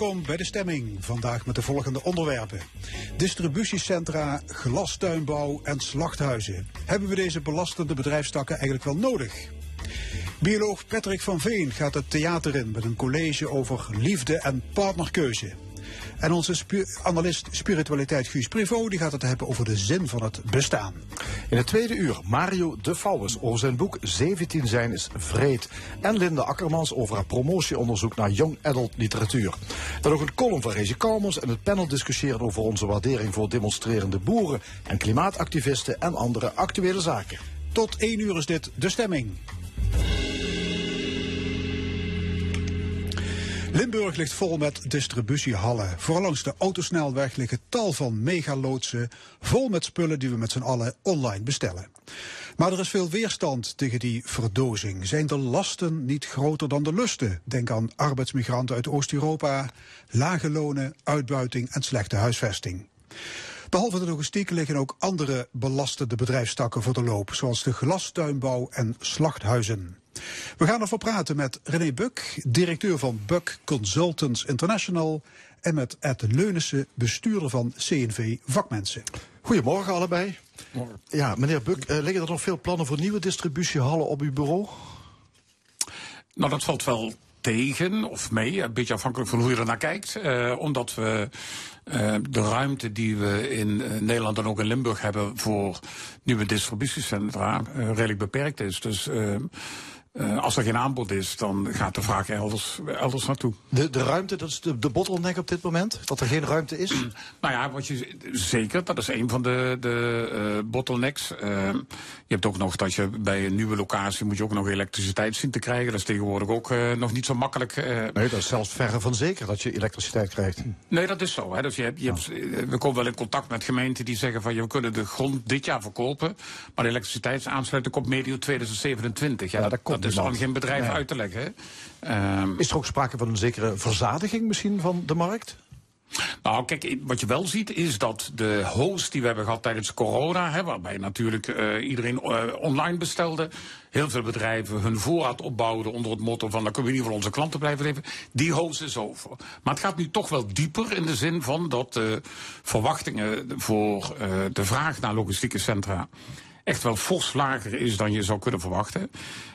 Welkom bij de stemming. Vandaag met de volgende onderwerpen. Distributiecentra, glastuinbouw en slachthuizen. Hebben we deze belastende bedrijfstakken eigenlijk wel nodig? Bioloog Patrick van Veen gaat het theater in met een college over liefde en partnerkeuze. En onze spu- analist spiritualiteit Guus Privo die gaat het hebben over de zin van het bestaan. In het tweede uur Mario de Vouwers over zijn boek 17 zijn is vreed. En Linda Akkermans over haar promotieonderzoek naar young adult literatuur. Dan ook een column van Rezi Kalmers en het panel discussiëren over onze waardering voor demonstrerende boeren en klimaatactivisten en andere actuele zaken. Tot één uur is dit de stemming. Limburg ligt vol met distributiehallen. Vooral langs de autosnelweg liggen tal van megaloodsen, vol met spullen die we met z'n allen online bestellen. Maar er is veel weerstand tegen die verdozing. Zijn de lasten niet groter dan de lusten? Denk aan arbeidsmigranten uit Oost-Europa, lage lonen, uitbuiting en slechte huisvesting. Behalve de logistiek liggen ook andere belastende bedrijfstakken voor de loop, zoals de glastuinbouw en slachthuizen. We gaan ervoor praten met René Buk, directeur van Buk Consultants International, en met Ed Leunissen, bestuurder van CNV Vakmensen. Goedemorgen allebei. Ja, meneer Buk, eh, liggen er nog veel plannen voor nieuwe distributiehallen op uw bureau? Nou, dat valt wel tegen of mee, een beetje afhankelijk van hoe je er naar kijkt. Eh, omdat we eh, de ruimte die we in eh, Nederland en ook in Limburg hebben voor nieuwe distributiecentra eh, redelijk beperkt is. Dus eh, als er geen aanbod is, dan gaat de vraag elders, elders naartoe. De, de ruimte, dat is de, de bottleneck op dit moment? Dat er geen ruimte is? Nou ja, wat je, zeker, dat is een van de, de eh, bottlenecks. Eh, je hebt ook nog dat je bij een nieuwe locatie moet je ook nog elektriciteit zien te krijgen. Dat is tegenwoordig ook eh, nog niet zo makkelijk. eh, Nee, dat is zelfs verre van zeker dat je elektriciteit krijgt. Nee, dat is zo. Hè. Dus je hebt, je hebt, we komen wel in contact met gemeenten die zeggen van... je, we kunnen de grond dit jaar verkopen... maar de elektriciteitsaansluiting komt medio 2027. Ja, Ja, dat, komt dat is aan geen bedrijf uit te leggen. hè. Ehm, Is er ook sprake van een zekere verzadiging misschien van de markt? Nou, kijk, wat je wel ziet is dat de host die we hebben gehad tijdens corona, hè, waarbij natuurlijk eh, iedereen eh, online bestelde, heel veel bedrijven hun voorraad opbouwden onder het motto van dan kunnen we ieder geval onze klanten blijven leven, die host is over. Maar het gaat nu toch wel dieper in de zin van dat de verwachtingen voor eh, de vraag naar logistieke centra echt wel fors lager is dan je zou kunnen verwachten.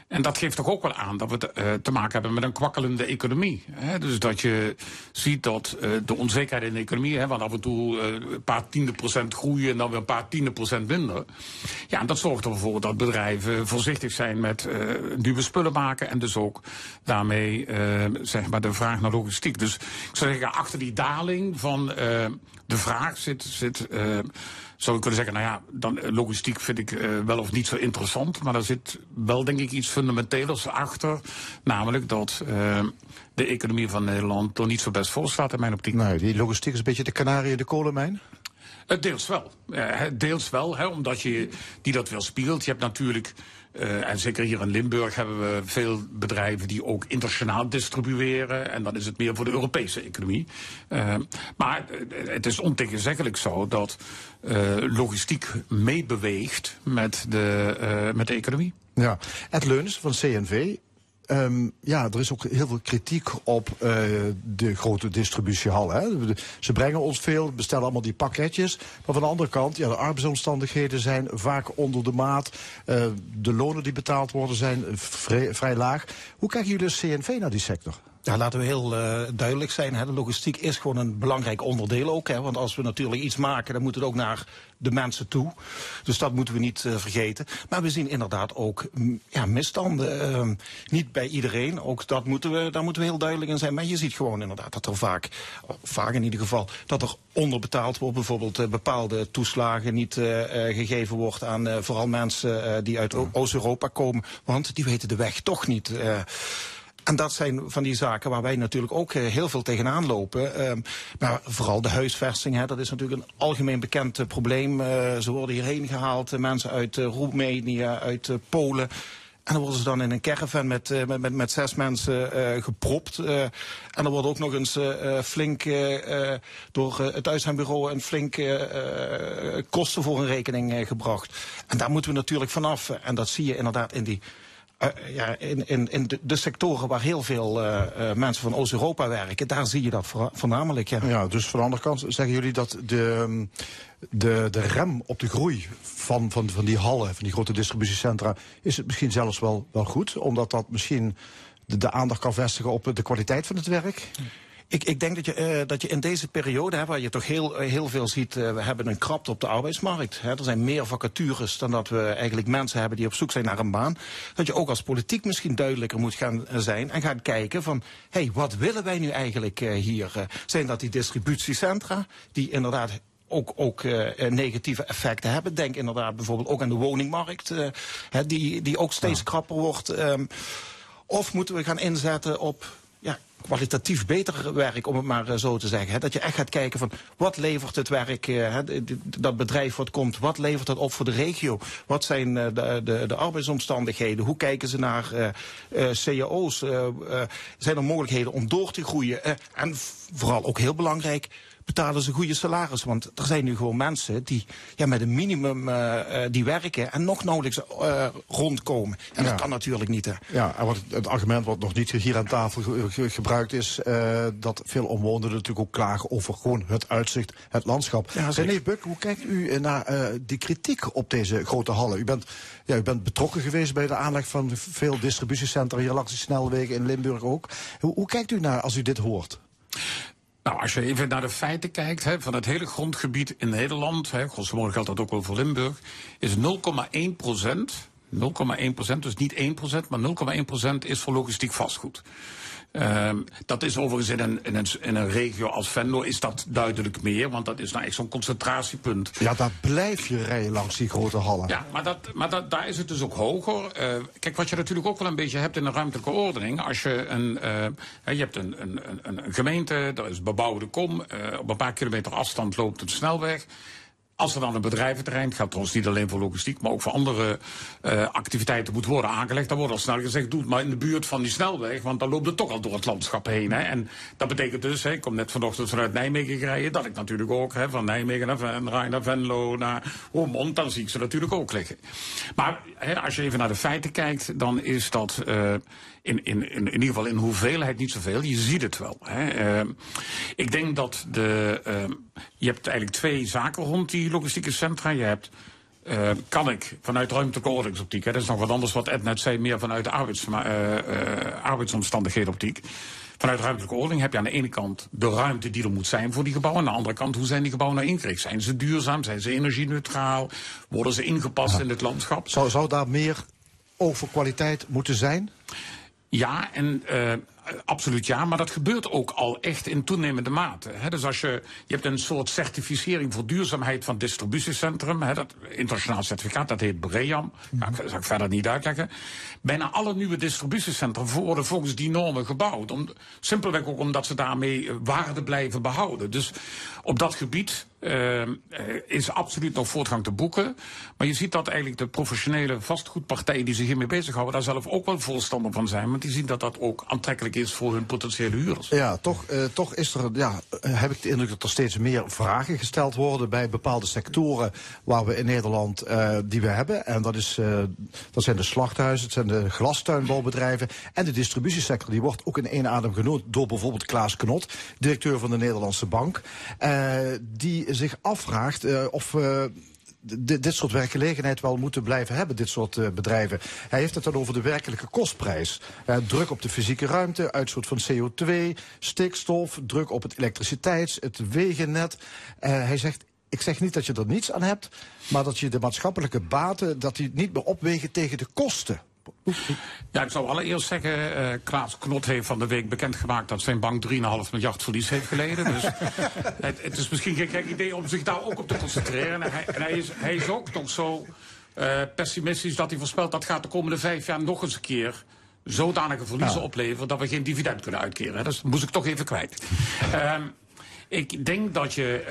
En dat geeft toch ook wel aan dat we te, eh, te maken hebben met een kwakkelende economie. Hè? Dus dat je ziet dat eh, de onzekerheid in de economie, hè, want af en toe eh, een paar tiende procent groeien en dan weer een paar tiende procent minder. Ja, en dat zorgt ervoor voor dat bedrijven voorzichtig zijn met nieuwe spullen maken en dus ook daarmee zeg maar de vraag naar logistiek. Dus ik zou zeggen, achter die daling van de vraag zit. zit zou ik kunnen zeggen, nou ja, dan, eh, logistiek vind ik eh, wel of niet zo interessant. Maar er zit wel, denk ik, iets fundamenteels achter. Namelijk dat eh, de economie van Nederland er niet zo best voor staat in mijn optiek. Nee, die logistiek is een beetje de kanarie in de kolenmijn. Deels wel. Deels wel, hè, omdat je die dat wel spiegelt. Je hebt natuurlijk, eh, en zeker hier in Limburg hebben we veel bedrijven die ook internationaal distribueren. En dan is het meer voor de Europese economie. Eh, maar eh, het is ontegenzeggelijk zo dat logistiek meebeweegt met de, met de economie. Ja. Ed Leuns van CNV. Ehm, ja, er is ook heel veel kritiek op eh, de grote distributiehal. Hè. De- Ze brengen ons veel, bestellen allemaal die pakketjes. Maar van de andere kant, ja, de arbeidsomstandigheden zijn vaak onder de maat. Eh, de lonen die betaald worden zijn vrij, vrij laag. Hoe kijken jullie als CNV naar die sector? Ja, laten we heel eh, duidelijk zijn. Hè. De logistiek is gewoon een belangrijk onderdeel ook. Hè. Want als we natuurlijk iets maken, dan moet het ook naar de mensen toe. Dus dat moeten we niet eh, vergeten. Maar we zien inderdaad ook mm, ja, misstanden. Ehm, niet bij iedereen. Ook dat moeten we, daar moeten we heel duidelijk in zijn. Maar je ziet gewoon inderdaad dat er vaak, vaak in ieder geval, dat er onderbetaald wordt. Bijvoorbeeld eh, bepaalde toeslagen niet gegeven wordt aan eh, vooral mensen eh, die uit Oost-Europa komen. Want die weten de weg toch niet. Eh. En dat zijn van die zaken waar wij natuurlijk ook eh, heel veel tegenaan lopen. Ehm, maar vooral de huisvesting, dat is natuurlijk een algemeen bekend eh, probleem. Uh, ze worden hierheen gehaald, mensen uit Roemenië, uit Polen. En dan worden ze dan in een caravan met, met, met, zes mensen gepropt. en dan wordt ook nog eens flink door het uitzendbureau een flink kosten voor een rekening gebracht. En daar moeten we natuurlijk vanaf. En dat zie je inderdaad in die uh, ja, in, in, in de, sectoren waar heel veel uh, uh, mensen van Oost-Europa werken, daar zie je dat voornamelijk. Ja. ja, dus van de andere kant zeggen jullie dat de, de, de rem op de groei van, van, van die hallen, van die grote distributiecentra, is het misschien zelfs wel, wel goed, omdat dat misschien de aandacht kan vestigen op de kwaliteit van het werk? Ik, ik denk dat je, uh, dat je in deze periode, hè, waar je toch heel, eh, heel veel ziet, uh, we hebben een krapte op de arbeidsmarkt. Hè. Er zijn meer vacatures dan dat we eigenlijk mensen hebben die op zoek zijn naar een baan. Dat je ook als politiek misschien duidelijker moet gaan zijn en gaan kijken van, hé, hey, wat willen wij nu eigenlijk uh, hier? zijn dat die distributiecentra, die inderdaad ook, ook uh, negatieve effecten hebben. Denk inderdaad bijvoorbeeld ook aan de woningmarkt, uh, die, die ook steeds ja. krapper wordt. Um, of moeten we gaan inzetten op kwalitatief beter werk, om het maar uh, zo te zeggen. Hè? Dat je echt gaat kijken van wat levert het werk, uh, hè, dat bedrijf wat komt, wat levert het op voor de regio? Wat zijn uh, de, de, de, arbeidsomstandigheden? Hoe kijken ze naar cao's? zijn er mogelijkheden om door te groeien? en vooral ook heel belangrijk, betalen ze goede salaris. Want er zijn nu gewoon mensen die ja, met een minimum uh, die werken en nog nauwelijks uh, rondkomen. En ja. dat kan natuurlijk niet. Hè. Ja, en wat het argument wat nog niet hier aan tafel ge gebruikt is, uh, dat veel omwonenden natuurlijk ook klagen over gewoon het uitzicht, het landschap. Ja, René Buk, hoe kijkt u naar die kritiek op deze grote hallen? U bent, ja, u bent betrokken geweest bij de aanleg van veel distributiecentra hier langs de snelwegen in Limburg ook. Hoe, hoe kijkt u naar als u dit hoort? Nou, als je even naar de feiten kijkt, van het hele grondgebied in Nederland, hè, modo geldt dat ook wel voor Limburg, is 0,1 procent, 0,1 procent, dus niet 1 procent, maar 0,1 procent is voor logistiek vastgoed. Um, dat is overigens in een, in, een, in een regio als Venlo is dat duidelijk meer, want dat is nou echt zo'n concentratiepunt. Ja, daar blijf je rijden langs die grote hallen. Ja, maar, dat, maar dat, daar is het dus ook hoger. Uh, kijk, wat je natuurlijk ook wel een beetje hebt in een ruimtelijke ordening, als je een, uh, je hebt een, een, een, een gemeente, dat is bebouwde kom, uh, op een paar kilometer afstand loopt een snelweg. Als er dan een bedrijventerrein, het gaat trouwens niet alleen voor logistiek, maar ook voor andere uh, activiteiten moet worden aangelegd, dan wordt al snel gezegd, doe het maar in de buurt van die snelweg, want dan loopt het toch al door het landschap heen. Hè. En dat betekent dus, hè, ik kom net vanochtend vanuit Nijmegen rijden, dat ik natuurlijk ook hè, van Nijmegen naar, Ven, naar Venlo, naar Roermond, dan zie ik ze natuurlijk ook liggen. Maar hè, als je even naar de feiten kijkt, dan is dat uh, in, in, in, in ieder geval in hoeveelheid niet zoveel. Je ziet het wel. Hè. Uh, ik denk dat de, uh, je hebt eigenlijk twee zaken rond die logistieke centra. Je hebt uh, kan ik vanuit ruimtelijke ordeningsoptiek, hè, dat is nog wat anders wat Ed net zei, meer vanuit de arbeids, uh, uh, arbeidsomstandigheden optiek. Vanuit ruimtelijke ordening heb je aan de ene kant de ruimte die er moet zijn voor die gebouwen. Aan de andere kant, hoe zijn die gebouwen nou ingericht? Zijn ze duurzaam? Zijn ze energie-neutraal? Worden ze ingepast ja. in het landschap? Zou, zou daar meer over kwaliteit moeten zijn? Ja, en uh, absoluut ja, maar dat gebeurt ook al echt in toenemende mate. He, dus als je, je hebt een soort certificering voor duurzaamheid van distributiecentrum, he, dat internationaal certificaat, dat heet BREAM, mm -hmm. dat zal ik verder niet uitleggen. Bijna alle nieuwe distributiecentra worden volgens die normen gebouwd. Om, simpelweg ook omdat ze daarmee waarde blijven behouden. Dus op dat gebied uh, is absoluut nog voortgang te boeken. Maar je ziet dat eigenlijk de professionele vastgoedpartijen die zich hiermee bezighouden, daar zelf ook wel voorstander van zijn. Want die zien dat dat ook aantrekkelijk is voor hun potentiële huurders. Ja, toch, uh, toch is er, ja, heb ik de indruk dat er steeds meer vragen gesteld worden bij bepaalde sectoren waar we in Nederland die we hebben. En dat, is, dat zijn de slachthuizen, het zijn de glastuinbouwbedrijven en de distributiesector. Die wordt ook in één adem genoemd door bijvoorbeeld Klaas Knot, directeur van de Nederlandse Bank. die zich afvraagt uh, of uh, dit soort werkgelegenheid wel moeten blijven hebben, dit soort uh, bedrijven. Hij heeft het dan over de werkelijke kostprijs. Druk op de fysieke ruimte, uitstoot van CO2, stikstof, druk op het elektriciteits, het wegennet. Hij zegt, ik zeg niet dat je er niets aan hebt, maar dat je de maatschappelijke baten, dat die niet meer opwegen tegen de kosten. Ja, ik zou allereerst zeggen, uh, Klaas Knot heeft van de week bekendgemaakt dat zijn bank 3,5 miljard verlies heeft geleden. Dus het, het, is misschien geen gek idee om zich daar ook op te concentreren. En hij, en hij, is, hij is ook nog zo uh, pessimistisch dat hij voorspelt dat gaat de komende vijf jaar nog eens een keer zodanige verliezen opleveren dat we geen dividend kunnen uitkeren. Dat moest ik toch even kwijt. Ehm, ik denk dat je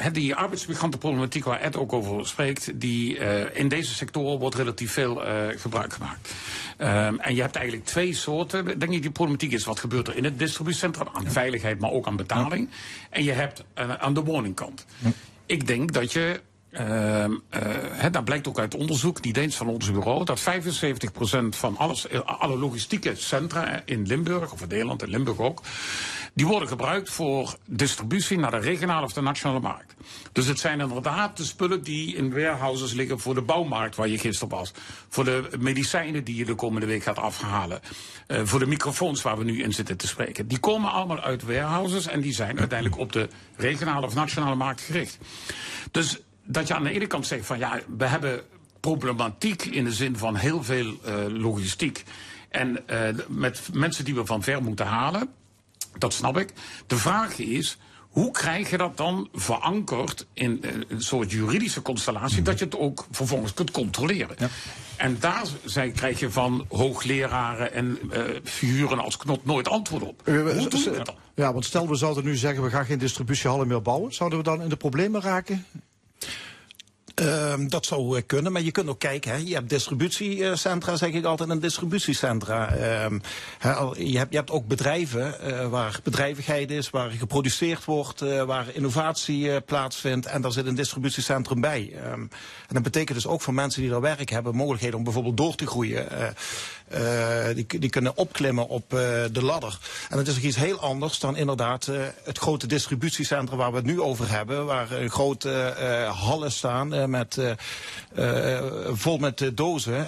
uh, die arbeidsmigrantenproblematiek waar Ed ook over spreekt, die uh, in deze sectoren wordt relatief veel uh, gebruik gemaakt. Um, en je hebt eigenlijk twee soorten. Denk ik, die problematiek is wat gebeurt er in het distributiecentrum aan veiligheid, maar ook aan betaling. En je hebt aan de woningkant. Ik denk dat je uh, uh, dat blijkt ook uit onderzoek, die Deens van ons bureau, dat 75% van alles, alle logistieke centra in Limburg, of in Nederland en Limburg ook, die worden gebruikt voor distributie naar de regionale of de nationale markt. Dus het zijn inderdaad de spullen die in warehouses liggen voor de bouwmarkt waar je gisteren was. Voor de medicijnen die je de komende week gaat afhalen. Uh, voor de microfoons waar we nu in zitten te spreken. Die komen allemaal uit warehouses en die zijn uiteindelijk op de regionale of nationale markt gericht. Dus dat je aan de ene kant zegt van ja, we hebben problematiek in de zin van heel veel uh, logistiek. En uh, met mensen die we van ver moeten halen. Dat snap ik. De vraag is, hoe krijg je dat dan verankerd in een soort juridische constellatie... dat je het ook vervolgens kunt controleren? Ja. En daar zij, krijg je van hoogleraren en uh, figuren als Knot nooit antwoord op. Uh, hoe doen we dat dan? Ja, want stel we zouden nu zeggen... we gaan geen distributiehallen meer bouwen. Zouden we dan in de problemen raken? Um, dat zou kunnen, maar je kunt ook kijken. Hè. Je hebt distributiecentra, zeg ik altijd, een distributiecentra. He, je, hebt, je hebt ook bedrijven uh, waar bedrijvigheid is, waar geproduceerd wordt, uh, waar innovatie plaatsvindt. En daar zit een distributiecentrum bij. Um, en dat betekent dus ook voor mensen die daar werk hebben, mogelijkheden om bijvoorbeeld door te groeien. Uh, die, die, kunnen opklimmen op uh, de ladder. En dat is iets heel anders dan inderdaad uh, het grote distributiecentrum waar we het nu over hebben. Waar grote hallen staan met, vol met dozen.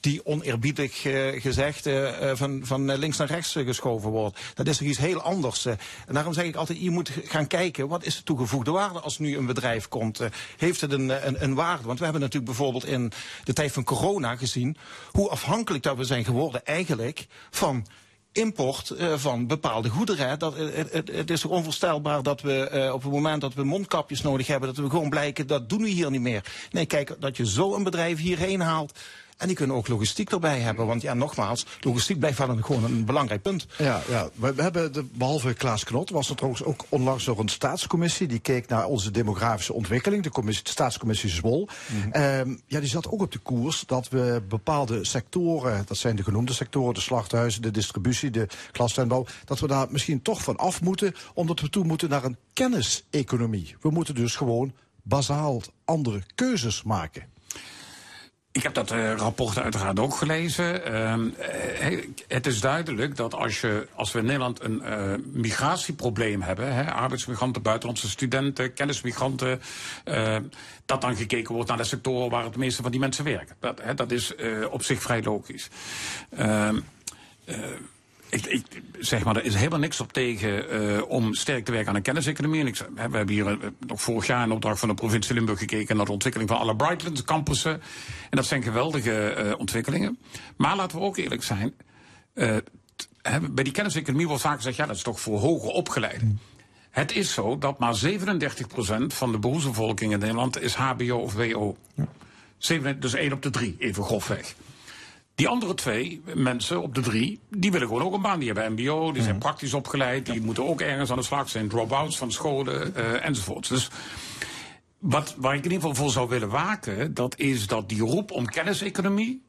die oneerbiedig gezegd van, van links naar rechts geschoven wordt. Dat is iets heel anders. en daarom zeg ik altijd, je moet gaan kijken. Wat is de toegevoegde waarde als nu een bedrijf komt? heeft het een, een, een waarde? Want we hebben natuurlijk bijvoorbeeld in de tijd van corona gezien. hoe afhankelijk dat we zijn geworden eigenlijk van import uh, van bepaalde goederen. Dat, het, is onvoorstelbaar dat we uh, op het moment dat we mondkapjes nodig hebben... dat we gewoon blijken, dat doen we hier niet meer. Nee, kijk, dat je zo een bedrijf hierheen haalt... En die kunnen ook logistiek erbij hebben. Want ja, nogmaals, logistiek blijft wel een, gewoon een belangrijk punt. Ja, ja. We, we hebben, de, behalve Klaas Knot, was er trouwens ook onlangs nog een staatscommissie. Die keek naar onze demografische ontwikkeling. De, commissie, de staatscommissie Zwol. Mm -hmm. um, ja, die zat ook op de koers dat we bepaalde sectoren, dat zijn de genoemde sectoren, de slachthuizen, de distributie, de klastuinbouw, dat we daar misschien toch van af moeten, omdat we toe moeten naar een kenniseconomie. We moeten dus gewoon bazaal andere keuzes maken. Ik heb dat uh, rapport uiteraard ook gelezen. Uh, het is duidelijk dat als, je, als we in Nederland een uh, migratieprobleem hebben, hè, arbeidsmigranten, buitenlandse studenten, kennismigranten, dat dan gekeken wordt naar de sectoren waar het meeste van die mensen werken. Dat, hè, dat is op zich vrij logisch. Ehm, ik, ik, zeg maar, er is helemaal niks op tegen uh, om sterk te werken aan een kenniseconomie. En ik, we hebben hier uh, nog vorig jaar in opdracht van de provincie Limburg gekeken naar de ontwikkeling van alle Brightlands campussen. En dat zijn geweldige uh, ontwikkelingen. Maar laten we ook eerlijk zijn. bij die kenniseconomie wordt vaak gezegd, ja, dat is toch voor hoger opgeleiden. Het is zo dat maar 37% van de beroepsbevolking in Nederland is HBO of WO. Ja. 7, dus 1 op de 3, even grofweg. Die andere twee mensen op de drie, die willen gewoon ook een baan. Die hebben mbo, die zijn praktisch opgeleid, die moeten ook ergens aan de slag zijn. Drop-outs van scholen uh, enzovoorts. Dus wat, waar ik in ieder geval voor zou willen waken, dat is dat die roep om kenniseconomie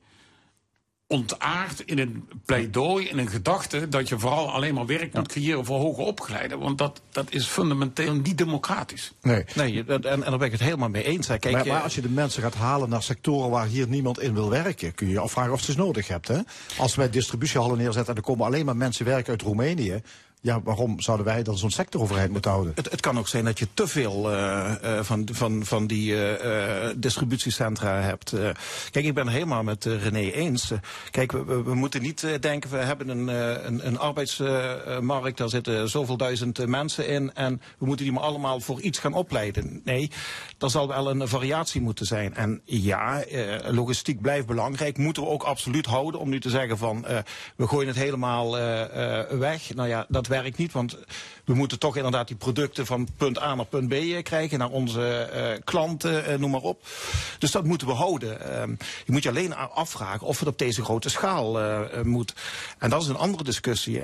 ontaard in een pleidooi, in een gedachte dat je vooral alleen maar werk moet creëren voor hoger opgeleiden. Want dat, dat is fundamenteel niet democratisch. Nee, nee en, en daar ben ik het helemaal mee eens. Kijk, maar, maar, als je de mensen gaat halen naar sectoren waar hier niemand in wil werken, kun je je afvragen of je het nodig hebt. Hè? Als wij distributiehallen neerzetten en er komen alleen maar mensen werken uit Roemenië, ja, waarom zouden wij dan zo'n sectoroverheid moeten houden? Het, het, kan ook zijn dat je te veel uh, uh, van, van, van die uh, distributiecentra hebt. kijk, ik ben helemaal met René eens. kijk, we, we, moeten niet denken, we hebben een, een, een arbeidsmarkt, daar zitten zoveel duizend mensen in en we moeten die maar allemaal voor iets gaan opleiden. Nee, er zal wel een variatie moeten zijn. En ja, logistiek blijft belangrijk, moeten we ook absoluut houden om nu te zeggen van we gooien het helemaal weg. Nou ja, dat werkt niet. Want we moeten toch inderdaad die producten van punt A naar punt B eh, krijgen. Naar onze eh, klanten, eh, noem maar op. Dus dat moeten we houden. Ehm, je moet je alleen afvragen of het op deze grote schaal moet. En dat is een andere discussie.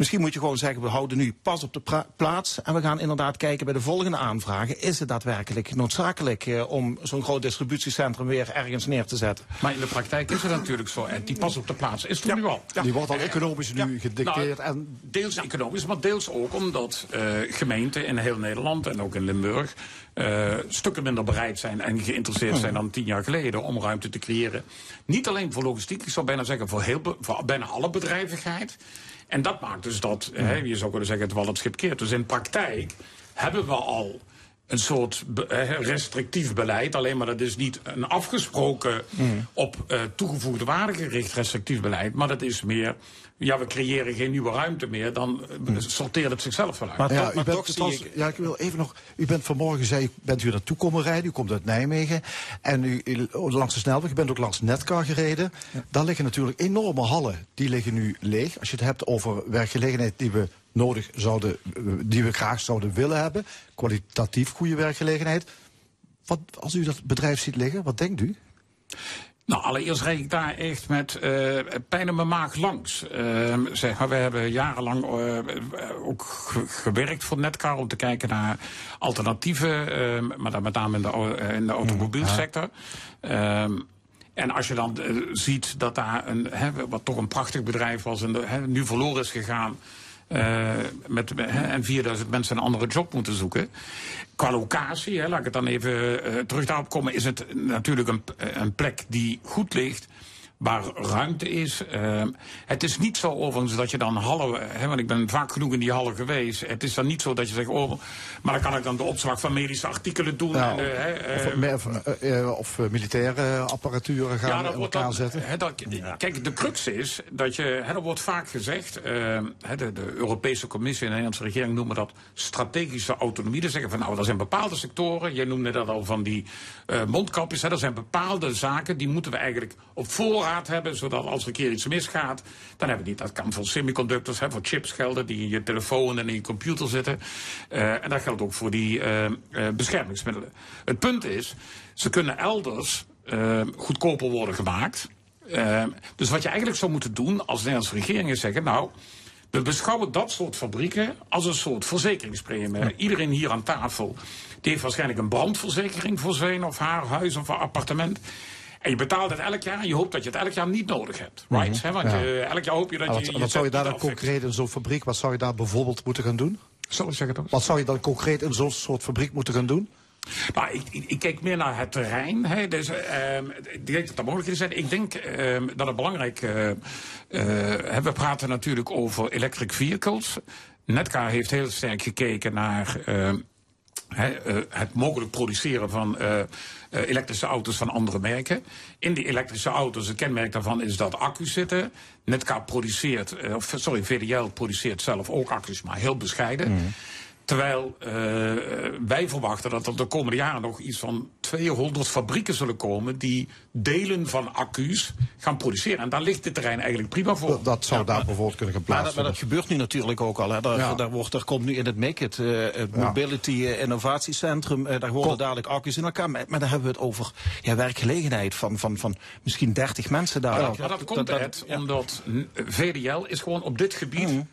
Misschien moet je gewoon zeggen, we houden nu pas op de plaats. En we gaan inderdaad kijken bij de volgende aanvragen. Is het daadwerkelijk noodzakelijk eh, om zo'n groot distributiecentrum weer ergens neer te zetten? Maar in de praktijk is het natuurlijk zo. En die pas op de plaats is er nu al. Die wordt al economisch nu gedicteerd. Nou, en... Deels economisch, maar deels ook omdat uh, gemeenten in heel Nederland en ook in Limburg... Uh, stukken minder bereid zijn en geïnteresseerd zijn dan tien jaar geleden om ruimte te creëren. Niet alleen voor logistiek, ik zou bijna zeggen voor, heel, voor bijna alle bedrijvigheid. En dat maakt dus dat, hè, je zou kunnen zeggen, het wel het schip keert. Dus in praktijk hebben we al een soort restrictief beleid. Alleen maar dat is niet een afgesproken op uh, toegevoegde waarde gericht restrictief beleid. Maar dat is meer, ja, we creëren geen nieuwe ruimte meer. Dan uh, sorteert het zichzelf wel uit. Maar, ja, u bent, ik... ja, ik wil even nog. U bent vanmorgen, zei bent u naartoe komen rijden. U komt uit Nijmegen. En u, u langs de snelweg, u bent ook langs Netcar gereden. Ja. Daar liggen natuurlijk enorme hallen. Die liggen nu leeg. Als je het hebt over werkgelegenheid die we nodig zouden, die we graag zouden willen hebben. Kwalitatief goede werkgelegenheid. Wat, als u dat bedrijf ziet liggen, wat denkt u? Nou, allereerst rijd ik daar echt met uh, pijn in mijn maag langs. Uh, zeg maar, we hebben jarenlang uh, ook gewerkt voor Netcar om te kijken naar alternatieven, maar dan met name in de, in de automobielsector. Ja. En als je dan ziet dat daar een, wat toch een prachtig bedrijf was en nu verloren is gegaan. Uh, met, en 4000 mensen een andere job moeten zoeken. Qua locatie, laat ik het dan even uh, terug daarop komen, is het natuurlijk een, een plek die goed ligt waar ruimte is. Uh, het is niet zo overigens dat je dan hallen, hè, want ik ben vaak genoeg in die hallen geweest. Het is dan niet zo dat je zegt, oh, maar dan kan ik dan de opslag van medische artikelen doen. Nou, en, uh, of, uh, of, militaire apparatuur gaan ja, in elkaar dan, zetten. Hè, dat, ja. Kijk, de crux is dat je, hè, er wordt vaak gezegd, ehm, de, de, Europese Commissie en de Nederlandse regering noemen dat strategische autonomie. Ze zeggen van nou, er zijn bepaalde sectoren, jij noemde dat al van die mondkapjes, hè, er zijn bepaalde zaken die moeten we eigenlijk op voorraad hebben, zodat als er een keer iets misgaat, dan hebben we niet. Dat kan voor semiconductors, hè, voor chips gelden die in je telefoon en in je computer zitten. Uh, en dat geldt ook voor die uh, uh, beschermingsmiddelen. Het punt is, ze kunnen elders goedkoper worden gemaakt. dus wat je eigenlijk zou moeten doen als Nederlandse regering is zeggen, nou. We beschouwen dat soort fabrieken als een soort verzekeringspremie. Iedereen hier aan tafel die heeft waarschijnlijk een brandverzekering voor zijn of haar huis of appartement. En je betaalt het elk jaar en je hoopt dat je het elk jaar niet nodig hebt. Right? Mm -hmm. Want ja. je, elk jaar hoop je dat wat, je. Wat zou je daar dan concreet in zo'n fabriek, wat zou je daar bijvoorbeeld moeten gaan doen? Sorry, zeg het ook. Wat zou je dan concreet in zo'n soort fabriek moeten gaan doen? Nou, ik, ik, ik, kijk meer naar het terrein. Hè. Dus, uh, ik denk dat er mogelijkheden zijn. Ik denk uh, dat het belangrijk uh, we praten natuurlijk over electric vehicles. Netcar heeft heel sterk gekeken naar het mogelijk produceren van uh, elektrische auto's van andere merken. In die elektrische auto's, het kenmerk daarvan is dat accu's zitten. Netcar produceert, of sorry, VDL produceert zelf ook accu's, maar heel bescheiden. Mm. Terwijl uh, wij verwachten dat er de komende jaren nog iets van 200 fabrieken zullen komen die delen van accu's gaan produceren. En daar ligt het terrein eigenlijk prima voor. Dat, dat zou ja, daar bijvoorbeeld kunnen geplaatst worden. Maar, dat gebeurt nu natuurlijk ook al. Hè. Daar, ja. daar, wordt, daar komt nu in het Make It, uh, het Mobility uh, Innovatiecentrum, uh, daar worden dadelijk accu's in elkaar. Maar, maar daar hebben we het over ja, werkgelegenheid van, van, van misschien 30 mensen daar. Ja, maar dat komt dat, dat, omdat VDL is gewoon op dit gebied... Mm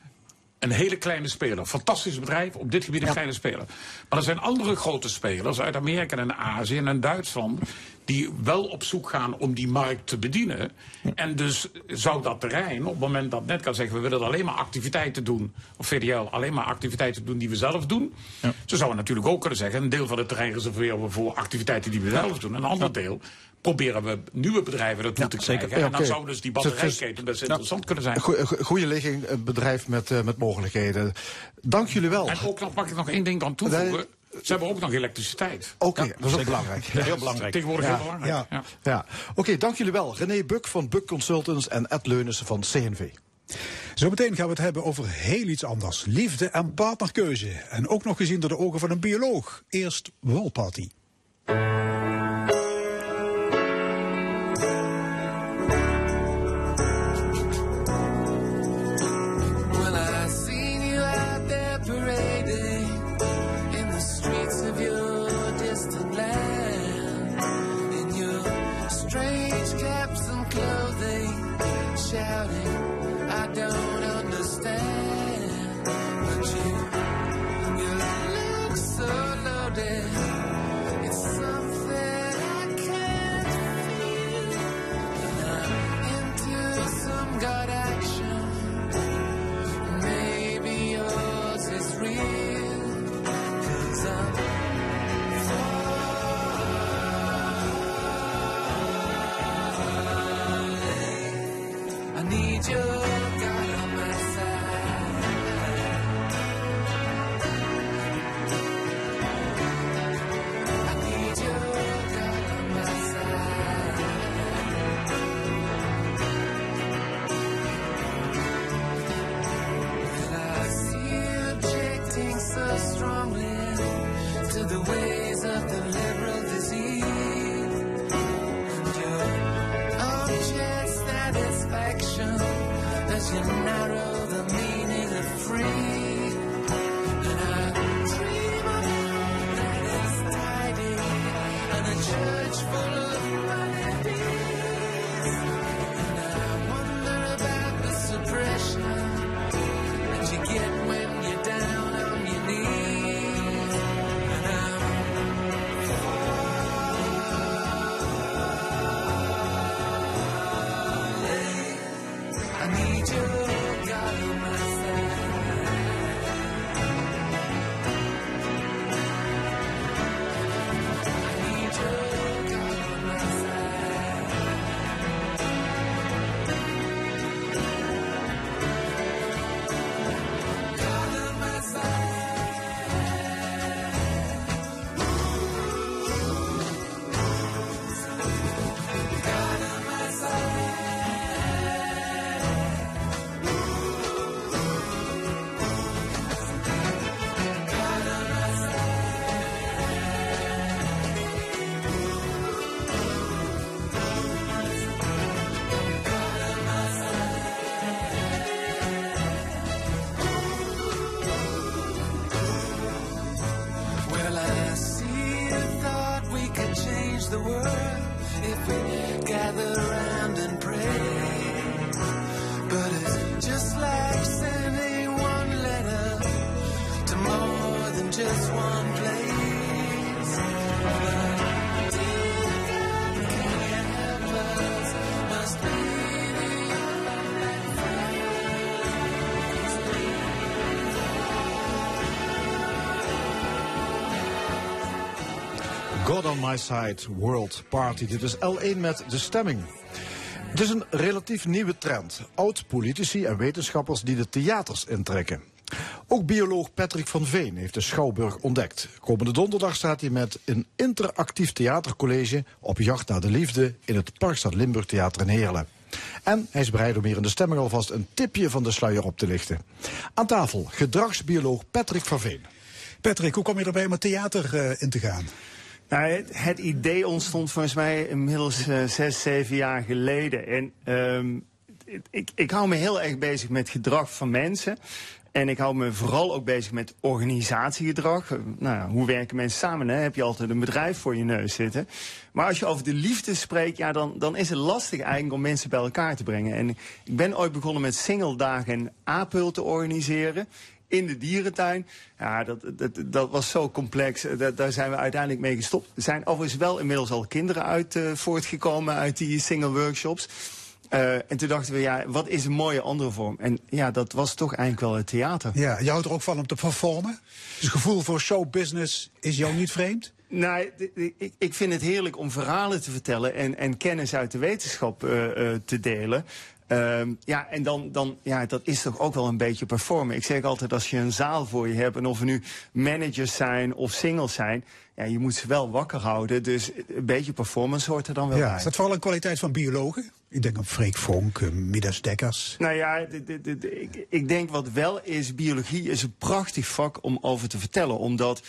een hele kleine speler. Fantastisch bedrijf, op dit gebied een ja. kleine speler. Maar er zijn andere grote spelers uit Amerika en Azië en Duitsland... die wel op zoek gaan om die markt te bedienen. En dus zou dat terrein, op het moment dat net kan zeggen... we willen alleen maar activiteiten doen, of VDL alleen maar activiteiten doen die we zelf doen... Ja. ze zouden natuurlijk ook kunnen zeggen... een deel van het terrein reserveren we voor activiteiten die we zelf doen. Een ander deel proberen we nieuwe bedrijven ertoe ja, te krijgen. Zeker. En dan zou dus die batterijketen best interessant kunnen zijn. Goede ligging, een bedrijf met, uh, met mogelijkheden. Dank jullie wel. En ook nog, mag ik nog één ding aan toevoegen? Wij... Ze hebben ook nog elektriciteit. Oké, okay, ja, dat is ook belangrijk. heel belangrijk. Tegenwoordig ja, heel belangrijk. Ja, ja. Oké, okay, dank jullie wel. René Buk van Buk Consultants en Ed Leunissen van CNV. Zometeen gaan we het hebben over heel iets anders. Liefde en partnerkeuze. En ook nog gezien door de ogen van een bioloog. Eerst Walparty. so On My Side World Party. Dit is L1 met de stemming. Het is een relatief nieuwe trend. Oud-politici en wetenschappers die de theaters intrekken. Ook bioloog Patrick van Veen heeft de Schouwburg ontdekt. Komende donderdag staat hij met een interactief theatercollege op jacht naar de liefde in het Parkstad Limburg Theater in Heerlen. En hij is bereid om hier in de stemming alvast een tipje van de sluier op te lichten. Aan tafel gedragsbioloog Patrick van Veen. Patrick, hoe kom je erbij om het theater eh, in te gaan? Nou, het, idee ontstond volgens mij inmiddels eh, zes, zeven jaar geleden. En ehm, ik, ik hou me heel erg bezig met gedrag van mensen. En ik hou me vooral ook bezig met organisatiegedrag. Eh, nou, hoe werken mensen samen? Hè? Heb je altijd een bedrijf voor je neus zitten? Maar als je over de liefde spreekt, ja, dan, dan is het lastig eigenlijk om mensen bij elkaar te brengen. En ik ben ooit begonnen met singeldagen en apel te organiseren in de dierentuin. Ja, dat, dat, dat was zo complex. Eh, Dat, daar zijn we uiteindelijk mee gestopt. Er zijn overigens wel inmiddels al kinderen uit eh, voortgekomen uit die single workshops. Eh, en toen dachten we, ja, wat is een mooie andere vorm? En ja, dat was toch eigenlijk wel het theater. Ja, je houdt er ook van om te performen. Dus het gevoel voor showbusiness is jou niet vreemd? Nou, d- d- ik, ik vind het heerlijk om verhalen te vertellen en, en kennis uit de wetenschap te delen. Ehm, ja, en dan, dan, ja, dat is toch ook wel een beetje performen. Ik zeg altijd, als je een zaal voor je hebt, en of er nu managers zijn of singles zijn, ja, je moet ze wel wakker houden. Dus een beetje performance hoort er dan wel Ja, bij. is dat vooral een kwaliteit van biologen? Ik denk aan Freek Vonk, eh, Midas Dekkers. Nou ja, ik, ik denk wat wel is, biologie is een prachtig vak om over te vertellen. Omdat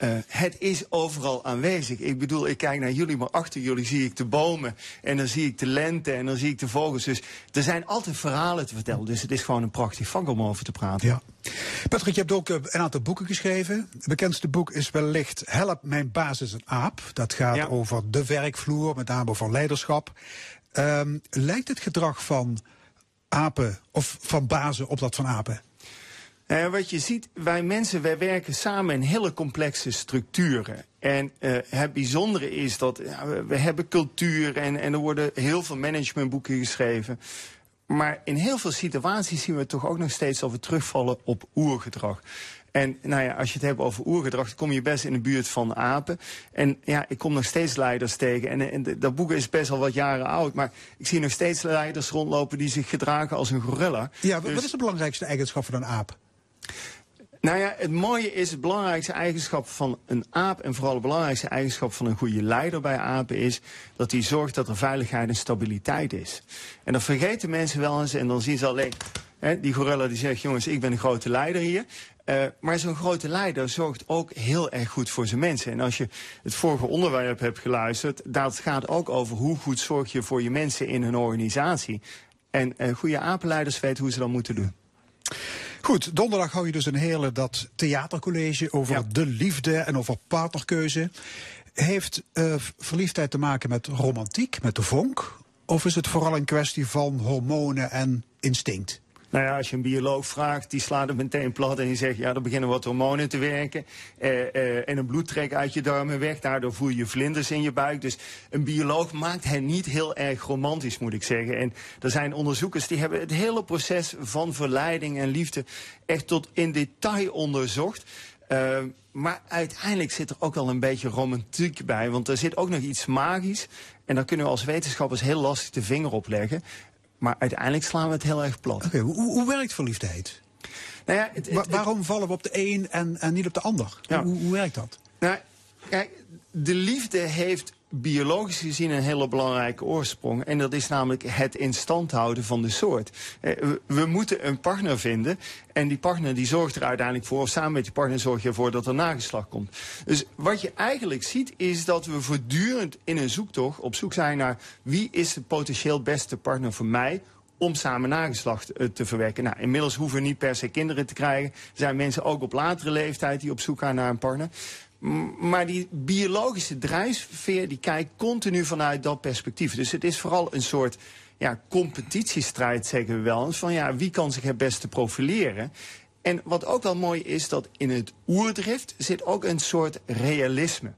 eh, het is overal aanwezig. Ik bedoel, ik kijk naar jullie, maar achter jullie zie ik de bomen. En dan zie ik de lente en dan zie ik de vogels. Dus er zijn altijd verhalen te vertellen. Dus het is gewoon een prachtig vak om over te praten. Ja. Patrick, je hebt ook eh, een aantal boeken geschreven. Het bekendste boek is wellicht Help, mijn baas is een aap. Dat gaat Ja. over de werkvloer, met name over leiderschap. Ehm, lijkt het gedrag van apen of van bazen op dat van apen? Eh, wat je ziet, wij mensen, wij werken samen in hele complexe structuren. En eh, het bijzondere is dat we, we hebben cultuur en, en er worden heel veel managementboeken geschreven. Maar in heel veel situaties zien we toch ook nog steeds dat we terugvallen op oergedrag. En nou ja, als je het hebt over oergedrag, dan kom je best in de buurt van apen. En ja, ik kom nog steeds leiders tegen. En, en dat boek is best al wat jaren oud. Maar ik zie nog steeds leiders rondlopen die zich gedragen als een gorilla. Ja, wat, Dus- wat is de belangrijkste eigenschap van een aap? Nou ja, het mooie is, het belangrijkste eigenschap van een aap... en vooral het belangrijkste eigenschap van een goede leider bij apen is... dat hij zorgt dat er veiligheid en stabiliteit is. En dat vergeten mensen wel eens en dan zien ze alleen... Hè, die gorilla die zegt, jongens, ik ben een grote leider hier... Eh, maar zo'n grote leider zorgt ook heel erg goed voor zijn mensen. En als je het vorige onderwerp hebt geluisterd, dat gaat ook over hoe goed zorg je voor je mensen in een organisatie. En eh, goede apenleiders weten hoe ze dat moeten doen. Goed, donderdag hou je dus een hele dat theatercollege over Ja. de liefde en over partnerkeuze. Heeft eh, verliefdheid te maken met romantiek, met de vonk? Of is het vooral een kwestie van hormonen en instinct? Nou ja, als je een bioloog vraagt, die slaat het meteen plat en die zegt, ja, er beginnen wat hormonen te werken. eh, eh, en een bloedtrek uit je darmen weg, daardoor voel je vlinders in je buik. Dus een bioloog maakt hen niet heel erg romantisch, moet ik zeggen. En er zijn onderzoekers die hebben het hele proces van verleiding en liefde echt tot in detail onderzocht. Eh, maar uiteindelijk zit er ook wel een beetje romantiek bij, want er zit ook nog iets magisch. En daar kunnen we als wetenschappers heel lastig de vinger op leggen. Maar uiteindelijk slaan we het heel erg plat. Oké, hoe, hoe werkt verliefdheid? Nou ja, het, het- Wa- het- waarom vallen we op de een en, en niet op de ander? Ja. Hoe, hoe werkt dat? nou, kijk, de liefde heeft biologisch gezien een hele belangrijke oorsprong. En dat is namelijk het in stand houden van de soort. Eh, we, moeten een partner vinden. En die partner die zorgt er uiteindelijk voor, of samen met die partner zorg je ervoor dat er nageslacht komt. Dus wat je eigenlijk ziet, is dat we voortdurend in een zoektocht op zoek zijn naar wie is de potentieel beste partner voor mij om samen nageslacht eh, te verwekken. Nou, inmiddels hoeven we niet per se kinderen te krijgen. Er zijn mensen ook op latere leeftijd die op zoek gaan naar een partner. Maar die biologische drijfveer die kijkt continu vanuit dat perspectief. Dus het is vooral een soort ja, competitiestrijd, zeggen we wel. Van ja, wie kan zich het beste profileren? En wat ook wel mooi is, dat in het oerdrift zit ook een soort realisme.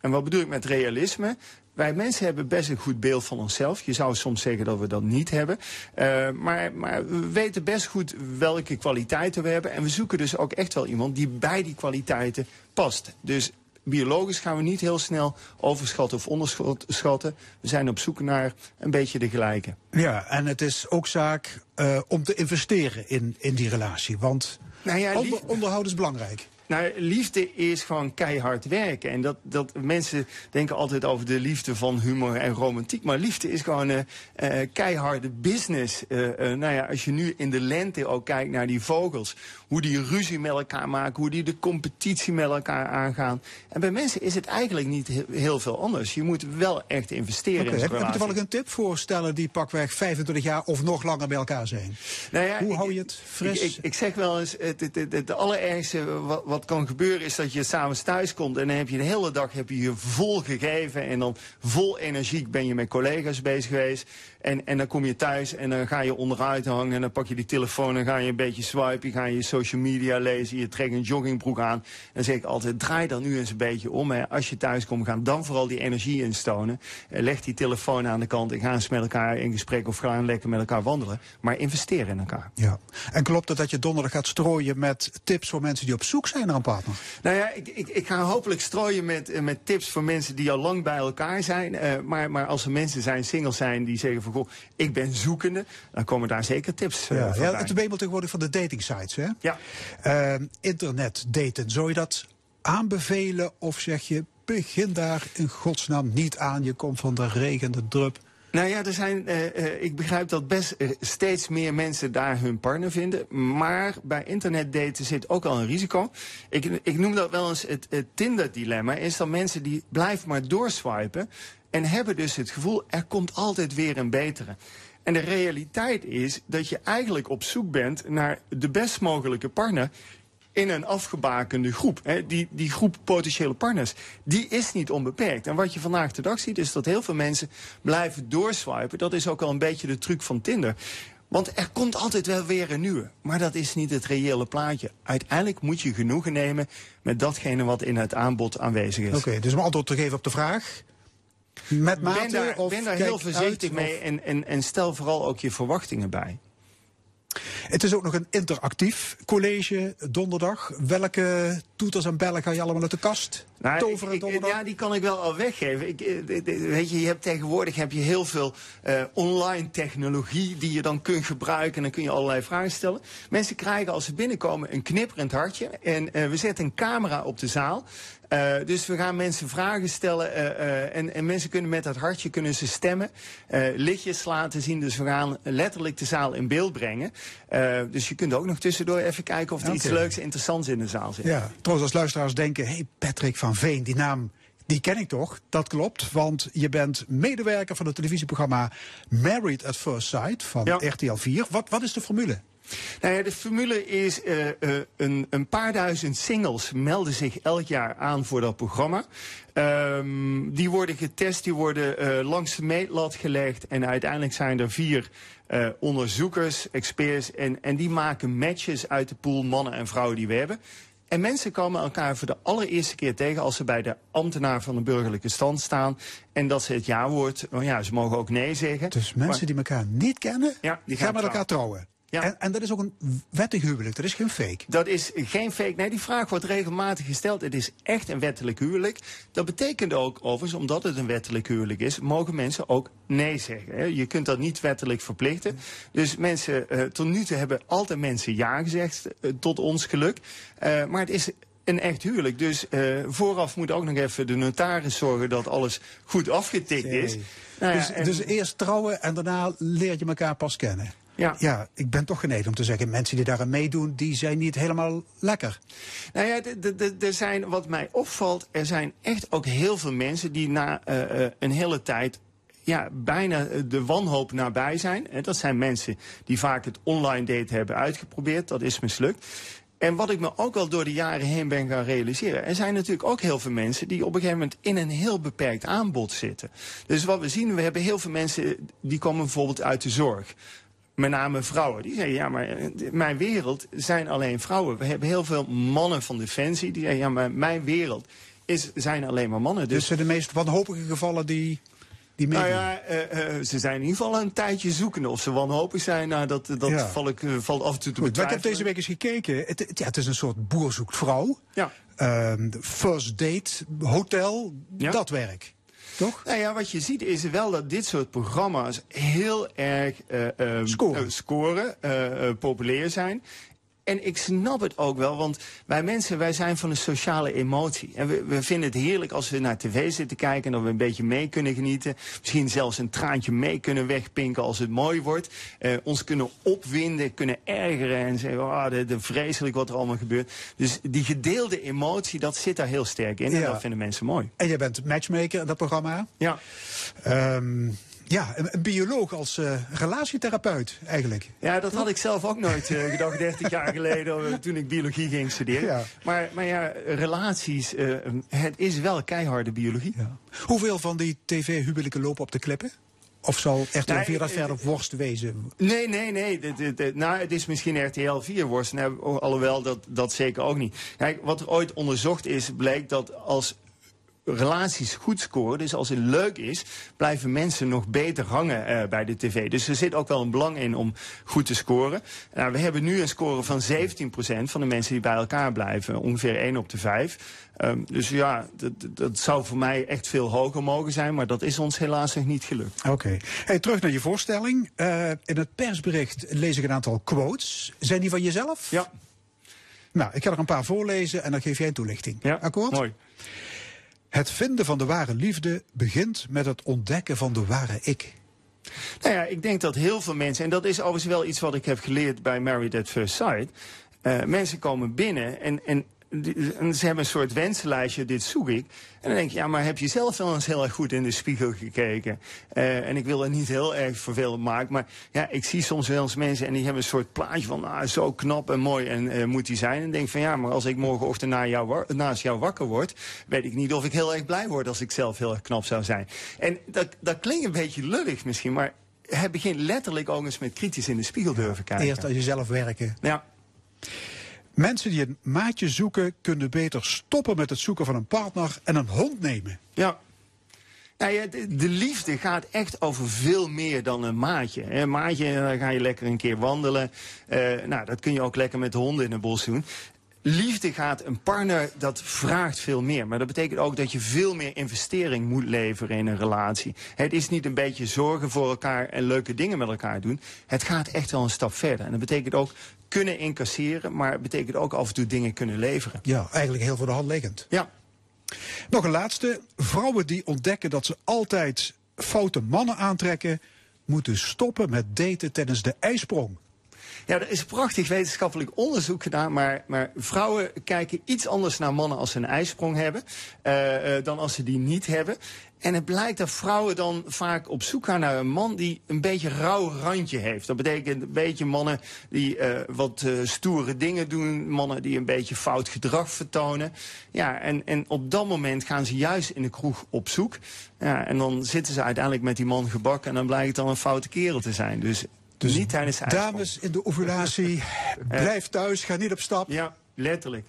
En wat bedoel ik met realisme? Wij mensen hebben best een goed beeld van onszelf. Je zou soms zeggen dat we dat niet hebben. Eh, maar, maar we weten best goed welke kwaliteiten we hebben. En we zoeken dus ook echt wel iemand die bij die kwaliteiten past. Dus biologisch gaan we niet heel snel overschatten of onderschatten. We zijn op zoek naar een beetje de gelijke. Ja, en het is ook zaak eh, om te investeren in, in die relatie. Want Nou ja, onder- onderhoud is belangrijk. Nou, liefde is gewoon keihard werken. En dat, dat mensen denken altijd over de liefde van humor en romantiek. Maar liefde is gewoon een eh keiharde business. Eh, eh, nou ja, als je nu in de lente ook kijkt naar die vogels. Hoe die ruzie met elkaar maken. Hoe die de competitie met elkaar aangaan. En bij mensen is het eigenlijk niet he- heel veel anders. Je moet wel echt investeren Oké, in zo'n heb je relatie. toevallig een tip voor stellen die pakweg 25 jaar of nog langer bij elkaar zijn? Nou ja, Hoe ik- hou je het fris? Ik, ik, ik zeg wel eens, het, het, het, het allerergste wat, wat kan gebeuren is dat je s'avonds thuis komt en dan heb je de hele dag heb je je vol gegeven en dan vol energiek ben je met collega's bezig geweest. En, en dan kom je thuis en dan ga je onderuit hangen en dan pak je die telefoon en ga je een beetje swipen, ga je social media lezen, je trekt een joggingbroek aan. En dan zeg ik altijd, draai dan nu eens een beetje om. Hè. Als je thuis komt, ga dan vooral die energie instonen. Eh, leg die telefoon aan de kant en ga eens met elkaar in gesprek of ga lekker met elkaar wandelen. Maar investeer in elkaar. Ja. En klopt het dat je donderdag gaat strooien met tips voor mensen die op zoek zijn naar een partner? Nou ja, ik, ik, ik ga hopelijk strooien met, eh, met tips voor mensen die al lang bij elkaar zijn. Eh, maar, maar als er mensen zijn, singles zijn, die zeggen van ik ben zoekende, dan komen daar zeker tips eh Ja, ja, het wemelt tegenwoordig van de dating sites. Hè? Ja. Ehm, internet daten, zou je dat aanbevelen of zeg je begin daar in godsnaam niet aan, je komt van de regen, de drup. Nou ja, er zijn, eh, eh, ik begrijp dat best steeds meer mensen daar hun partner vinden. Maar bij internetdaten zit ook al een risico. Ik, ik noem dat wel eens het, het Tinder-dilemma. Is dat mensen die blijven maar doorswipen. En hebben dus het gevoel, er komt altijd weer een betere. En de realiteit is dat je eigenlijk op zoek bent naar de best mogelijke partner in een afgebakende groep. Hè. Die, die groep potentiële partners, die is niet onbeperkt. En wat je vandaag de dag ziet, is dat heel veel mensen blijven doorswipen. Dat is ook al een beetje de truc van Tinder. Want er komt altijd wel weer een nieuwe. Maar dat is niet het reële plaatje. Uiteindelijk moet je genoegen nemen met datgene wat in het aanbod aanwezig is. Oké, dus om antwoord te geven op de vraag. Met mate ben daar, of ben daar heel voorzichtig uit, mee of- en, en, en stel vooral ook je verwachtingen bij. Het is ook nog een interactief college donderdag. Welke toeters en bellen ga je allemaal uit de kast? Nou, ik- ik- donderdag? Ja, die kan ik wel al weggeven. Ik, eh, weet je, je hebt tegenwoordig heb je heel veel eh, online technologie die je dan kunt gebruiken. En dan kun je allerlei vragen stellen. Mensen krijgen als ze binnenkomen een knipperend hartje. En eh, we zetten een camera op de zaal. Eh, dus we gaan mensen vragen stellen eh, eh, en, en mensen kunnen met dat hartje kunnen ze stemmen, lichtjes laten zien. Dus we gaan letterlijk de zaal in beeld brengen. Dus je kunt ook nog tussendoor even kijken of er iets leuks en interessants in de zaal zit. Ja, trouwens als luisteraars denken, hé hey, Patrick van Veen, die naam, die ken ik toch? Dat klopt, want je bent medewerker van het televisieprogramma Married at First Sight van Ja. RTL 4. Wat, wat is de formule? Nou ja, de formule is eh, eh, een, een paar duizend singles melden zich elk jaar aan voor dat programma. Ehm, die worden getest, die worden eh, langs de meetlat gelegd. En uiteindelijk zijn er vier onderzoekers, experts. En, en die maken matches uit de pool mannen en vrouwen die we hebben. En mensen komen elkaar voor de allereerste keer tegen als ze bij de ambtenaar van de burgerlijke stand staan. En dat ze het ja-woord, oh ja, ze mogen ook nee zeggen. Dus mensen die elkaar niet kennen, Ja, die gaan, gaan met elkaar trouwen. Ja. En, en dat is ook een wettig huwelijk, dat is geen fake. Dat is geen fake. Nee, die vraag wordt regelmatig gesteld. Het is echt een wettelijk huwelijk. Dat betekent ook, overigens, omdat het een wettelijk huwelijk is, mogen mensen ook nee zeggen. hè. Je kunt dat niet wettelijk verplichten. Dus mensen, eh, tot nu toe hebben altijd mensen ja gezegd, eh, tot ons geluk. Eh, maar het is een echt huwelijk. Dus vooraf moet ook nog even de notaris zorgen dat alles goed afgetikt is. Nou ja, dus, en- dus eerst trouwen en daarna leer je elkaar pas kennen. Ja. ja, ik ben toch geneigd om te zeggen, mensen die daaraan meedoen, die zijn niet helemaal lekker. Nou ja, er zijn, wat mij opvalt, er zijn echt ook heel veel mensen die na eh, eh, een hele tijd ja, bijna eh, de wanhoop nabij zijn. En dat zijn mensen die vaak het online daten hebben uitgeprobeerd. Dat is mislukt. En wat ik me ook wel door de jaren heen ben gaan realiseren. Er zijn natuurlijk ook heel veel mensen die op een gegeven moment in een heel beperkt aanbod zitten. Dus wat we zien, we hebben heel veel mensen die komen bijvoorbeeld uit de zorg met name vrouwen. Die zeggen, ja, maar eh, mijn wereld zijn alleen vrouwen. We hebben heel veel mannen van Defensie die zeggen, ja, maar mijn wereld is, zijn alleen maar mannen. Dus Dus, zijn de meest wanhopige gevallen die, die nou ja, eh, eh, ze zijn in ieder geval een tijdje zoekende. Of ze wanhopig zijn, nou, dat, dat Ja. val ik, eh, valt af en toe te Goed, ik heb deze week eens gekeken. Het, het- ja, het is een soort boer zoekt vrouw. Ja. Ehm, first date, hotel, Ja. dat werk. Toch? Nou ja, wat je ziet is wel dat dit soort programma's heel erg ehm, Scoren. eh, scoren eh, populair zijn. En ik snap het ook wel, want wij mensen, wij zijn van een sociale emotie. En we, we vinden het heerlijk als we naar tv zitten kijken en dat we een beetje mee kunnen genieten. Misschien zelfs een traantje mee kunnen wegpinken als het mooi wordt. Eh, ons kunnen opwinden, kunnen ergeren en zeggen, ah, de, de vreselijk wat er allemaal gebeurt. Dus die gedeelde emotie, dat zit daar heel sterk in. En dat vinden mensen mooi. En jij bent matchmaker in dat programma. Ja. Ehm, ja, een, bioloog als eh, relatietherapeut eigenlijk. Ja, dat had ik zelf ook nooit eh, gedacht, 30 jaar geleden, eh, toen ik biologie ging studeren. Ja. Maar, maar ja, relaties, het is wel keiharde biologie. Hoeveel van die tv-huwelijken lopen op de klippen? Of zal RTL Nee, 4 dat verder worst wezen? Nee, nee, nee. Nou, het is misschien RTL 4 worst. Nou, alhoewel, dat, dat zeker ook niet. Kijk, wat er ooit onderzocht is, bleek dat als relaties goed scoren, dus als het leuk is, blijven mensen nog beter hangen eh, bij de tv. Dus er zit ook wel een belang in om goed te scoren. Nou, we hebben nu een score van 17% van de mensen die bij elkaar blijven. Ongeveer 1 op de 5. Ehm, dus ja, dat, dat zou voor mij echt veel hoger mogen zijn, maar dat is ons helaas nog niet gelukt. Oké. Hey, terug naar je voorstelling. Eh, in het persbericht lees ik een aantal quotes. Zijn die van jezelf? Ja, Nou, ik ga er een paar voorlezen en dan geef jij een toelichting. ja. Akkoord? mooi. Het vinden van de ware liefde begint met het ontdekken van de ware ik. Nou ja, ik denk dat heel veel mensen, en dat is overigens wel iets wat ik heb geleerd bij Married at First Sight. eh, mensen komen binnen en, en, en ze hebben een soort wensenlijstje, dit zoek ik. En dan denk je, ja, maar heb je zelf wel eens heel erg goed in de spiegel gekeken? Eh, en ik wil er niet heel erg vervelend maken, maar ja, ik zie soms wel eens mensen en die hebben een soort plaatje van, ah, zo knap en mooi en eh, moet die zijn. En denk van, ja, maar als ik morgenochtend na jou, naast jou wakker word, weet ik niet of ik heel erg blij word als ik zelf heel erg knap zou zijn. En dat, dat klinkt een beetje lullig misschien, maar hij begint letterlijk ook eens met kritisch in de spiegel durven kijken. Eerst als je zelf werken. Ja, Mensen die een maatje zoeken, kunnen beter stoppen met het zoeken van een partner en een hond nemen. ja. De, de liefde gaat echt over veel meer dan een maatje. Een maatje, dan ga je lekker een keer wandelen. Eh, nou, dat kun je ook lekker met de honden in het bos doen. Liefde gaat, een partner, dat vraagt veel meer. Maar dat betekent ook dat je veel meer investering moet leveren in een relatie. Het is niet een beetje zorgen voor elkaar en leuke dingen met elkaar doen. Het gaat echt wel een stap verder. En dat betekent ook kunnen incasseren, maar het betekent ook af en toe dingen kunnen leveren. Ja, eigenlijk heel voor de hand liggend. Ja. Nog een laatste. Vrouwen die ontdekken dat ze altijd foute mannen aantrekken, moeten stoppen met daten tijdens de ijsprong. Ja, er is prachtig wetenschappelijk onderzoek gedaan, maar, maar vrouwen kijken iets anders naar mannen als ze een ijsprong hebben, eh, eh, dan als ze die niet hebben. En het blijkt dat vrouwen dan vaak op zoek gaan naar een man die een beetje rauw randje heeft. Dat betekent een beetje mannen die eh, wat stoere dingen doen, mannen die een beetje fout gedrag vertonen. Ja, en, en op dat moment gaan ze juist in de kroeg op zoek. Ja, en dan zitten ze uiteindelijk met die man gebakken en dan blijkt het dan een foute kerel te zijn. Dus, Dus niet tijdens ijsprong. Dames in de ovulatie, blijf thuis, ga niet op stap. Ja, letterlijk.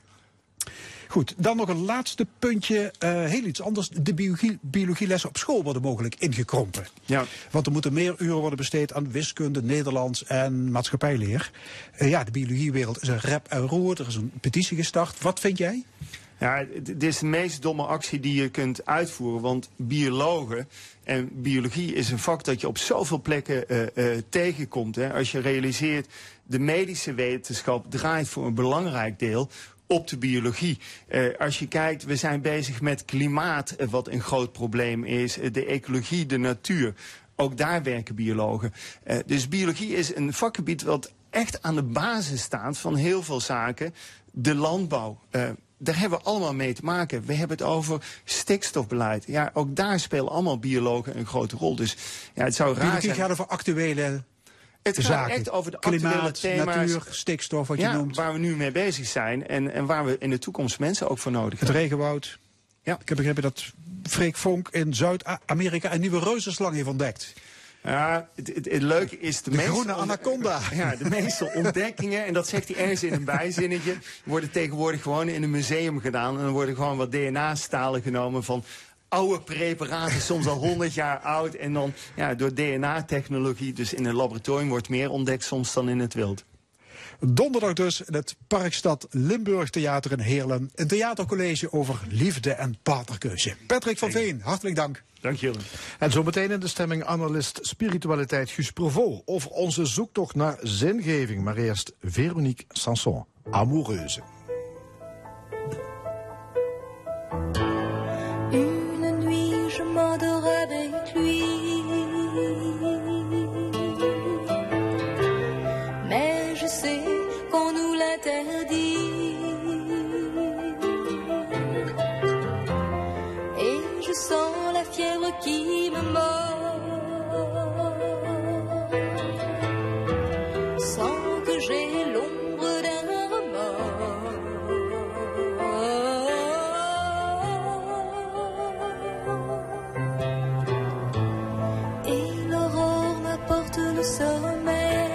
Goed, dan nog een laatste puntje. eh, heel iets anders. De biologie, biologielessen op school worden mogelijk ingekrompen. Ja. Want er moeten meer uren worden besteed aan wiskunde, Nederlands en maatschappijleer. Eh, ja, de biologiewereld is een rep en roer. Er is een petitie gestart. Wat vind jij? Ja, dit is de meest domme actie die je kunt uitvoeren. Want biologen en biologie is een vak dat je op zoveel plekken eh, eh, tegenkomt. Hè. Als je realiseert, de medische wetenschap draait voor een belangrijk deel op de biologie. Eh, als je kijkt, we zijn bezig met klimaat, wat een groot probleem is. de ecologie, de natuur. Ook daar werken biologen. Dus biologie is een vakgebied wat echt aan de basis staat van heel veel zaken. De landbouw. Daar hebben we allemaal mee te maken. We hebben het over stikstofbeleid. Ja, ook daar spelen allemaal biologen een grote rol. Dus ja, het zou raar zijn. gaat over actuele Het gaat zaken. echt over de actuele Klimaat, thema's. natuur, stikstof, wat je noemt. waar we nu mee bezig zijn en, en waar we in de toekomst mensen ook voor nodig Het hebben. regenwoud. Ja. Ik heb begrepen dat Freek Vonk in Zuid-Amerika een nieuwe reuzenslang heeft ontdekt. Ja, het, het, het leuke is de, De meeste groene anaconda. Ja, de meeste ontdekkingen, en dat zegt hij ergens in een bijzinnetje, worden tegenwoordig gewoon in een museum gedaan. En dan worden gewoon wat DNA-stalen genomen van oude preparaten, soms al 100 jaar oud. En dan ja, door DNA-technologie, dus in een laboratorium, wordt meer ontdekt soms dan in het wild. Donderdag dus in het Parkstad Limburg Theater in Heerlen. Een theatercollege over liefde en partnerkeuze. Patrick van Veen, hartelijk dank. Dank jullie. En zometeen in de stemming analist spiritualiteit Guus Provo over onze zoektocht naar zingeving. Maar eerst Veronique Sanson, amoureuse. Une nuit, je m'endors avec lui. Sens la fièvre qui me mord. Sans que j'ai l'ombre d'un remords. Et l'aurore m'apporte le sommeil.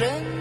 Je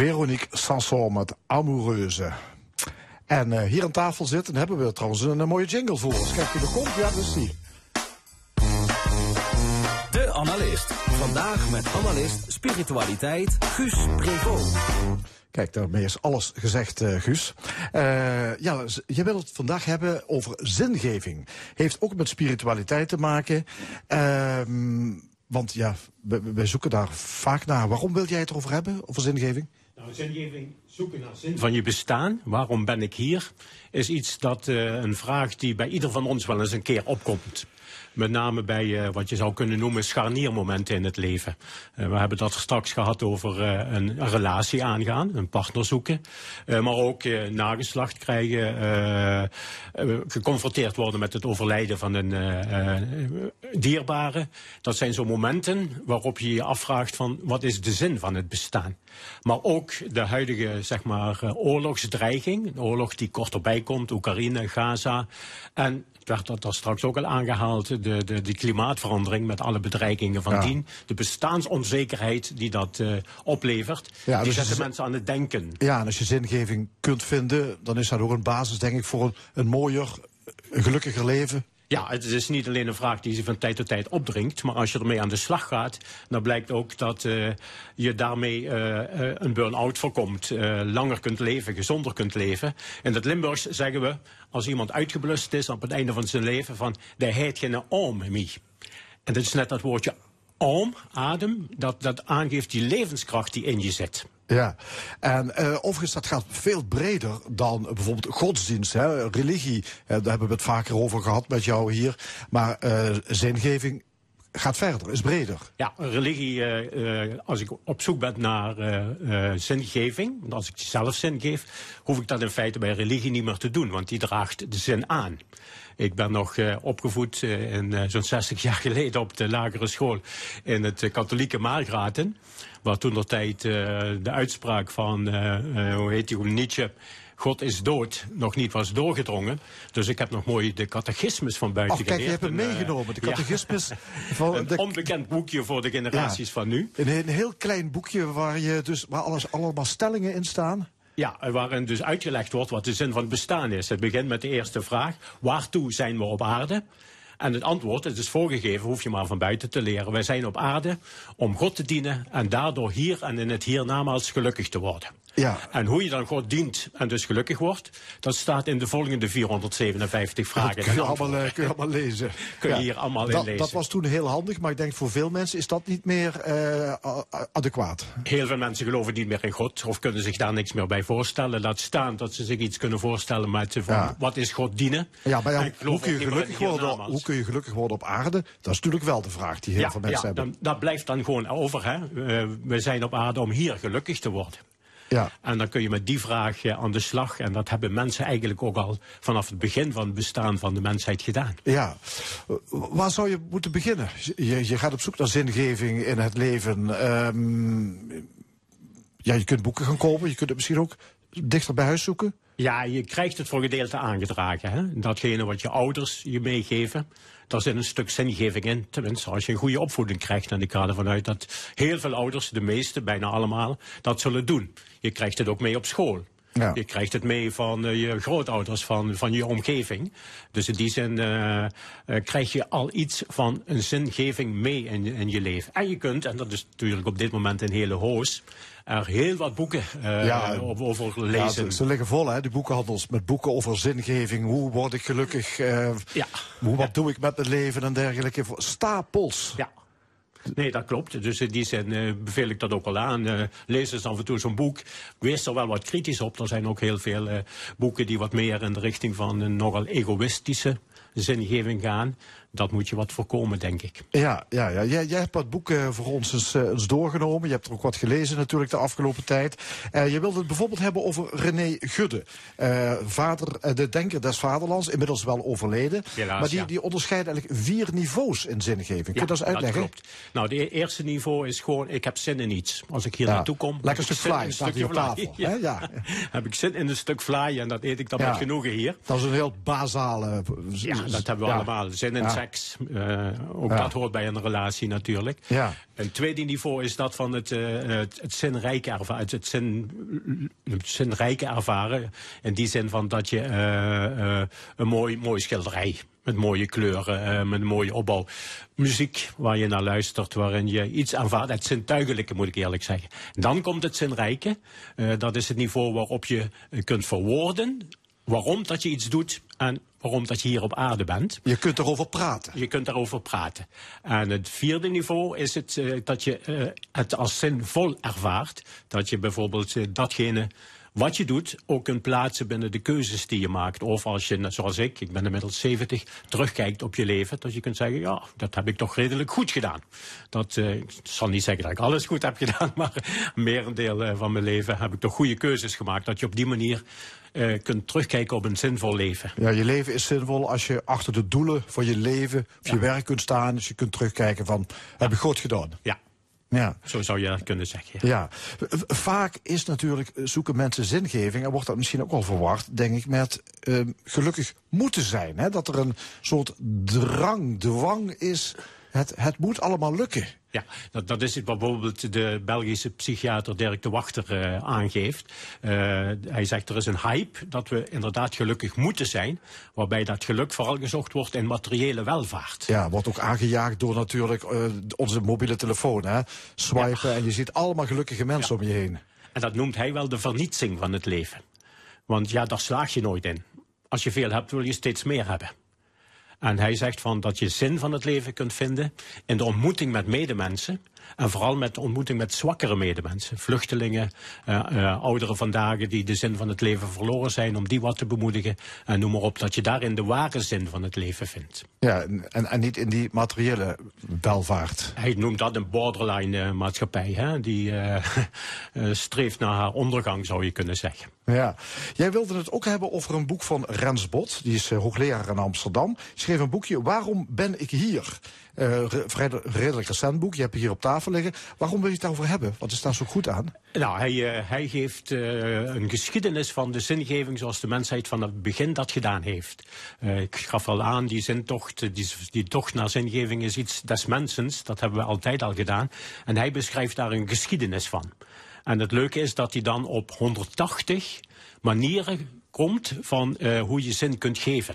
Veronique Sanson met Amoureuse. En eh, hier aan tafel zitten hebben we trouwens een, een mooie jingle voor ons. Kijk, die er komt, ja, dus die. De Analist. Vandaag met analist spiritualiteit Guus Prevot. Kijk, daarmee is alles gezegd, eh, Guus. Eh, ja, je wil het vandaag hebben over zingeving. Heeft ook met spiritualiteit te maken. Ehm, want ja, wij zoeken daar vaak naar. Waarom wil jij het erover hebben, over zingeving? Nou, zoeken naar zin van je bestaan. Waarom ben ik hier? Is iets dat eh, een vraag die bij ieder van ons wel eens een keer opkomt. Met name bij eh, wat je zou kunnen noemen scharniermomenten in het leven. Eh, we hebben dat straks gehad over eh, een, een relatie aangaan, een partner zoeken. Maar ook nageslacht krijgen, geconfronteerd worden met het overlijden van een dierbare. Dat zijn zo momenten waarop je je afvraagt van wat is de zin van het bestaan. Maar ook de huidige zeg maar, oorlogsdreiging, een oorlog die korterbij komt, Oekraïne, Gaza. En werd dat daar straks ook al aangehaald, de, de, die klimaatverandering met alle bedreigingen van Ja. dien. De bestaansonzekerheid die dat eh, oplevert, Ja, die dus zetten je- mensen aan het denken. Ja, en als je zingeving kunt vinden, dan is dat ook een basis, denk ik, voor een, een mooier, een gelukkiger leven. Ja, het is niet alleen een vraag die ze van tijd tot tijd opdringt. Maar als je ermee aan de slag gaat, dan blijkt ook dat eh, je daarmee eh, eh, een burn-out voorkomt. langer kunt leven, gezonder kunt leven. In het Limburgs zeggen we, als iemand uitgeblust is op het einde van zijn leven, van, de heet geen om me. En dat is net dat woordje om, adem, dat, dat aangeeft die levenskracht die in je zit. Ja, en eh, overigens, dat gaat veel breder dan bijvoorbeeld godsdienst, hè, religie. daar hebben we het vaker over gehad met jou hier. Maar eh, zingeving gaat verder, is breder. Ja, religie, eh, als ik op zoek ben naar zingeving, als ik zelf zin geef, hoef ik dat in feite bij religie niet meer te doen, want die draagt de zin aan. Ik ben nog opgevoed eh, in, zo'n 60 jaar geleden op de lagere school in het katholieke Margraten, waar toen de tijd eh, de uitspraak van, eh, eh, hoe heet die, Nietzsche, God is dood, nog niet was doorgedrongen. Dus ik heb nog mooi de catechismus van buiten Ach, kijk, je hebt hem meegenomen. De ja. catechismus van Een de, onbekend boekje voor de generaties van nu. een, een heel klein boekje waar, je dus, waar alles, allemaal stellingen in staan. Ja, waarin dus uitgelegd wordt wat de zin van het bestaan is. Het begint met de eerste vraag: waartoe zijn we op aarde? En het antwoord, het is voorgegeven, hoef je maar van buiten te leren. Wij zijn op aarde om God te dienen en daardoor hier en in het hiernamaals gelukkig te worden. Ja. En hoe je dan God dient en dus gelukkig wordt, dat staat in de volgende 457 vragen. Dat kun je, allemaal, eh, kun je allemaal lezen. Kun je hier allemaal in dat, lezen. Dat was toen heel handig, maar ik denk voor veel mensen is dat niet meer eh, adequaat. Heel veel mensen geloven niet meer in God of kunnen zich daar niks meer bij voorstellen. Laat staan dat ze zich iets kunnen voorstellen met van, Ja. wat is God dienen. Ja, maar hoe, kun je gelukkig worden, hoe kun je gelukkig worden op aarde? Dat is natuurlijk wel de vraag die heel veel mensen hebben. Dan, dat blijft dan gewoon over. Hè? Eh, we zijn op aarde om hier gelukkig te worden. Ja. En dan kun je met die vraag aan de slag. En dat hebben mensen eigenlijk ook al vanaf het begin van het bestaan van de mensheid gedaan. Ja, waar zou je moeten beginnen? Je, je gaat op zoek naar zingeving in het leven. Ehm, ja, je kunt boeken gaan kopen, je kunt het misschien ook dichter bij huis zoeken. Ja, je krijgt het voor gedeelte aangedragen. Hè? Datgene wat je ouders je meegeven, daar zit een stuk zingeving in. Tenminste, als je een goede opvoeding krijgt. En ik ga ervan uit dat heel veel ouders, de meeste, bijna allemaal, dat zullen doen. Je krijgt het ook mee op school. Ja. Je krijgt het mee van eh, je grootouders, van, van je omgeving. Dus in die zin eh, eh, krijg je al iets van een zingeving mee in, in je leven. En je kunt, en dat is natuurlijk op dit moment een hele hoos, er heel wat boeken eh, Ja. over, Ja, lezen. ze, ze liggen vol, hè, de boekenhandels, met boeken over zingeving. Hoe word ik gelukkig? eh, Ja. hoe, wat doe ik met mijn leven en dergelijke. Stapels. Ja. Nee, dat klopt. Dus in die zin eh, beveel ik dat ook wel aan. Eh, lees eens af en toe zo'n boek. Wees er wel wat kritisch op. Er zijn ook heel veel eh, boeken die wat meer in de richting van een nogal egoïstische zingeving gaan. Dat moet je wat voorkomen, denk ik. Ja, ja, ja. Jij, jij hebt wat boeken voor ons eens, eh, eens doorgenomen. Je hebt er ook wat gelezen natuurlijk de afgelopen tijd. Eh, je wilde het bijvoorbeeld hebben over René Gudde. Eh, vader, eh, de denker des vaderlands, inmiddels wel overleden. Helaas, maar die, ja. die onderscheidt eigenlijk vier niveaus in zingeving. Kun je dat eens uitleggen? klopt. Nou, het eerste niveau is gewoon, ik heb zin in iets. Als ik hier Ja, naartoe kom... lekker stuk zin fly een stukje op tafel? Ja. heb ik zin in een stuk fly en dat eet ik dan met genoegen hier. Dat is een heel basale... Ja, dat hebben we allemaal. Zin in seks. eh, ook dat hoort bij een relatie natuurlijk. Ja. Een tweede niveau is dat van het, eh, het, het zinrijke ervaren. Het, zin, het zinrijke ervaren. In die zin van dat je eh, eh, een mooi, mooi schilderij. Met mooie kleuren, eh, met een mooie opbouw. Muziek waar je naar luistert, waarin je iets ervaart. Het zintuigelijke moet ik eerlijk zeggen. Dan komt het zinrijke. Eh, dat is het niveau waarop je eh, kunt verwoorden waarom dat je iets doet en waarom dat je hier op aarde bent. Je kunt erover praten. Je kunt daarover praten. En het vierde niveau is het dat je het als zinvol ervaart. Dat je bijvoorbeeld datgene wat je doet ook kunt plaatsen binnen de keuzes die je maakt. Of als je, net zoals ik, ik ben inmiddels 70, terugkijkt op je leven. Dat je kunt zeggen, ja, dat heb ik toch redelijk goed gedaan. Dat, eh, ik zal niet zeggen dat ik alles goed heb gedaan, maar een merendeel eh, van mijn leven heb ik toch goede keuzes gemaakt. Dat je op die manier eh, kunt terugkijken op een zinvol leven. Ja, je leven is zinvol als je achter de doelen van je leven of je werk kunt staan. Dus je kunt terugkijken van, heb ik goed gedaan. Ja, Ja. zo zou je dat kunnen zeggen. ja. Vaak is natuurlijk, eh, zoeken mensen zingeving, en wordt dat misschien ook wel verwacht, denk ik, met eh, gelukkig moeten zijn. Hè? Dat er een soort drang, dwang is, het, het moet allemaal lukken. Ja, dat, dat is wat bijvoorbeeld de Belgische psychiater Dirk de Wachter eh, aangeeft. Eh, hij zegt er is een hype dat we inderdaad gelukkig moeten zijn. Waarbij dat geluk vooral gezocht wordt in materiële welvaart. Ja, wordt ook aangejaagd door natuurlijk eh, onze mobiele telefoon. Hè? Swipen en je ziet allemaal gelukkige mensen om je heen. En dat noemt hij wel de vernietsing van het leven. Want ja, daar slaag je nooit in. Als je veel hebt, wil je steeds meer hebben. En hij zegt van dat je zin van het leven kunt vinden in de ontmoeting met medemensen. En vooral met de ontmoeting met zwakkere medemensen. Vluchtelingen, eh, eh, ouderen vandaag die de zin van het leven verloren zijn. Om die wat te bemoedigen. En noem maar op dat je daarin de ware zin van het leven vindt. Ja, en, en niet in die materiële welvaart. Hij noemt dat een borderline eh, maatschappij. Hè? Die streeft naar haar ondergang zou je kunnen zeggen. Ja. Jij wilde het ook hebben over een boek van Rens Bot. Die is hoogleraar in Amsterdam. Schreef een boekje, Waarom ben ik hier? Eh, re- vrij redelijk recent boek. Je hebt hier op tafel liggen. Waarom wil je het daarover hebben? Wat is daar zo goed aan? Nou, hij, eh, hij geeft eh, een geschiedenis van de zingeving zoals de mensheid van het begin dat gedaan heeft. Eh, ik gaf al aan, die zintocht, eh, die, die tocht naar zingeving is iets des mensens. Dat hebben we altijd al gedaan. En hij beschrijft daar een geschiedenis van. En het leuke is dat hij dan op 180 manieren komt van eh, hoe je zin kunt geven.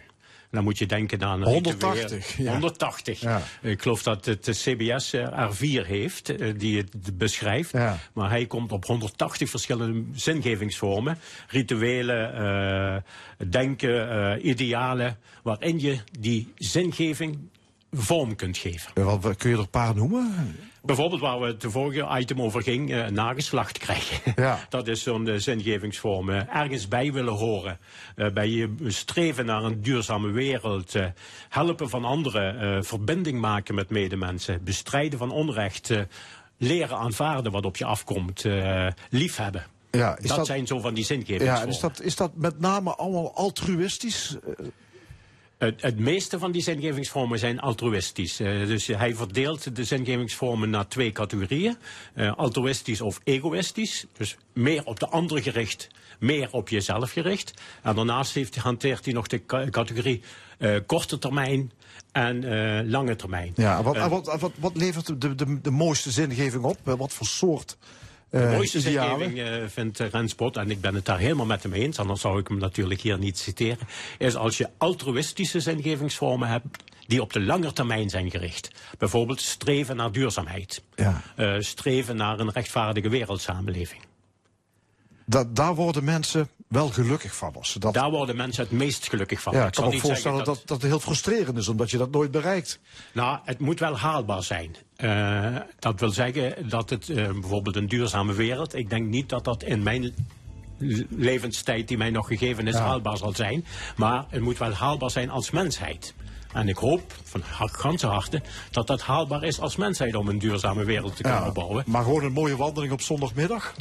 Dan moet je denken aan... 180, ja. 180. Ja. Ik geloof dat het de CBS er vier heeft eh, die het beschrijft. Ja. Maar hij komt op 180 verschillende zingevingsvormen. Rituelen, eh, denken, eh, idealen. Waarin je die zingeving vorm kunt geven. Wat, kun je er een paar noemen? Bijvoorbeeld waar we het de vorige item over ging, eh, nageslacht krijgen. Ja. Dat is zo'n eh, zingevingsvorm. Eh, ergens bij willen horen. Bij je streven naar een duurzame wereld. helpen van anderen. verbinding maken met medemensen. Bestrijden van onrecht. leren aanvaarden wat op je afkomt. liefhebben. Ja, dat, dat- zijn zo van die Ja, zingevingsvormen. en is dat, is dat met name allemaal altruïstisch? Het, het meeste van die zingevingsvormen zijn altruïstisch. Eh, dus hij verdeelt de zingevingsvormen naar twee categorieën. Eh, altruïstisch of egoïstisch. Dus meer op de ander gericht, meer op jezelf gericht. En daarnaast heeft, hanteert hij nog de ca- categorie eh, korte termijn en lange termijn. Ja, wat, wat, wat, wat levert de, de, de mooiste zingeving op? Wat voor soort De eh, mooiste idealen. zingeving eh, vindt eh, Renspot, en ik ben het daar helemaal met hem eens, anders zou ik hem natuurlijk hier niet citeren, is als je altruïstische zingevingsvormen hebt die op de lange termijn zijn gericht. Bijvoorbeeld streven naar duurzaamheid. Ja. Streven naar een rechtvaardige wereldsamenleving. Da daar worden mensen wel gelukkig van. Ze dat... Daar worden mensen het meest gelukkig van. ja, ik kan me voorstellen zeggen dat... Dat, het heel frustrerend is, omdat je dat nooit bereikt. Nou, het moet wel haalbaar zijn. Eh, dat wil zeggen dat het eh, bijvoorbeeld een duurzame wereld. Ik denk niet dat dat in mijn levenstijd die mij nog gegeven is Ja. haalbaar zal zijn. Maar het moet wel haalbaar zijn als mensheid. En ik hoop van ganse harte dat dat haalbaar is als mensheid om een duurzame wereld te kunnen Ja, bouwen. maar gewoon een mooie wandeling op zondagmiddag.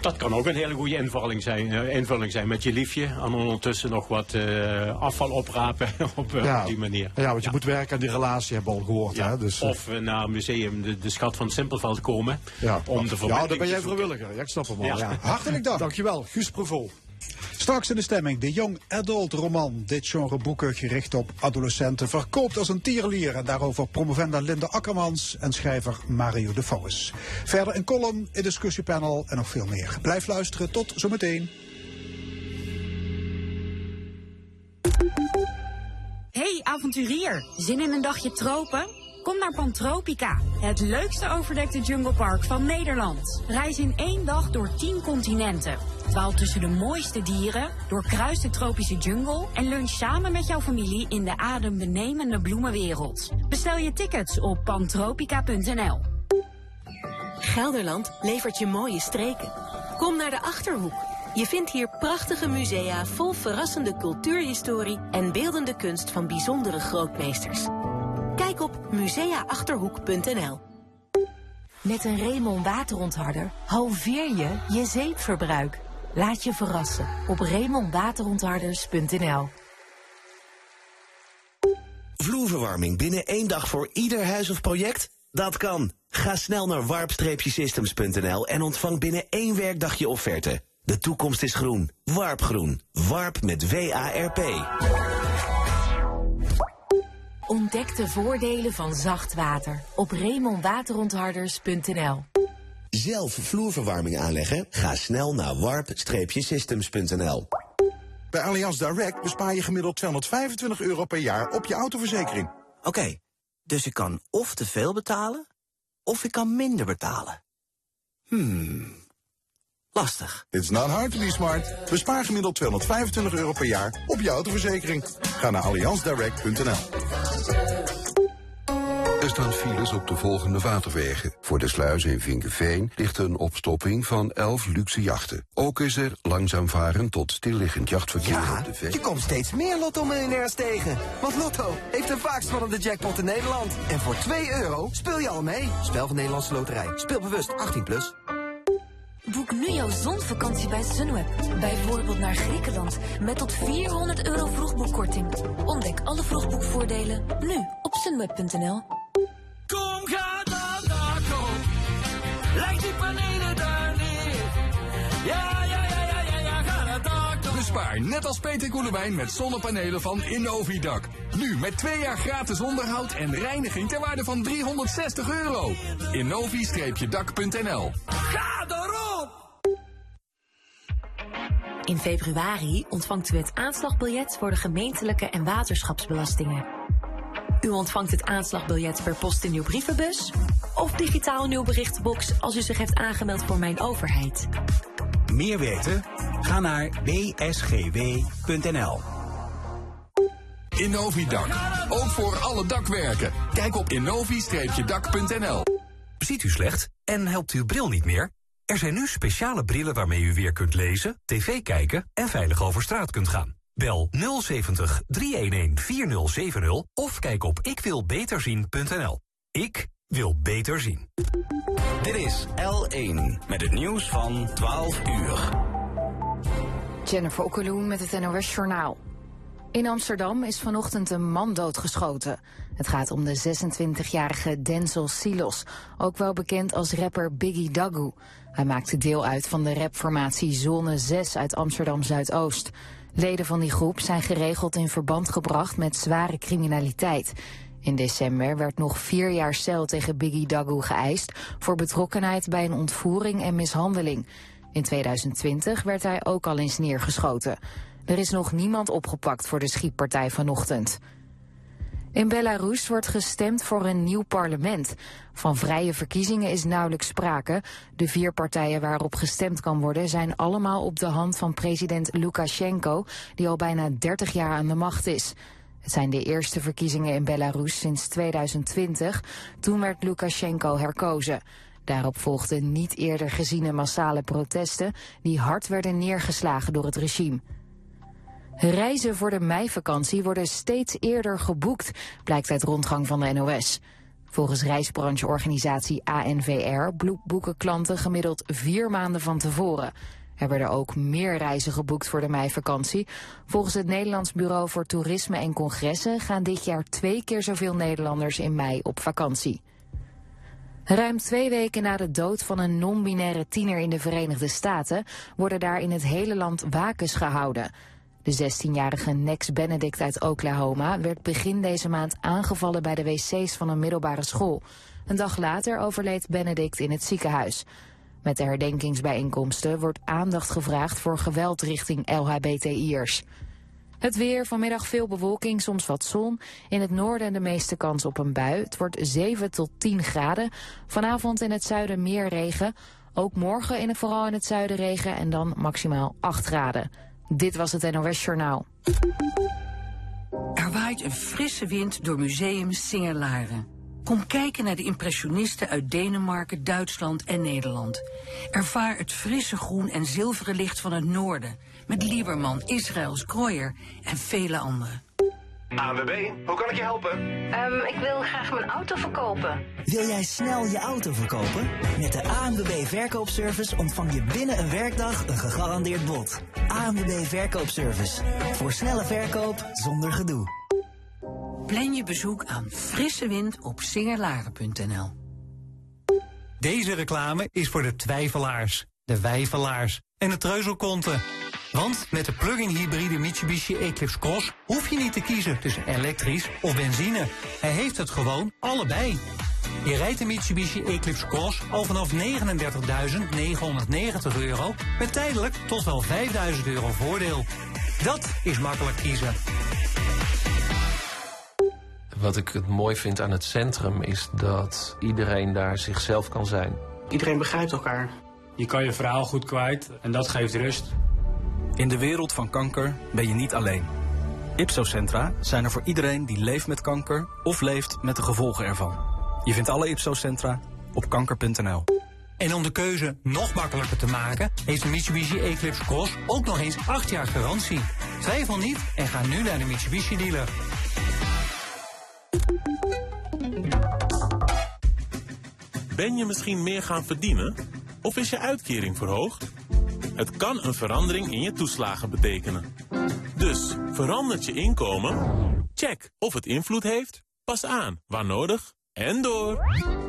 Dat kan ook een hele goede invulling zijn, eh, invulling zijn met je liefje. En ondertussen nog wat eh, afval oprapen op, eh, ja, op die manier. Ja, want je moet werken aan die relatie, hebben we al gehoord. Ja, Hè? Dus, of naar een museum de, de schat van Simpelveld komen. ja. Om de ja, dan ben jij vrijwilliger. Ja, ik snap hem al. Ja. Ja. Hartelijk dank. Dankjewel, Guus Prevol. Straks in de stemming de Young Adult roman. Dit genre boeken gericht op adolescenten verkoopt als een tierenlier. En daarover promovenda Linde Akkermans en schrijver Mario de Vouwes. Verder een column, een discussiepanel en nog veel meer. Blijf luisteren, tot zometeen. Hey avonturier, zin in een dagje tropen? Kom naar Pantropica, het leukste overdekte junglepark van Nederland. Reis in één dag door 10 continenten. Dwaal tussen de mooiste dieren, doorkruis de tropische jungle en lunch samen met jouw familie in de adembenemende bloemenwereld. Bestel je tickets op pantropica.nl. Gelderland levert je mooie streken. Kom naar de Achterhoek. Je vindt hier prachtige musea vol verrassende cultuurhistorie en beeldende kunst van bijzondere grootmeesters. Kijk op museaachterhoek.nl. Met een Remon waterontharder halveer je je zeepverbruik. Laat je verrassen op remonwaterontharders.nl. Vloerverwarming binnen één dag voor ieder huis of project? Dat kan. Ga snel naar warp-systems.nl en ontvang binnen één werkdag je offerte. De toekomst is groen. Warpgroen. Warp met W-A-R-P. Ontdek de voordelen van zacht water op remonwaterontharders.nl. Zelf vloerverwarming aanleggen? Ga snel naar warp-systems.nl. Bij Allianz Direct bespaar je gemiddeld 225 euro per jaar op je autoverzekering. Oké, dus ik kan of te veel betalen, of ik kan minder betalen. Hmm, lastig. It's not hard to be smart. Bespaar gemiddeld 225 euro per jaar op je autoverzekering. Ga naar allianzdirect.nl. Er staan files op de volgende waterwegen. Voor de sluizen in Vinkenveen ligt een opstopping van 11 luxe jachten. Ook is er langzaam varen tot stilliggend jachtverkeer Ja, op de Veen. je komt steeds meer Lotto-miljonairs tegen. Want Lotto heeft de vaakst spannende jackpot in Nederland. En voor 2 euro speel je al mee. Spel van Nederlandse Loterij. Speel bewust 18+. Plus. Boek nu jouw zonvakantie bij Sunweb. Bijvoorbeeld naar Griekenland met tot 400 euro vroegboekkorting. Ontdek alle vroegboekvoordelen nu op sunweb.nl. Bespaar net als Peter Koelewijn met zonnepanelen van Innovidak. Nu met twee jaar gratis onderhoud en reiniging ter waarde van 360 euro. Innovi-dak.nl Ga erop! In februari ontvangt u het aanslagbiljet voor de gemeentelijke en waterschapsbelastingen. U ontvangt het aanslagbiljet per post in uw brievenbus of digitaal in uw berichtenbox als u zich heeft aangemeld voor Mijn Overheid. Meer weten? Ga naar bsgw.nl. Innovidak. Ook voor alle dakwerken. Kijk op innovi-dak.nl. Ziet u slecht en helpt uw bril niet meer? Er zijn nu speciale brillen waarmee u weer kunt lezen, tv kijken en veilig over straat kunt gaan. Bel 070 311 4070 of kijk op ikwilbeterzien.nl. Ik wil beter zien. Dit is L1 met het nieuws van 12 uur. Jennifer Okkeloen met het NOS Journaal. In Amsterdam is vanochtend een man doodgeschoten. Het gaat om de 26-jarige Denzel Silos, ook wel bekend als rapper Biggie Dagu. Hij maakte deel uit van de rapformatie Zone 6 uit Amsterdam Zuidoost. Leden van die groep zijn geregeld in verband gebracht met zware criminaliteit. In december werd nog vier jaar cel tegen Biggie Dagu geëist voor betrokkenheid bij een ontvoering en mishandeling. In 2020 werd hij ook al eens neergeschoten. Er is nog niemand opgepakt voor de schietpartij vanochtend. In Belarus wordt gestemd voor een nieuw parlement. Van vrije verkiezingen is nauwelijks sprake. De vier partijen waarop gestemd kan worden zijn allemaal op de hand van president Lukashenko, die al bijna 30 jaar aan de macht is. Het zijn de eerste verkiezingen in Belarus sinds 2020. Toen werd Lukashenko herkozen. Daarop volgden niet eerder geziene massale protesten die hard werden neergeslagen door het regime. Reizen voor de meivakantie worden steeds eerder geboekt, blijkt uit rondgang van de NOS. Volgens reisbrancheorganisatie ANVR boeken klanten gemiddeld vier maanden van tevoren. Er werden ook meer reizen geboekt voor de meivakantie. Volgens het Nederlands Bureau voor Toerisme en Congressen gaan dit jaar twee keer zoveel Nederlanders in mei op vakantie. Ruim twee weken na de dood van een non-binaire tiener in de Verenigde Staten worden daar in het hele land wakens gehouden. De 16-jarige Nex Benedict uit Oklahoma werd begin deze maand aangevallen bij de wc's van een middelbare school. Een dag later overleed Benedict in het ziekenhuis. Met de herdenkingsbijeenkomsten wordt aandacht gevraagd voor geweld richting LHBTI'ers. Het weer, vanmiddag veel bewolking, soms wat zon. In het noorden de meeste kans op een bui. Het wordt 7 tot 10 graden. Vanavond in het zuiden meer regen. Ook morgen in het, vooral in het zuiden regen en dan maximaal 8 graden. Dit was het NOS Journaal. Er waait een frisse wind door museum Singelaren. Kom kijken naar de impressionisten uit Denemarken, Duitsland en Nederland. Ervaar het frisse groen en zilveren licht van het noorden... met Lieberman, Israëls, Krooyer en vele anderen. ANWB, hoe kan ik je helpen? Ehm, ik wil graag mijn auto verkopen. Wil jij snel je auto verkopen? Met de ANWB Verkoopservice ontvang je binnen een werkdag een gegarandeerd bod. ANWB Verkoopservice. Voor snelle verkoop zonder gedoe. Plan je bezoek aan frisse wind op singerlaren.nl. Deze reclame is voor de twijfelaars, de wijfelaars en de treuzelkonten. Want met de plug-in hybride Mitsubishi Eclipse Cross hoef je niet te kiezen tussen elektrisch of benzine. Hij heeft het gewoon allebei. Je rijdt de Mitsubishi Eclipse Cross al vanaf 39.990 euro... met tijdelijk tot wel 5.000 euro voordeel. Dat is makkelijk kiezen. Wat ik het mooi vind aan het centrum is dat iedereen daar zichzelf kan zijn. Iedereen begrijpt elkaar. Je kan je verhaal goed kwijt en dat geeft rust. In de wereld van kanker ben je niet alleen. Ipsocentra zijn er voor iedereen die leeft met kanker of leeft met de gevolgen ervan. Je vindt alle Ipsocentra op kanker.nl. En om de keuze nog makkelijker te maken, heeft de Mitsubishi Eclipse Cross ook nog eens 8 jaar garantie. Twijfel niet en ga nu naar de Mitsubishi dealer. Ben je misschien meer gaan verdienen? Of is je uitkering verhoogd? Het kan een verandering in je toeslagen betekenen. Dus verandert je inkomen? Check of het invloed heeft. Pas aan waar nodig en door.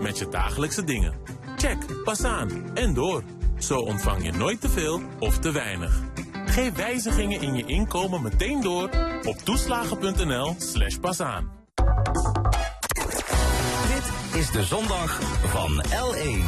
Met je dagelijkse dingen. Check, pas aan en door. Zo ontvang je nooit te veel of te weinig. Geef wijzigingen in je inkomen meteen door op toeslagen.nl slash pasaan. Is de zondag van L1.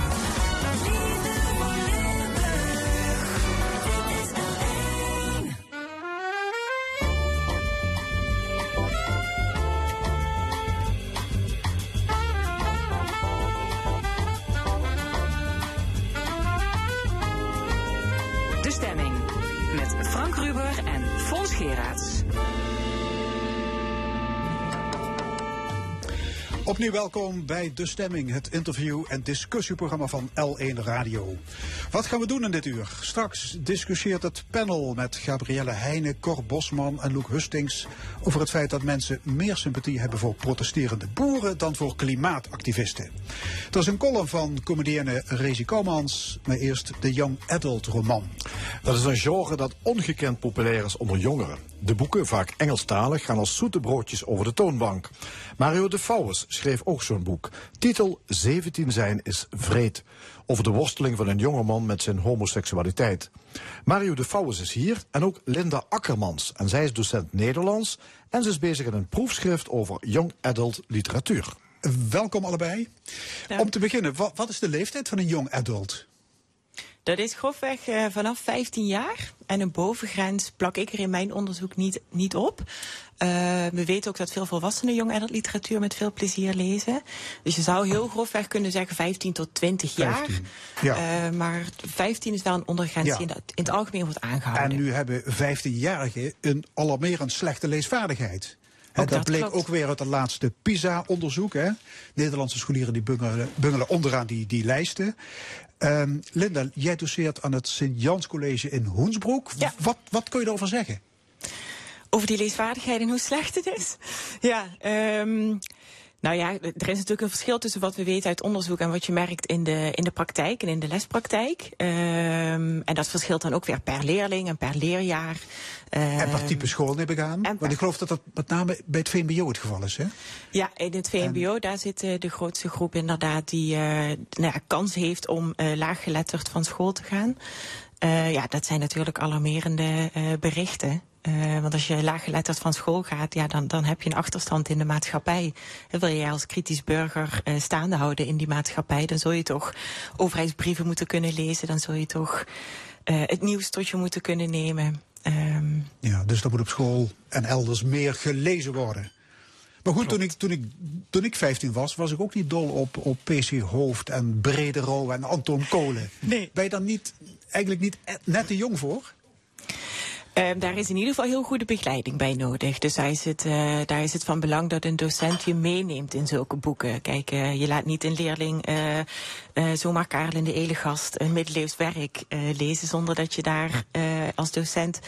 De stemming. Met Frank Ruber en Fons Geraerts. Opnieuw welkom bij De Stemming, het interview- en discussieprogramma van L1 Radio. Wat gaan we doen in dit uur? Straks discussieert het panel met Gabrielle Heijnen, Cor Bosman en Loek Hustings over het feit dat mensen meer sympathie hebben voor protesterende boeren dan voor klimaatactivisten. Er is een column van comedienne Rezi Komans, maar eerst de Young Adult roman. Dat is een genre dat ongekend populair is onder jongeren. De boeken, vaak Engelstalig, gaan als zoete broodjes over de toonbank. Mario de Fouwes schreef ook zo'n boek. Titel 17 zijn is vreed. Over de worsteling van een jongeman met zijn homoseksualiteit. Mario de Fouwes is hier en ook Linda Akkermans. En zij is docent Nederlands en ze is bezig aan een proefschrift over young adult literatuur. Welkom allebei. Om te beginnen, wat, wat is de leeftijd van een young adult? Dat is grofweg uh, vanaf 15 jaar. En een bovengrens plak ik er in mijn onderzoek niet, niet op. Uh, we weten ook dat veel volwassenen jong adult literatuur met veel plezier lezen. Dus je zou heel grofweg kunnen zeggen 15 tot 20 jaar. 15, ja. Uh, maar 15 is wel een ondergrens Ja. die in, het algemeen wordt aangehouden. En nu hebben 15-jarigen een alarmerend slechte leesvaardigheid. Dat, bleek klopt. ook weer uit het laatste PISA-onderzoek. Nederlandse scholieren die bungelen, bungelen onderaan die, die lijsten. Ehm, Linda, jij doseert aan het Sint-Jans College in Hoensbroek. Wat, wat kun je erover zeggen? Over die leesvaardigheid en hoe slecht het is. Ja, ehm nou ja, er is natuurlijk een verschil tussen wat we weten uit onderzoek en wat je merkt in de, in de praktijk en in de lespraktijk. Ehm en dat verschilt dan ook weer per leerling en per leerjaar. En per Ehm, type school neem ik aan. Want ik geloof dat dat met name bij het VMBO het geval is. Hè? Ja, in het VMBO, daar zit eh, de grootste groep inderdaad die eh, nou ja, kans heeft om eh, laaggeletterd van school te gaan. Ja, dat zijn natuurlijk alarmerende berichten. Eh, want als je laaggeletterd van school gaat, ja, dan, dan heb je een achterstand in de maatschappij. En wil je je als kritisch burger eh, staande houden in die maatschappij, dan zul je toch overheidsbrieven moeten kunnen lezen. Dan zul je toch eh, het nieuws tot je moeten kunnen nemen. Ehm, Ja, dus dat moet op school en elders meer gelezen worden. Maar goed, toen ik, toen, ik, toen ik 15 was, was ik ook niet dol op, op PC Hoofd en Bredero en Anton Kolen. Nee. Ben je dan niet, eigenlijk niet e- net te jong voor? Ehm, daar is in ieder geval heel goede begeleiding bij nodig. Dus daar is, het, eh, daar is het van belang dat een docent je meeneemt in zulke boeken. Kijk, eh, je laat niet een leerling eh, zomaar Karel in de Elegast een middeleeuws werk lezen... zonder dat je daar als docent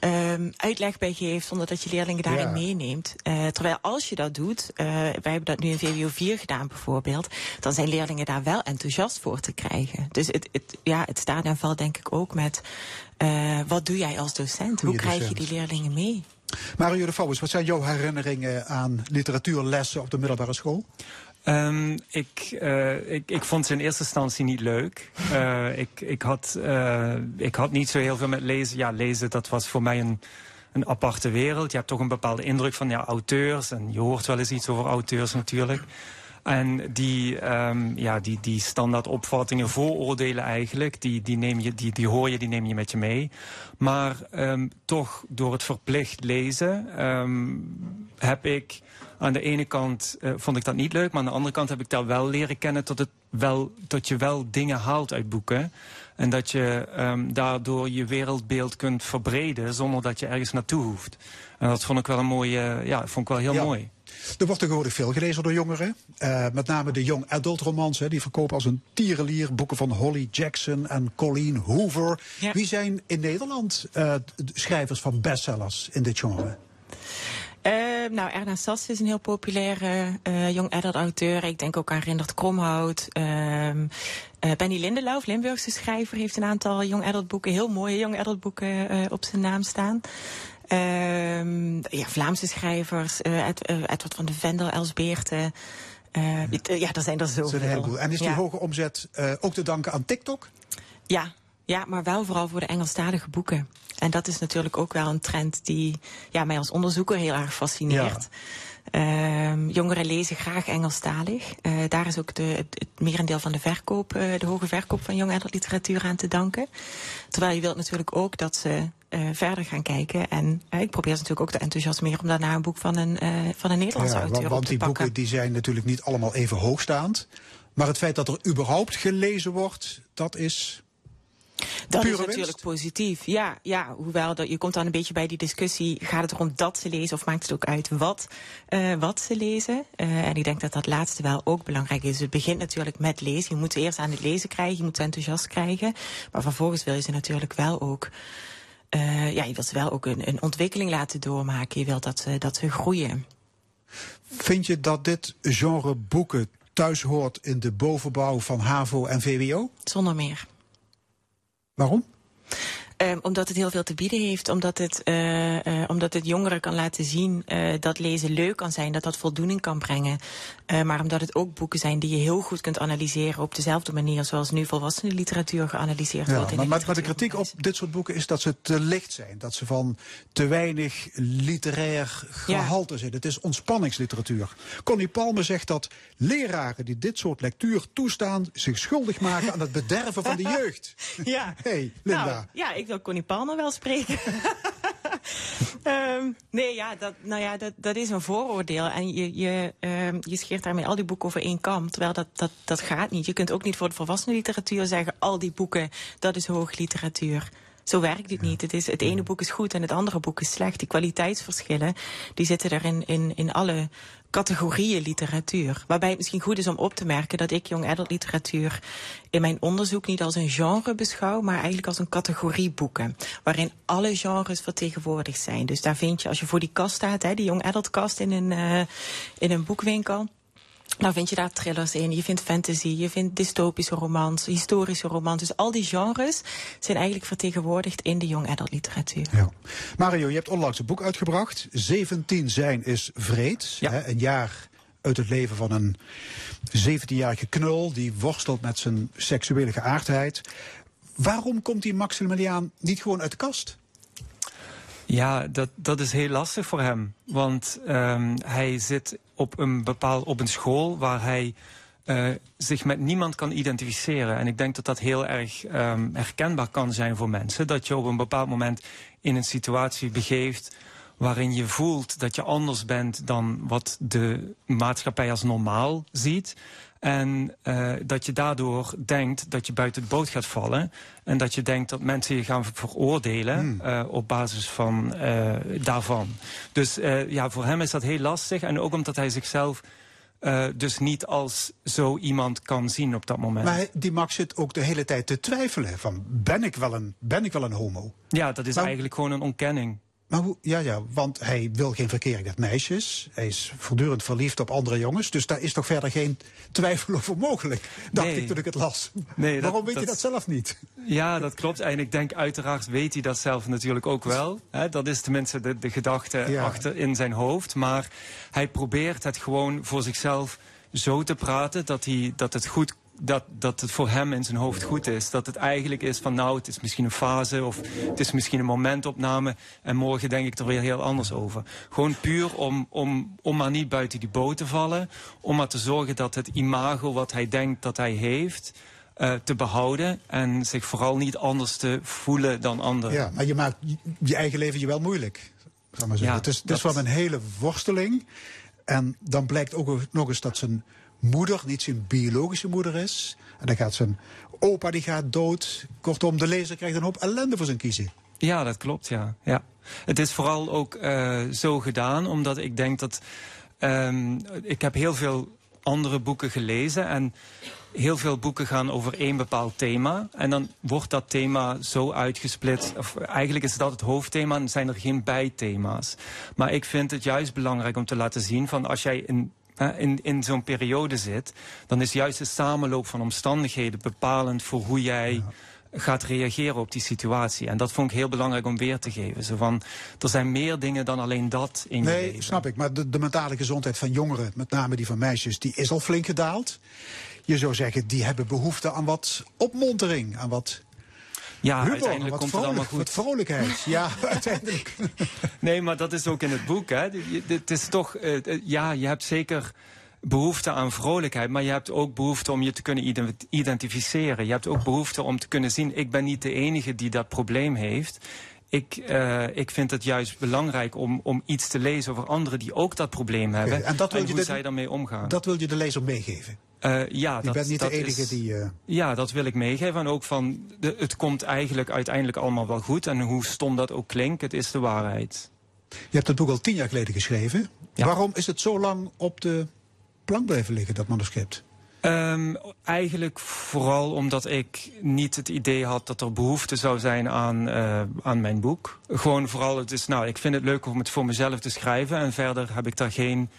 ehm, uitleg bij geeft... zonder dat je leerlingen daarin Ja. meeneemt. Terwijl als je dat doet, wij hebben dat nu in VWO 4 gedaan bijvoorbeeld... dan zijn leerlingen daar wel enthousiast voor te krijgen. Dus het, het, ja, het staat en valt denk ik ook met... eh, wat doe jij als docent? Hoe krijg je die leerlingen mee? Mario de Vouwers, wat zijn jouw herinneringen aan literatuurlessen op de middelbare school? Ehm, ik, eh, ik, ik vond ze in eerste instantie niet leuk. Eh, ik, ik, had, eh, ik had niet zo heel veel met lezen. Ja, lezen dat was voor mij een, een aparte wereld. Je hebt toch een bepaalde indruk van ja, auteurs. En je hoort wel eens iets over auteurs natuurlijk. En die, ehm, ja, die, die standaard opvattingen, vooroordelen eigenlijk, die, die, neem je, die, die hoor je, die neem je met je mee. Maar ehm, toch door het verplicht lezen ehm, heb ik aan de ene kant eh, vond ik dat niet leuk, maar aan de andere kant heb ik daar wel leren kennen tot, het wel, dat je wel dingen haalt uit boeken. En dat je daardoor je wereldbeeld kunt verbreden zonder dat je ergens naartoe hoeft. En dat vond ik wel een mooie, ja, vond ik wel heel Ja. mooi. Er wordt tegenwoordig veel gelezen door jongeren. Eh, met name de young adult romans. Hè, die verkopen als een tierenlier. Boeken van Holly Jackson en Colleen Hoover. Wie zijn in Nederland eh, schrijvers van bestsellers in dit genre? Eh, nou, Erna Sass is een heel populaire young adult auteur. Ik denk ook aan Rindert Kromhout. Eh, Benny Lindeloof, Limburgse schrijver, heeft een aantal young adult boeken, heel mooie young adult boeken op zijn naam staan. Ehm, ja, Vlaamse schrijvers, eh, eh, Edward van de Vendel, Els Beerte. Eh, ja, er zijn er zoveel. een heleboel. En is die Ja. hoge omzet ook te danken aan TikTok? Ja, ja, maar wel vooral voor de Engelstalige boeken. En dat is natuurlijk ook wel een trend die ja, mij als onderzoeker heel erg fascineert. Ehm, jongeren lezen graag Engelstalig. Eh, daar is ook de, het, het merendeel van de verkoop, eh, de hoge verkoop van jong adult literatuur aan te danken. Terwijl je wilt natuurlijk ook dat ze eh, verder gaan kijken. En ik probeer ze natuurlijk ook te enthousiasmeren om daarna een boek van een, van een Nederlandse Ja, auteur want, want te die pakken. boeken die zijn natuurlijk niet allemaal even hoogstaand. Maar het feit dat er überhaupt gelezen wordt, dat is Dat is natuurlijk winst. positief. Ja, ja hoewel dat, je komt dan een beetje bij die discussie. Gaat het erom dat ze lezen of maakt het ook uit wat, eh, wat ze lezen? Eh, en ik denk dat dat laatste wel ook belangrijk is. Het begint natuurlijk met lezen. Je moet ze eerst aan het lezen krijgen. Je moet ze enthousiast krijgen. Maar vervolgens wil je ze natuurlijk wel ook... eh, ja, je wilt ze wel ook een, een ontwikkeling laten doormaken. Je wilt dat ze, dat ze groeien. Vind je dat dit genre boeken thuis hoort in de bovenbouw van HAVO en VWO? Zonder meer. Waarom? Um, omdat het heel veel te bieden heeft. Omdat het, uh, uh, omdat het jongeren kan laten zien uh, dat lezen leuk kan zijn. Dat dat voldoening kan brengen. Maar omdat het ook boeken zijn die je heel goed kunt analyseren. Op dezelfde manier zoals nu volwassenen literatuur geanalyseerd ja, wordt. In maar, de maar, maar de kritiek op dit soort boeken is dat ze te licht zijn. Dat ze van te weinig literair gehalte zijn. Het is ontspanningsliteratuur. Connie Palme zegt dat leraren die dit soort lectuur toestaan... zich schuldig maken aan het bederven van de jeugd. Ja. hey, Linda. Nou, ja, ik wil Connie Palme wel spreken. um, nee, ja, dat, nou ja, dat, dat is een vooroordeel. En je, je, um, je scheert daarmee al die boeken over één kam. Terwijl dat, dat, dat gaat niet. Je kunt ook niet voor de volwassenen literatuur zeggen... al die boeken, dat is hoogliteratuur. Zo werkt het niet. Het, is, het ene boek is goed en het andere boek is slecht. Die kwaliteitsverschillen die zitten er in, in, in alle categorieën literatuur. Waarbij het misschien goed is om op te merken dat ik young adult literatuur in mijn onderzoek niet als een genre beschouw, maar eigenlijk als een categorie boeken. Waarin alle genres vertegenwoordigd zijn. Dus daar vind je, als je voor die kast staat, hè, die young adult kast in een, uh, in een boekwinkel. Nou vind je daar thrillers in, je vindt fantasy, je vindt dystopische romans, historische romans. Dus al die genres zijn eigenlijk vertegenwoordigd in de young adult literatuur. Ja. Mario, je hebt onlangs een boek uitgebracht. 17 zijn is vreed. Ja. Hè, een jaar uit het leven van een 17-jarige knul die worstelt met zijn seksuele geaardheid. Waarom komt die Maximiliaan niet gewoon uit de kast? Ja, dat, dat is heel lastig voor hem. Want um, hij zit op een, bepaald, op een school waar hij uh, zich met niemand kan identificeren. En ik denk dat dat heel erg um, herkenbaar kan zijn voor mensen. Dat je op een bepaald moment in een situatie begeeft waarin je voelt dat je anders bent dan wat de maatschappij als normaal ziet. En uh, dat je daardoor denkt dat je buiten de boot gaat vallen. En dat je denkt dat mensen je gaan veroordelen hmm. uh, op basis van uh, daarvan. Dus ja, voor hem is dat heel lastig. En ook omdat hij zichzelf dus niet als zo iemand kan zien op dat moment. Maar die Max zit ook de hele tijd te twijfelen van ben ik wel een, ben ik wel een homo? Ja, dat is eigenlijk gewoon een ontkenning. Maar hoe, ja, ja, want hij wil geen verkering met meisjes. Hij is voortdurend verliefd op andere jongens. Dus daar is toch verder geen twijfel over mogelijk. Dacht nee. ik toen ik het las. Nee, Waarom dat, weet dat, je dat zelf niet? Ja, dat klopt. En ik denk uiteraard weet hij dat zelf natuurlijk ook wel. Dat is tenminste de, de gedachte Ja. achter in zijn hoofd. Maar hij probeert het gewoon voor zichzelf zo te praten dat, hij, dat het goed dat, dat het voor hem in zijn hoofd goed is. Dat het eigenlijk is van nou, het is misschien een fase of het is misschien een momentopname en morgen denk ik er weer heel anders over. Gewoon puur om, om, om maar niet buiten die boot te vallen. Om maar te zorgen dat het imago wat hij denkt dat hij heeft, uh, te behouden. En zich vooral niet anders te voelen dan anderen. Ja, maar je maakt je- eigen leven je wel moeilijk. Zal maar zeggen. Ja, het is, het dat- is wel een hele worsteling. En dan blijkt ook nog eens dat zijn moeder niet zijn biologische moeder is. En dan gaat zijn opa die gaat dood. Kortom, de lezer krijgt een hoop ellende voor zijn kiezen. Ja, dat klopt, ja. ja. Het is vooral ook uh, zo gedaan, omdat ik denk dat... Um, ik heb heel veel andere boeken gelezen en heel veel boeken gaan over één bepaald thema. En dan wordt dat thema zo uitgesplitst. Of eigenlijk is dat het hoofdthema en zijn er geen bijthema's. Maar ik vind het juist belangrijk om te laten zien van als jij in in, in zo'n periode zit, dan is juist de samenloop van omstandigheden bepalend voor hoe jij ja. gaat reageren op die situatie. En dat vond ik heel belangrijk om weer te geven. Zo van, er zijn meer dingen dan alleen dat in je Nee, leven. snap ik. Maar de, de mentale gezondheid van jongeren, met name die van meisjes, die is al flink gedaald. Je zou zeggen, die hebben behoefte aan wat opmontering, aan wat Ja, humor, uiteindelijk komt het allemaal goed. wat vrolijkheid. Ja, uiteindelijk. Nee, maar dat is ook in het boek. Hè. Het is toch, eh, eh, ja, je hebt zeker behoefte aan vrolijkheid, maar je hebt ook behoefte om je te kunnen ide- identificeren. Je hebt ook behoefte om te kunnen zien, ik ben niet de enige die dat probleem heeft. Ik, eh, ik vind het juist belangrijk om, om iets te lezen over anderen die ook dat probleem hebben. En dat wil je hoe de- zij daarmee omgaan. Dat wil je de lezer meegeven. Eh, ja, Je dat, bent niet dat de enige is- die... eh, Ja, dat wil ik meegeven. En ook van, de, het komt eigenlijk uiteindelijk allemaal wel goed. En hoe stom dat ook klinkt, het is de waarheid. Je hebt het boek al tien jaar geleden geschreven. Waarom is het zo lang op de plank blijven liggen, dat manuscript? Ehm, eigenlijk vooral omdat ik niet het idee had dat er behoefte zou zijn aan, eh, aan mijn boek. Gewoon vooral, het is, nou, ik vind het leuk om het voor mezelf te schrijven. En verder heb ik daar geen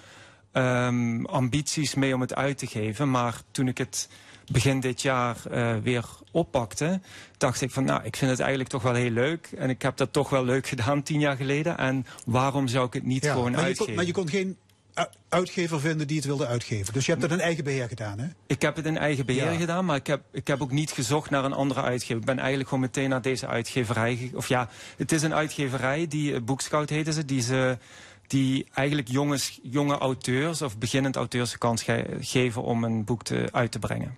ehm, ambities mee om het uit te geven. Maar toen ik het begin dit jaar eh, weer oppakte, dacht ik van nou, ik vind het eigenlijk toch wel heel leuk. En ik heb dat toch wel leuk gedaan tien jaar geleden. En waarom zou ik het niet Ja, gewoon maar, je uitgeven? kon, maar je kon geen u- uitgever vinden die het wilde uitgeven. Dus je hebt het in eigen beheer gedaan, hè? Ik heb het in eigen beheer Ja. gedaan, maar ik heb, ik heb ook niet gezocht naar een andere uitgever. Ik ben eigenlijk gewoon meteen naar deze uitgeverij ge- Of ja, het is een uitgeverij, die uh, Boekscout heten ze, die ze die eigenlijk jongens, jonge auteurs of beginnend auteurs de kans ge- geven om een boek te, uit te brengen.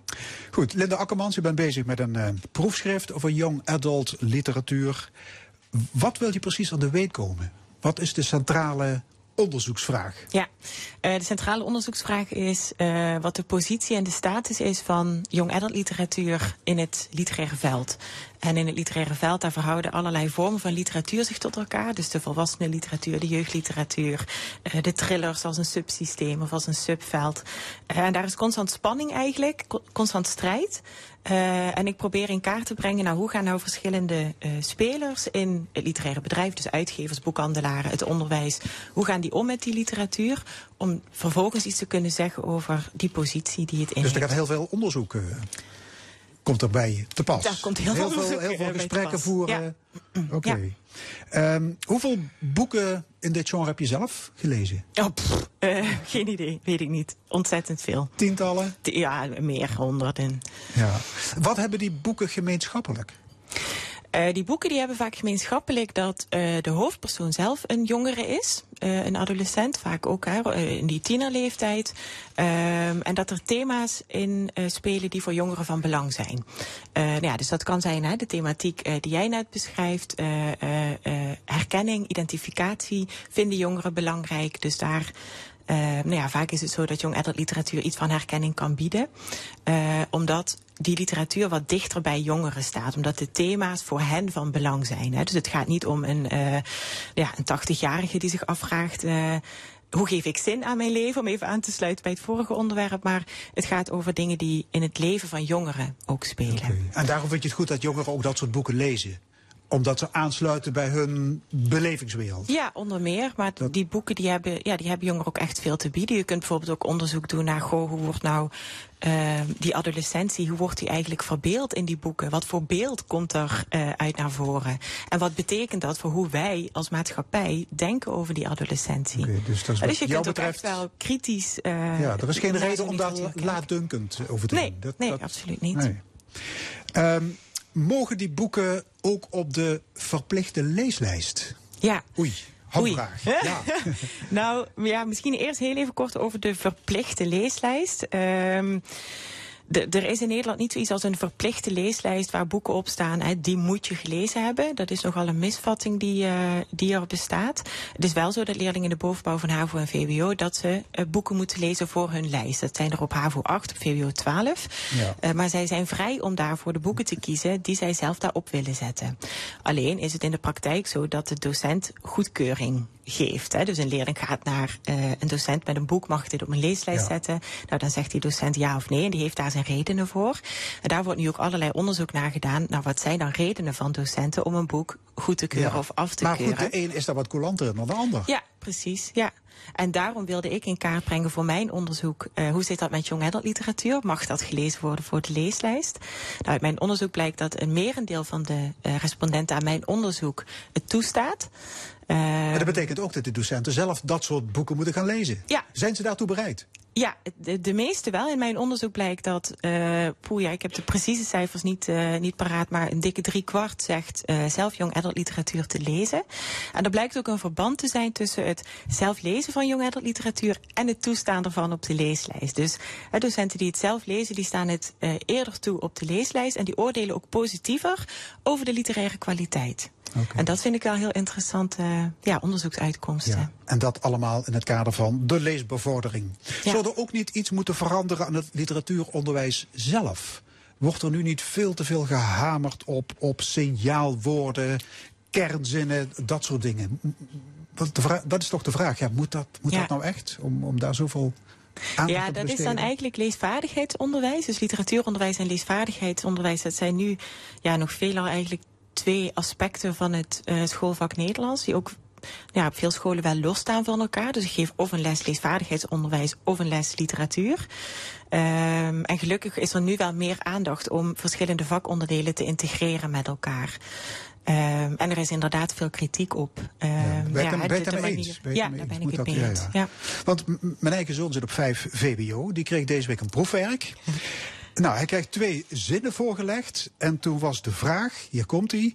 Goed, Linda Akkermans, u bent bezig met een eh, proefschrift over young adult literatuur. Wat wil je precies aan de weet komen? Wat is de centrale onderzoeksvraag? Ja, eh, de centrale onderzoeksvraag is eh, wat de positie en de status is van young adult literatuur in het literaire veld. En in het literaire veld, daar verhouden allerlei vormen van literatuur zich tot elkaar. Dus de volwassenen literatuur, de jeugdliteratuur, eh, de thrillers als een subsysteem of als een subveld. En daar is constant spanning eigenlijk, co- constant strijd. Eh, en ik probeer in kaart te brengen, nou, hoe gaan nou verschillende eh, spelers in het literaire bedrijf, dus uitgevers, boekhandelaren, het onderwijs, hoe gaan die om met die literatuur? Om vervolgens iets te kunnen zeggen over die positie die het in Dus er gaat heel veel onderzoek eh, komt erbij te pas. Daar komt heel veel heel veel gesprekken voeren. Oké. Ehm, hoeveel boeken in dit genre heb je zelf gelezen? Oh, pff, eh, geen idee, weet ik niet. Ontzettend veel. Tientallen? Ja, meer, honderden. Ja. Wat hebben die boeken gemeenschappelijk? Eh, die boeken die hebben vaak gemeenschappelijk dat eh, de hoofdpersoon zelf een jongere is. eh, een adolescent, vaak ook in die tienerleeftijd. Ehm, en dat er thema's in spelen die voor jongeren van belang zijn. Nou ja, dus dat kan zijn hè, de thematiek die jij net beschrijft. herkenning, identificatie vinden jongeren belangrijk. Dus daar... Eh, nou ja, vaak is het zo dat adult literatuur iets van herkenning kan bieden. Eh, omdat die literatuur wat dichter bij jongeren staat. Omdat de thema's voor hen van belang zijn. Hè. Dus het gaat niet om een, eh, ja, een 80-jarige die zich afvraagt... hoe geef ik zin aan mijn leven? Om even aan te sluiten bij het vorige onderwerp. Maar het gaat over dingen die in het leven van jongeren ook spelen. En daarom vind je het goed dat jongeren ook dat soort boeken lezen. Omdat ze aansluiten bij hun belevingswereld. Ja, onder meer. Maar die boeken die hebben, ja, die hebben jongeren ook echt veel te bieden. Je kunt bijvoorbeeld ook onderzoek doen naar goh, hoe wordt nou eh, die adolescentie, hoe wordt die eigenlijk verbeeld in die boeken? Wat voor beeld komt er eh, uit naar voren? En wat betekent dat voor hoe wij als maatschappij denken over die adolescentie? dus dat is wat je kunt ook betreft- echt wel kritisch. eh, ja, er is geen reden om daar laatdunkend over te Nee, doen. Dat, nee dat- absoluut niet. nee. Ehm, mogen die boeken ook op de verplichte leeslijst? Ja. Oei, handvraag. Ja. nou, ja, misschien eerst heel even kort over de verplichte leeslijst. Ehm, de- er is in Nederland niet zoiets als een verplichte leeslijst waar boeken op staan. Hè, die moet je gelezen hebben. Dat is nogal een misvatting die, eh, die er bestaat. Het is wel zo dat leerlingen in de bovenbouw van HAVO en VWO... dat ze eh, boeken moeten lezen voor hun lijst. Dat zijn er op HAVO 8, op VWO 12. Ja. Eh, maar zij zijn vrij om daarvoor de boeken te kiezen die zij zelf daarop willen zetten. Alleen is het in de praktijk zo dat de docent goedkeuring geeft. Hè. Dus een leerling gaat naar eh, een docent met een boek, mag ik dit op een leeslijst Ja. zetten? Nou, dan zegt die docent ja of nee en die heeft daar zijn redenen voor. En daar wordt nu ook allerlei onderzoek naar gedaan. Nou, wat zijn dan redenen van docenten om een boek goed te keuren Ja. of af te maar keuren? goed, de een is daar wat coulanter dan de ander. Ja, precies. Ja. En daarom wilde ik in kaart brengen voor mijn onderzoek. eh, hoe zit dat met young adult literatuur? Mag dat gelezen worden voor de leeslijst? Nou, uit mijn onderzoek blijkt dat een merendeel van de eh, respondenten aan mijn onderzoek het toestaat. Eh, Maar dat betekent ook dat de docenten zelf dat soort boeken moeten gaan lezen. Ja. Zijn ze daartoe bereid? Ja, de, de meeste wel. In mijn onderzoek blijkt dat, eh poeh, ja, ik heb de precieze cijfers niet, eh, niet paraat, maar een dikke drie kwart zegt eh, zelf young adult literatuur te lezen. En er blijkt ook een verband te zijn tussen het zelf lezen van young adult literatuur en het toestaan ervan op de leeslijst. Dus eh, docenten die het zelf lezen, die staan het eerder toe op de leeslijst en die oordelen ook positiever over de literaire kwaliteit. En dat vind ik wel heel interessante eh, ja, onderzoeksuitkomsten. Ja. En dat allemaal in het kader van de leesbevordering. Zou er ook niet iets moeten veranderen aan het literatuuronderwijs zelf? Wordt er nu niet veel te veel gehamerd op, op signaalwoorden, kernzinnen, dat soort dingen? Dat is toch de vraag, ja, moet, dat, moet Ja. dat nou echt? Om, om daar zoveel Ja, dat is dan eigenlijk leesvaardigheidsonderwijs. Dus literatuuronderwijs en leesvaardigheidsonderwijs, dat zijn nu ja, nog veelal eigenlijk twee aspecten van het eh, schoolvak Nederlands, die ook ja, op veel scholen wel losstaan van elkaar. Dus ik geef of een les leesvaardigheidsonderwijs of een les literatuur. Ehm, en gelukkig is er nu wel meer aandacht om verschillende vakonderdelen te integreren met elkaar. Ehm, en er is inderdaad veel kritiek op. Ben je ja, het ben je het daarmee eens? Ben Ja, daar ben ik het mee eens. ja, Ja. ja. Want mijn eigen zoon zit op 5 VBO. Die kreeg deze week een proefwerk. Nou, hij krijgt twee zinnen voorgelegd. En toen was de vraag, hier komt hij.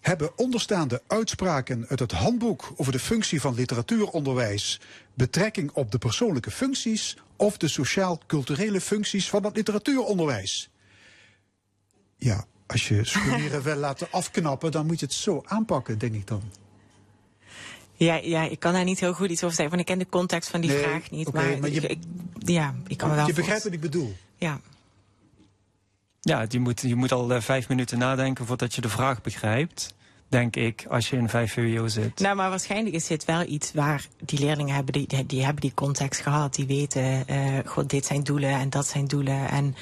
Hebben onderstaande uitspraken uit het handboek over de functie van literatuuronderwijs betrekking op de persoonlijke functies of de sociaal-culturele functies van het literatuuronderwijs? Ja, als je scholieren wil laten afknappen, dan moet je het zo aanpakken, denk ik dan. Ja, ja, ik kan daar niet heel goed iets over zeggen, want ik ken de context van die Nee, vraag niet. maar maar je- ik, ja, ik kan wel je begrijpt wat ik bedoel. Ja. Ja, je moet, je moet al eh, vijf minuten nadenken voordat je de vraag begrijpt. Denk ik, als je in 5 VWO zit. Nou, maar waarschijnlijk is dit wel iets waar die leerlingen hebben, die, die, die hebben die context gehad. Die weten, eh god, dit zijn doelen en dat zijn doelen. En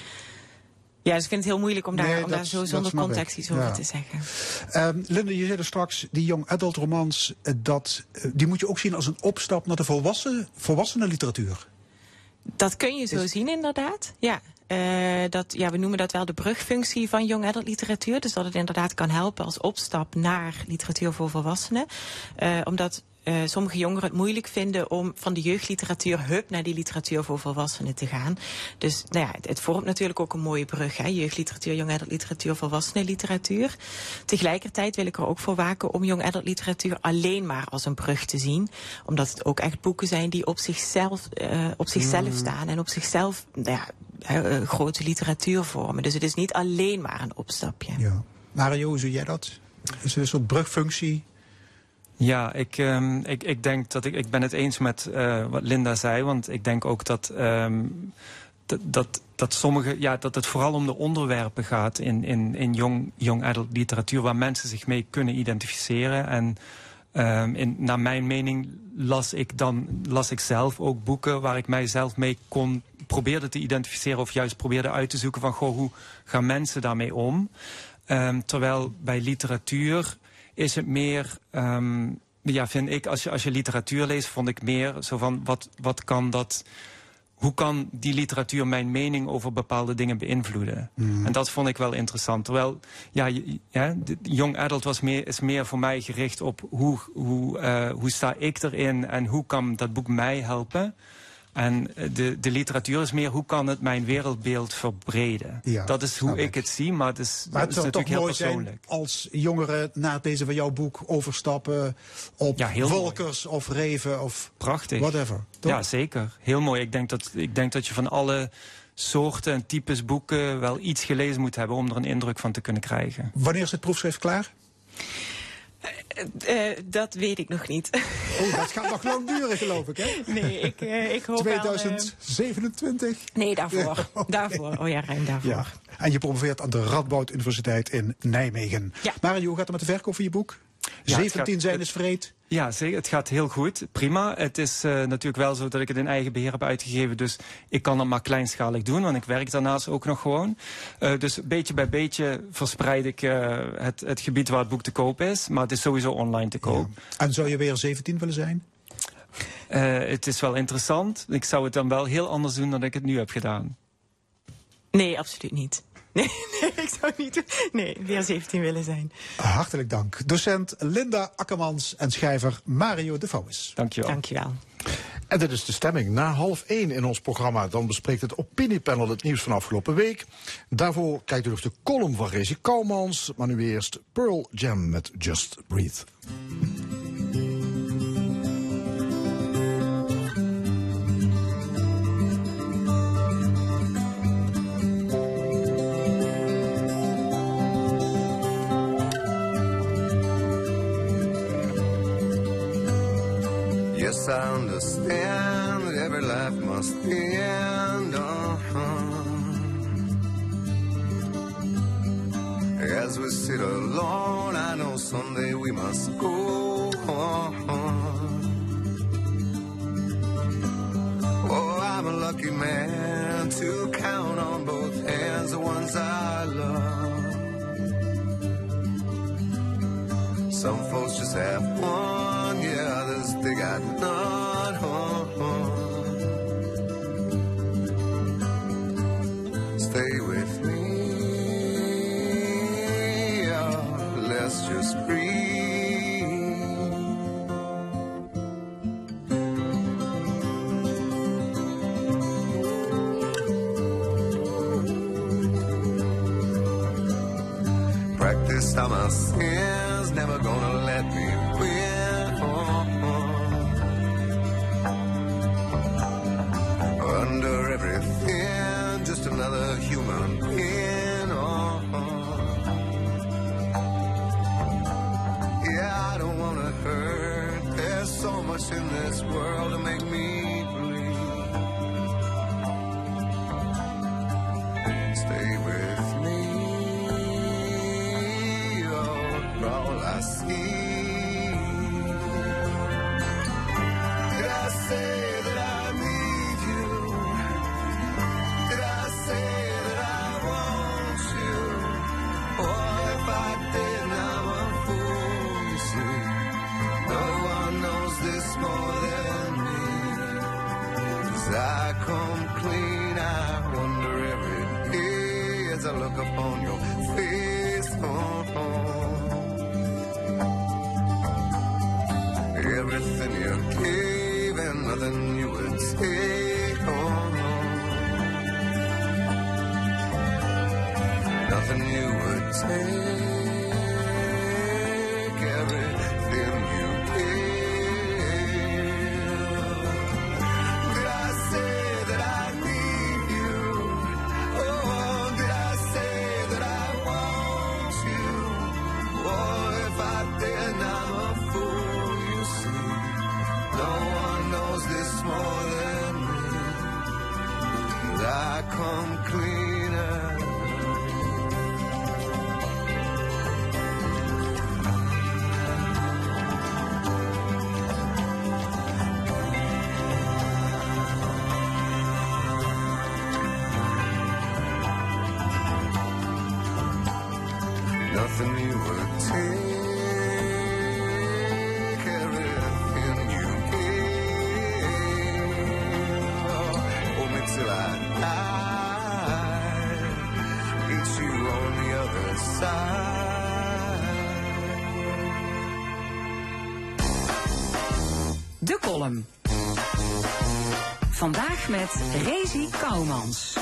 ja, dus ik vind het heel moeilijk om daar, Nee, om daar zo zonder context ik. iets over Ja. te zeggen. Ehm Linda, je zei er straks, die young adult romans, eh, dat, die moet je ook zien als een opstap naar de volwassen, volwassenen literatuur. Dat kun je zo zien, inderdaad. Ja. Eh, dat, ja, we noemen dat wel de brugfunctie van young adult literatuur. Dus dat het inderdaad kan helpen als opstap naar literatuur voor volwassenen. Eh, omdat eh, sommige jongeren het moeilijk vinden om van de jeugdliteratuur hup naar die literatuur voor volwassenen te gaan. Dus nou ja, het, het vormt natuurlijk ook een mooie brug. Hè? Jeugdliteratuur, young adult literatuur, volwassenenliteratuur. Tegelijkertijd wil ik er ook voor waken om young adult literatuur alleen maar als een brug te zien. Omdat het ook echt boeken zijn die op zichzelf, eh, op zichzelf Mm. staan en op zichzelf nou ja, eh, grote literatuur vormen. Dus het is niet alleen maar een opstapje. Ja. Mario, hoe zie jij dat? Is het een soort brugfunctie? Ja, ik, ehm, ik, ik denk dat ik, ik ben het eens met eh, wat Linda zei. Want ik denk ook dat, ehm, dat, dat, dat sommige, ja, dat het vooral om de onderwerpen gaat in, in, in jong, young adult literatuur waar mensen zich mee kunnen identificeren. En ehm, in, naar mijn mening las ik dan las ik zelf ook boeken waar ik mijzelf mee kon probeerde te identificeren of juist probeerde uit te zoeken van goh, hoe gaan mensen daarmee om? Ehm, terwijl bij literatuur is het meer, ehm, ja, vind ik, als je, als je literatuur leest, vond ik meer zo van wat, wat kan dat. Hoe kan die literatuur mijn mening over bepaalde dingen beïnvloeden? Hmm. En dat vond ik wel interessant. Terwijl, ja, ja de young adult was meer, is meer voor mij gericht op hoe, hoe, eh, hoe sta ik erin en hoe kan dat boek mij helpen. En eh, de, de literatuur is meer hoe kan het mijn wereldbeeld verbreden. Ja, dat is hoe ik het zie, maar het is, Maar het natuurlijk heel persoonlijk. als jongeren na het lezen van jouw boek overstappen op Ja, mooi. Volkers of Reven of Prachtig. whatever. Toch? Ja, zeker. Heel mooi. Ik denk, dat, ik denk dat je van alle soorten en types boeken wel iets gelezen moet hebben om er een indruk van te kunnen krijgen. Wanneer is het proefschrift klaar? Eh, dat weet ik nog niet. Oh, dat gaat nog lang duren, geloof ik, hè? Nee, ik, eh, ik hoop wel... eh, 2027? nee, daarvoor. Daarvoor. Oh ja, ruim daarvoor. Ja. En je promoveert aan de Radboud Universiteit in Nijmegen. Ja. Mario, hoe gaat het met de verkoop van je boek? Ja, het 17 gaat- zijn is vreed. Ja, zeker. Het gaat heel goed. Prima. Het is eh, natuurlijk wel zo dat ik het in eigen beheer heb uitgegeven. Dus ik kan dat maar kleinschalig doen, want ik werk daarnaast ook nog gewoon. Eh, dus beetje bij beetje verspreid ik eh, het, het gebied waar het boek te koop is. Maar het is sowieso online te koop. En zou je weer 17 willen zijn? Eh, het is wel interessant. Ik zou het dan wel heel anders doen dan ik het nu heb gedaan. Nee, absoluut niet. Nee, nee, ik zou niet nee, weer 17 willen zijn. Hartelijk dank. Docent Linda Akkermans en schrijver Mario de Vouwis. Dankjewel. Dankjewel. En dit is de stemming. Na half één in ons programma dan bespreekt het opiniepanel het nieuws van afgelopen week. Daarvoor kijkt u nog de column van Rezi Kouwmans. Maar nu eerst Pearl Jam met Just Breathe. I understand that every life must end. Uh-huh. As we sit alone, I know someday we must go on. Oh, I'm a lucky man to count on both hands the ones I love. Some folks just have one, yeah. Had none. Stay with me, oh, let's just Everything you gave and nothing you would take. Oh, nothing you would take. Met Rezi Kouwmans.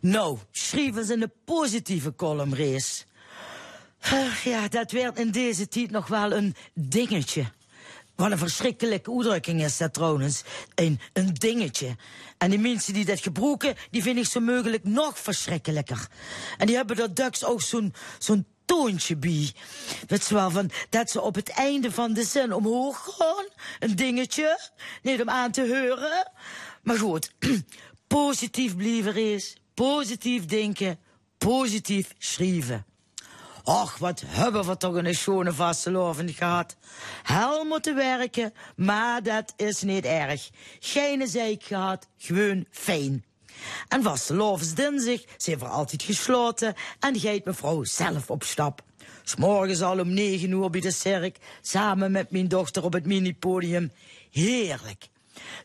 Nou, schrijven ze een positieve column, Rees. Ja, dat werd in deze tijd nog wel een dingetje. Wat een verschrikkelijke uitdrukking is dat trouwens. Een, een dingetje. En die mensen die dat gebruiken, die vind ik zo mogelijk nog verschrikkelijker. En die hebben er duks ook zo'n zo'n toontje bij. Weet je wel, van, dat ze op het einde van de zin omhoog gaan. Een dingetje. Niet om aan te horen. Maar goed, positief blijven is. Positief denken. Positief schrijven. Och, wat hebben we toch een schone vastelovend gehad. Hel moeten werken, maar dat is niet erg. Geen zeik gehad, gewoon fijn. En vastelovens dinsdag zijn we altijd gesloten en gaat mevrouw zelf op stap. S'morgens al om negen uur bij de cirk, samen met mijn dochter op het minipodium. Heerlijk.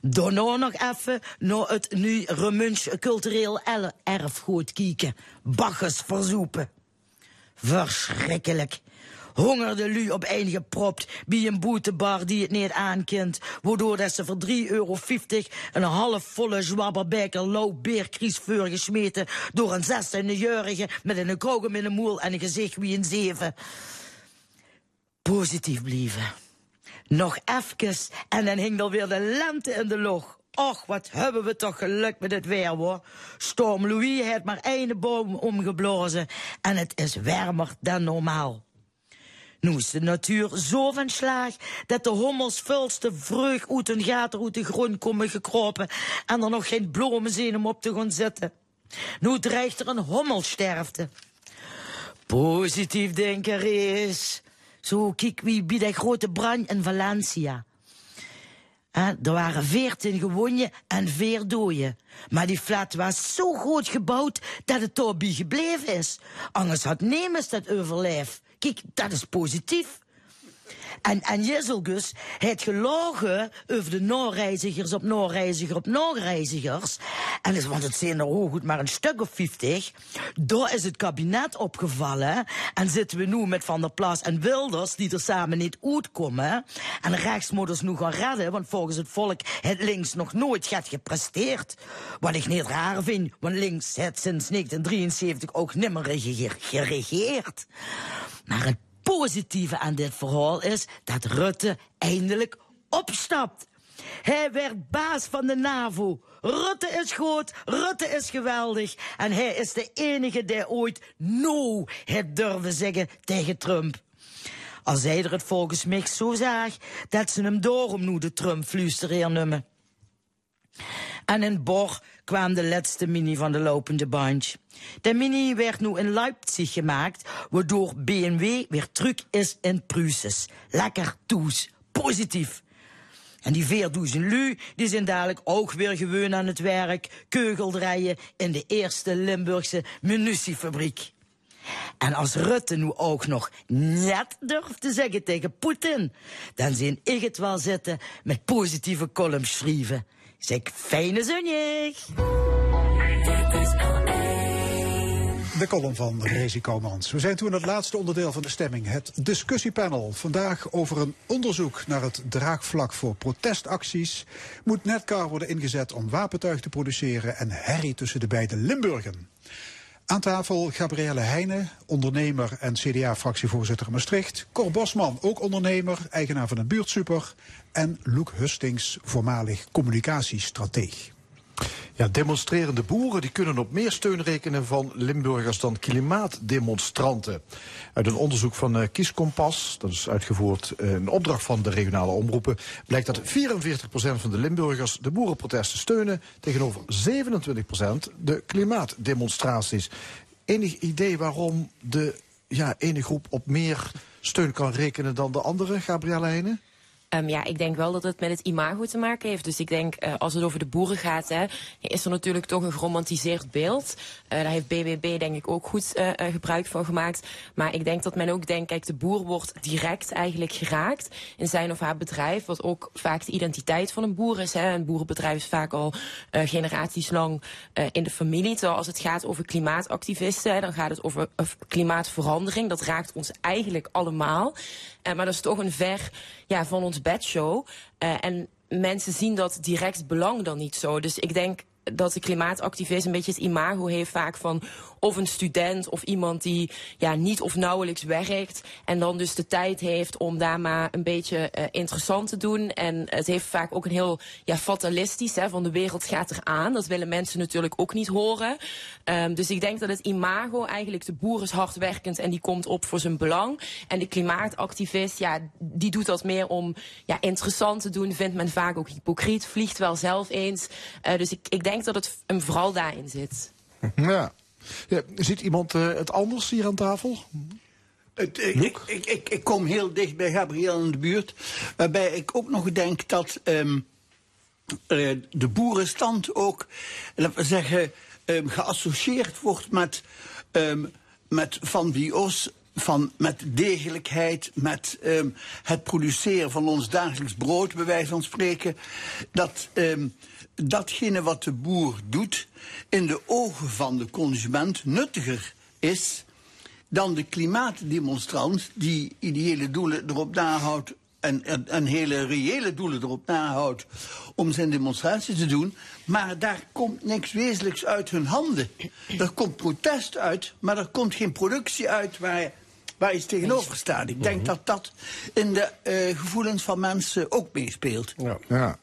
Daarna nog even naar het nu Remunch cultureel el- erfgoed kijken. Baggers verzoepen. Verschrikkelijk. Honger de lu op één gepropt bij een boetebar die het niet aankent. Waardoor dat ze voor 3,50 euro een half volle zwabberbeker lauw beerkriesveur gesmeten door een 16-jarige met een kogem in de moel en een gezicht wie een zeven. Positief blijven. Nog even en dan hing er weer de lente in de lucht. Och, wat hebben we toch geluk met het weer, hoor. Storm Louis heeft maar één boom omgeblazen en het is warmer dan normaal. Nu is de natuur zo van slaag dat de hommels vulste vreug uit hun gaten uit de grond komen gekropen en er nog geen bloemen zijn om op te gaan zitten. Nu dreigt er een hommelsterfte. Positief denken is. Zo kijk wie bij de grote brand in Valencia. Hè, er waren veertien gewonden en vier doden. Maar die flat was zo groot gebouwd dat het daarbij gebleven is. Anders had Nemes dat overleefd. Kijk, dat is positief. En, en Jezelgus het gelogen over de Noorreizigers op Noorreiziger op Noorreizigers. En het, want het zijn er goed maar een stuk of 50. Daar is het kabinet opgevallen. En zitten we nu met Van der Plas en Wilders, die er samen niet uitkomen. En rechts nu gaan redden, want volgens het volk het links nog nooit gaat gepresteerd. Wat ik niet raar vind, want links het sinds 1973 ook nimmer regeer- geregeerd. Maar het positieve aan dit verhaal is dat Rutte eindelijk opstapt. Hij werd baas van de NAVO. Rutte is groot, Rutte is geweldig. En hij is de enige die ooit no heeft durven zeggen tegen Trump. Als zij er het volgens mij zo zag, dat ze hem daarom nu de Trump-fluistereer noemen. En in Bor kwam de laatste mini van de lopende bunch. De mini werd nu in Leipzig gemaakt, waardoor BMW weer terug is in Pruses. Lekker toes, positief. En die 4000 lui, die zijn dadelijk ook weer gewoon aan het werk, keugeldraaien in de eerste Limburgse munitiefabriek. En als Rutte nu ook nog net durft te zeggen tegen Poetin, dan zie ik het wel zitten met positieve columns schrijven. Zeg, fijne zonnig! De column van Rezi Komans. We zijn toen het laatste onderdeel van de stemming, het discussiepanel. Vandaag over een onderzoek naar het draagvlak voor protestacties. Moet Netcar worden ingezet om wapentuig te produceren en herrie tussen de beide Limburgen? Aan tafel Gabrielle Heijnen, ondernemer en CDA-fractievoorzitter Maastricht. Cor Bosman, ook ondernemer, eigenaar van een buurtsuper. En Loek Hustings, voormalig communicatiestrateeg. Ja, demonstrerende boeren die kunnen op meer steun rekenen van Limburgers dan klimaatdemonstranten. Uit een onderzoek van eh, Kieskompas, dat is uitgevoerd eh, in opdracht van de regionale omroepen, blijkt dat 44% van de Limburgers de boerenprotesten steunen, tegenover 27% de klimaatdemonstraties. Enig idee waarom de ja, ene groep op meer steun kan rekenen dan de andere, Gabrielle Heijnen? Um, ja, ik denk wel dat het met het imago te maken heeft. Dus ik denk, uh, als het over de boeren gaat, hè, is er natuurlijk toch een geromantiseerd beeld. Uh, daar heeft BBB denk ik ook goed uh, gebruik van gemaakt. Maar ik denk dat men ook denkt, kijk, de boer wordt direct eigenlijk geraakt in zijn of haar bedrijf. Wat ook vaak de identiteit van een boer is. Hè. Een boerenbedrijf is vaak al generaties lang in de familie. Terwijl als het gaat over klimaatactivisten, hè, dan gaat het over klimaatverandering. Dat raakt ons eigenlijk allemaal. Maar dat is toch een ver ja, van ons bedshow. Uh, en mensen zien dat direct belang dan niet zo. Dus ik denk dat de klimaatactivist een beetje het imago heeft vaak van of een student of iemand die ja, niet of nauwelijks werkt en dan dus de tijd heeft om daar maar een beetje uh, interessant te doen. En het heeft vaak ook een heel ja, fatalistisch, hè, van de wereld gaat eraan. Dat willen mensen natuurlijk ook niet horen. Um, dus ik denk dat het imago eigenlijk de boer is hardwerkend en die komt op voor zijn belang. En de klimaatactivist, ja, die doet dat meer om ja, interessant te doen, vindt men vaak ook hypocriet, vliegt wel zelf eens. Uh, dus ik, ik denk dat het hem vooral daarin zit. Ja. Ja, ziet iemand uh, het anders hier aan tafel? Het, ik, ik, ik, ik, kom heel dicht bij Gabriel in de buurt. Waarbij ik ook nog denk dat um, uh, de boerenstand ook, laten we zeggen, um, geassocieerd wordt met, um, met Van Bios. Van, met degelijkheid, met um, het produceren van ons dagelijks brood, bij wijze van spreken. Dat um, datgene wat de boer doet in de ogen van de consument nuttiger is dan de klimaatdemonstrant die ideële doelen erop nahoudt en, en, en, hele reële doelen erop nahoudt om zijn demonstratie te doen. Maar daar komt niks wezenlijks uit hun handen. Er komt protest uit, maar er komt geen productie uit waar, waar iets tegenover staat. Ik denk dat dat in de uh, gevoelens van mensen ook meespeelt. Ja. ja.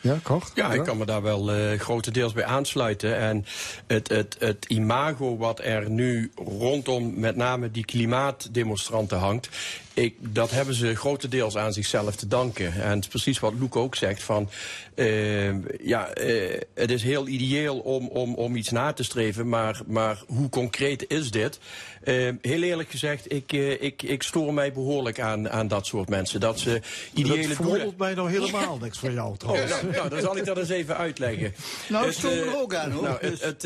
Ja, kort. Ja, ik kan me daar wel uh, grotendeels bij aansluiten. En het, het, het imago wat er nu rondom met name die klimaatdemonstranten hangt... Ik, dat hebben ze grotendeels aan zichzelf te danken. En het is precies wat Loek ook zegt. Van, uh, ja, uh, het is heel ideeel om, om, om iets na te streven, maar, maar hoe concreet is dit? Uh, heel eerlijk gezegd, ik, ik, ik stoor mij behoorlijk aan, aan dat soort mensen. Dat ze ideële dat verwondert mij nou helemaal niks van jou trouwens. Oh, nou, nou, dan zal ik dat eens even uitleggen. Nou, ik stoor er ook aan hoor. Nou, het, het,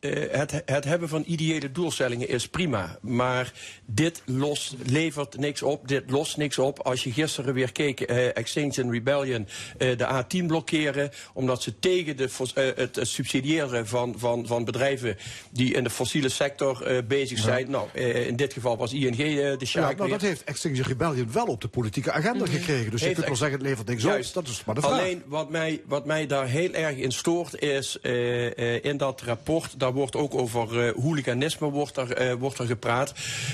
eh, het, het hebben van ideële doelstellingen is prima. Maar dit levert niks op, dit lost niks op. Als je gisteren weer keek, eh, Extinction Rebellion, eh, de A10 blokkeren... omdat ze tegen de, het subsidiëren van, van, van bedrijven... die in de fossiele sector bezig zijn. Nou, in dit geval was ING de Ja, sjaak nou, weer. dat heeft Extinction Rebellion wel op de politieke agenda gekregen. Dus je Heeft kunt wel zeggen, het levert niks Juist. op. Dat is maar de vraag. Alleen wat mij, wat mij daar heel erg in stoort is in dat rapport, daar wordt ook over eh, hooliganisme wordt er, eh, wordt er gepraat.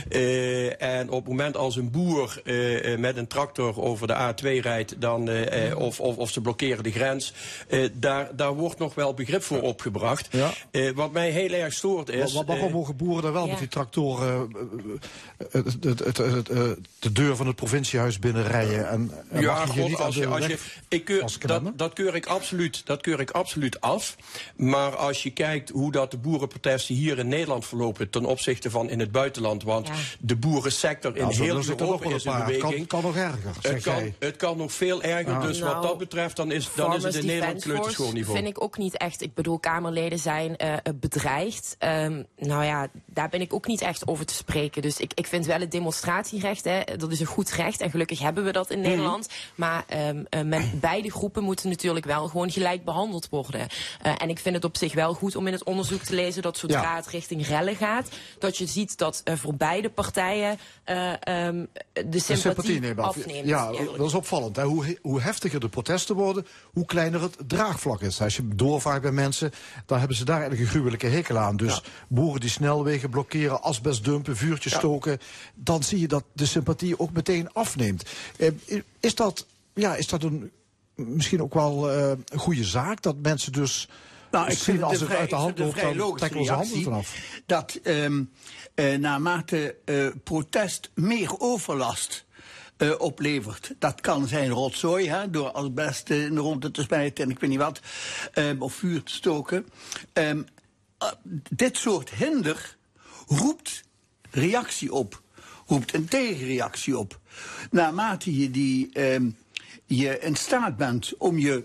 Eh, en op het moment als een boer eh, eh, met een tractor over de A2 rijdt, dan, eh, eh, of, of, of ze blokkeren de grens, eh, daar, daar wordt nog wel begrip voor opgebracht. Eh, wat mij heel erg stoort is. Wa- Waarom mogen boeren dan wel ja. met die tractoren het- het- het- het- de deur van het provinciehuis binnenrijden? En, en Ja, mag je God, niet als je, als je, ik keur, dat, dat, keur ik absoluut, dat keur ik absoluut af. Maar als je kijkt hoe dat de boerenprotesten hier in Nederland verlopen ten opzichte van in het buitenland. Want de boerensector in zo- heel Europa is in beweging. Kan, kan nog erger, Het kan, het kan nog veel erger. Ja. Dus wat Nou, dat betreft, dan is, dan is het in Nederland kleuterschoolniveau. vind ik ook niet echt. Ik bedoel, Kamerleden zijn eh, eh, bedreigd. Ehm, nou ja, daar ben ik ook niet echt over te spreken. Dus ik, ik vind wel het demonstratierecht, hè, dat is een goed recht. En gelukkig hebben we dat in Mhm. Nederland. Maar ehm, eh, met beide groepen moeten natuurlijk wel gewoon gelijk behandeld worden. Eh, en ik vind het op zich wel goed om in het onderzoek te lezen dat zodra Ja. het richting rellen gaat, dat je ziet dat eh, voor beide partijen eh, ehm, de De sympathie, neemt af. afneemt. Ja, dat is opvallend. Hè? Hoe, hoe heftiger de protesten worden, hoe kleiner het draagvlak is. Als je doorvraagt bij mensen, dan hebben ze daar eigenlijk een gruwelijke hekel aan. Dus boeren die snelwegen blokkeren, asbest dumpen, vuurtjes stoken... dan zie je dat de sympathie ook meteen afneemt. Eh, is, dat, ja, is dat een, misschien ook wel eh, een goede zaak, dat mensen dus... Nou, ik zien vind als het vrij, uit de hand loopt, dan trekken onze handen vanaf. Dat ehm, eh, naarmate eh, protest meer overlast eh, oplevert. Dat kan zijn rotzooi, hè, door asbest in de ronde te smijten en ik weet niet wat. ehm, of vuur te stoken. Ehm, eh, dit soort hinder roept reactie op. Roept een tegenreactie op. Naarmate je, die, je in staat bent om je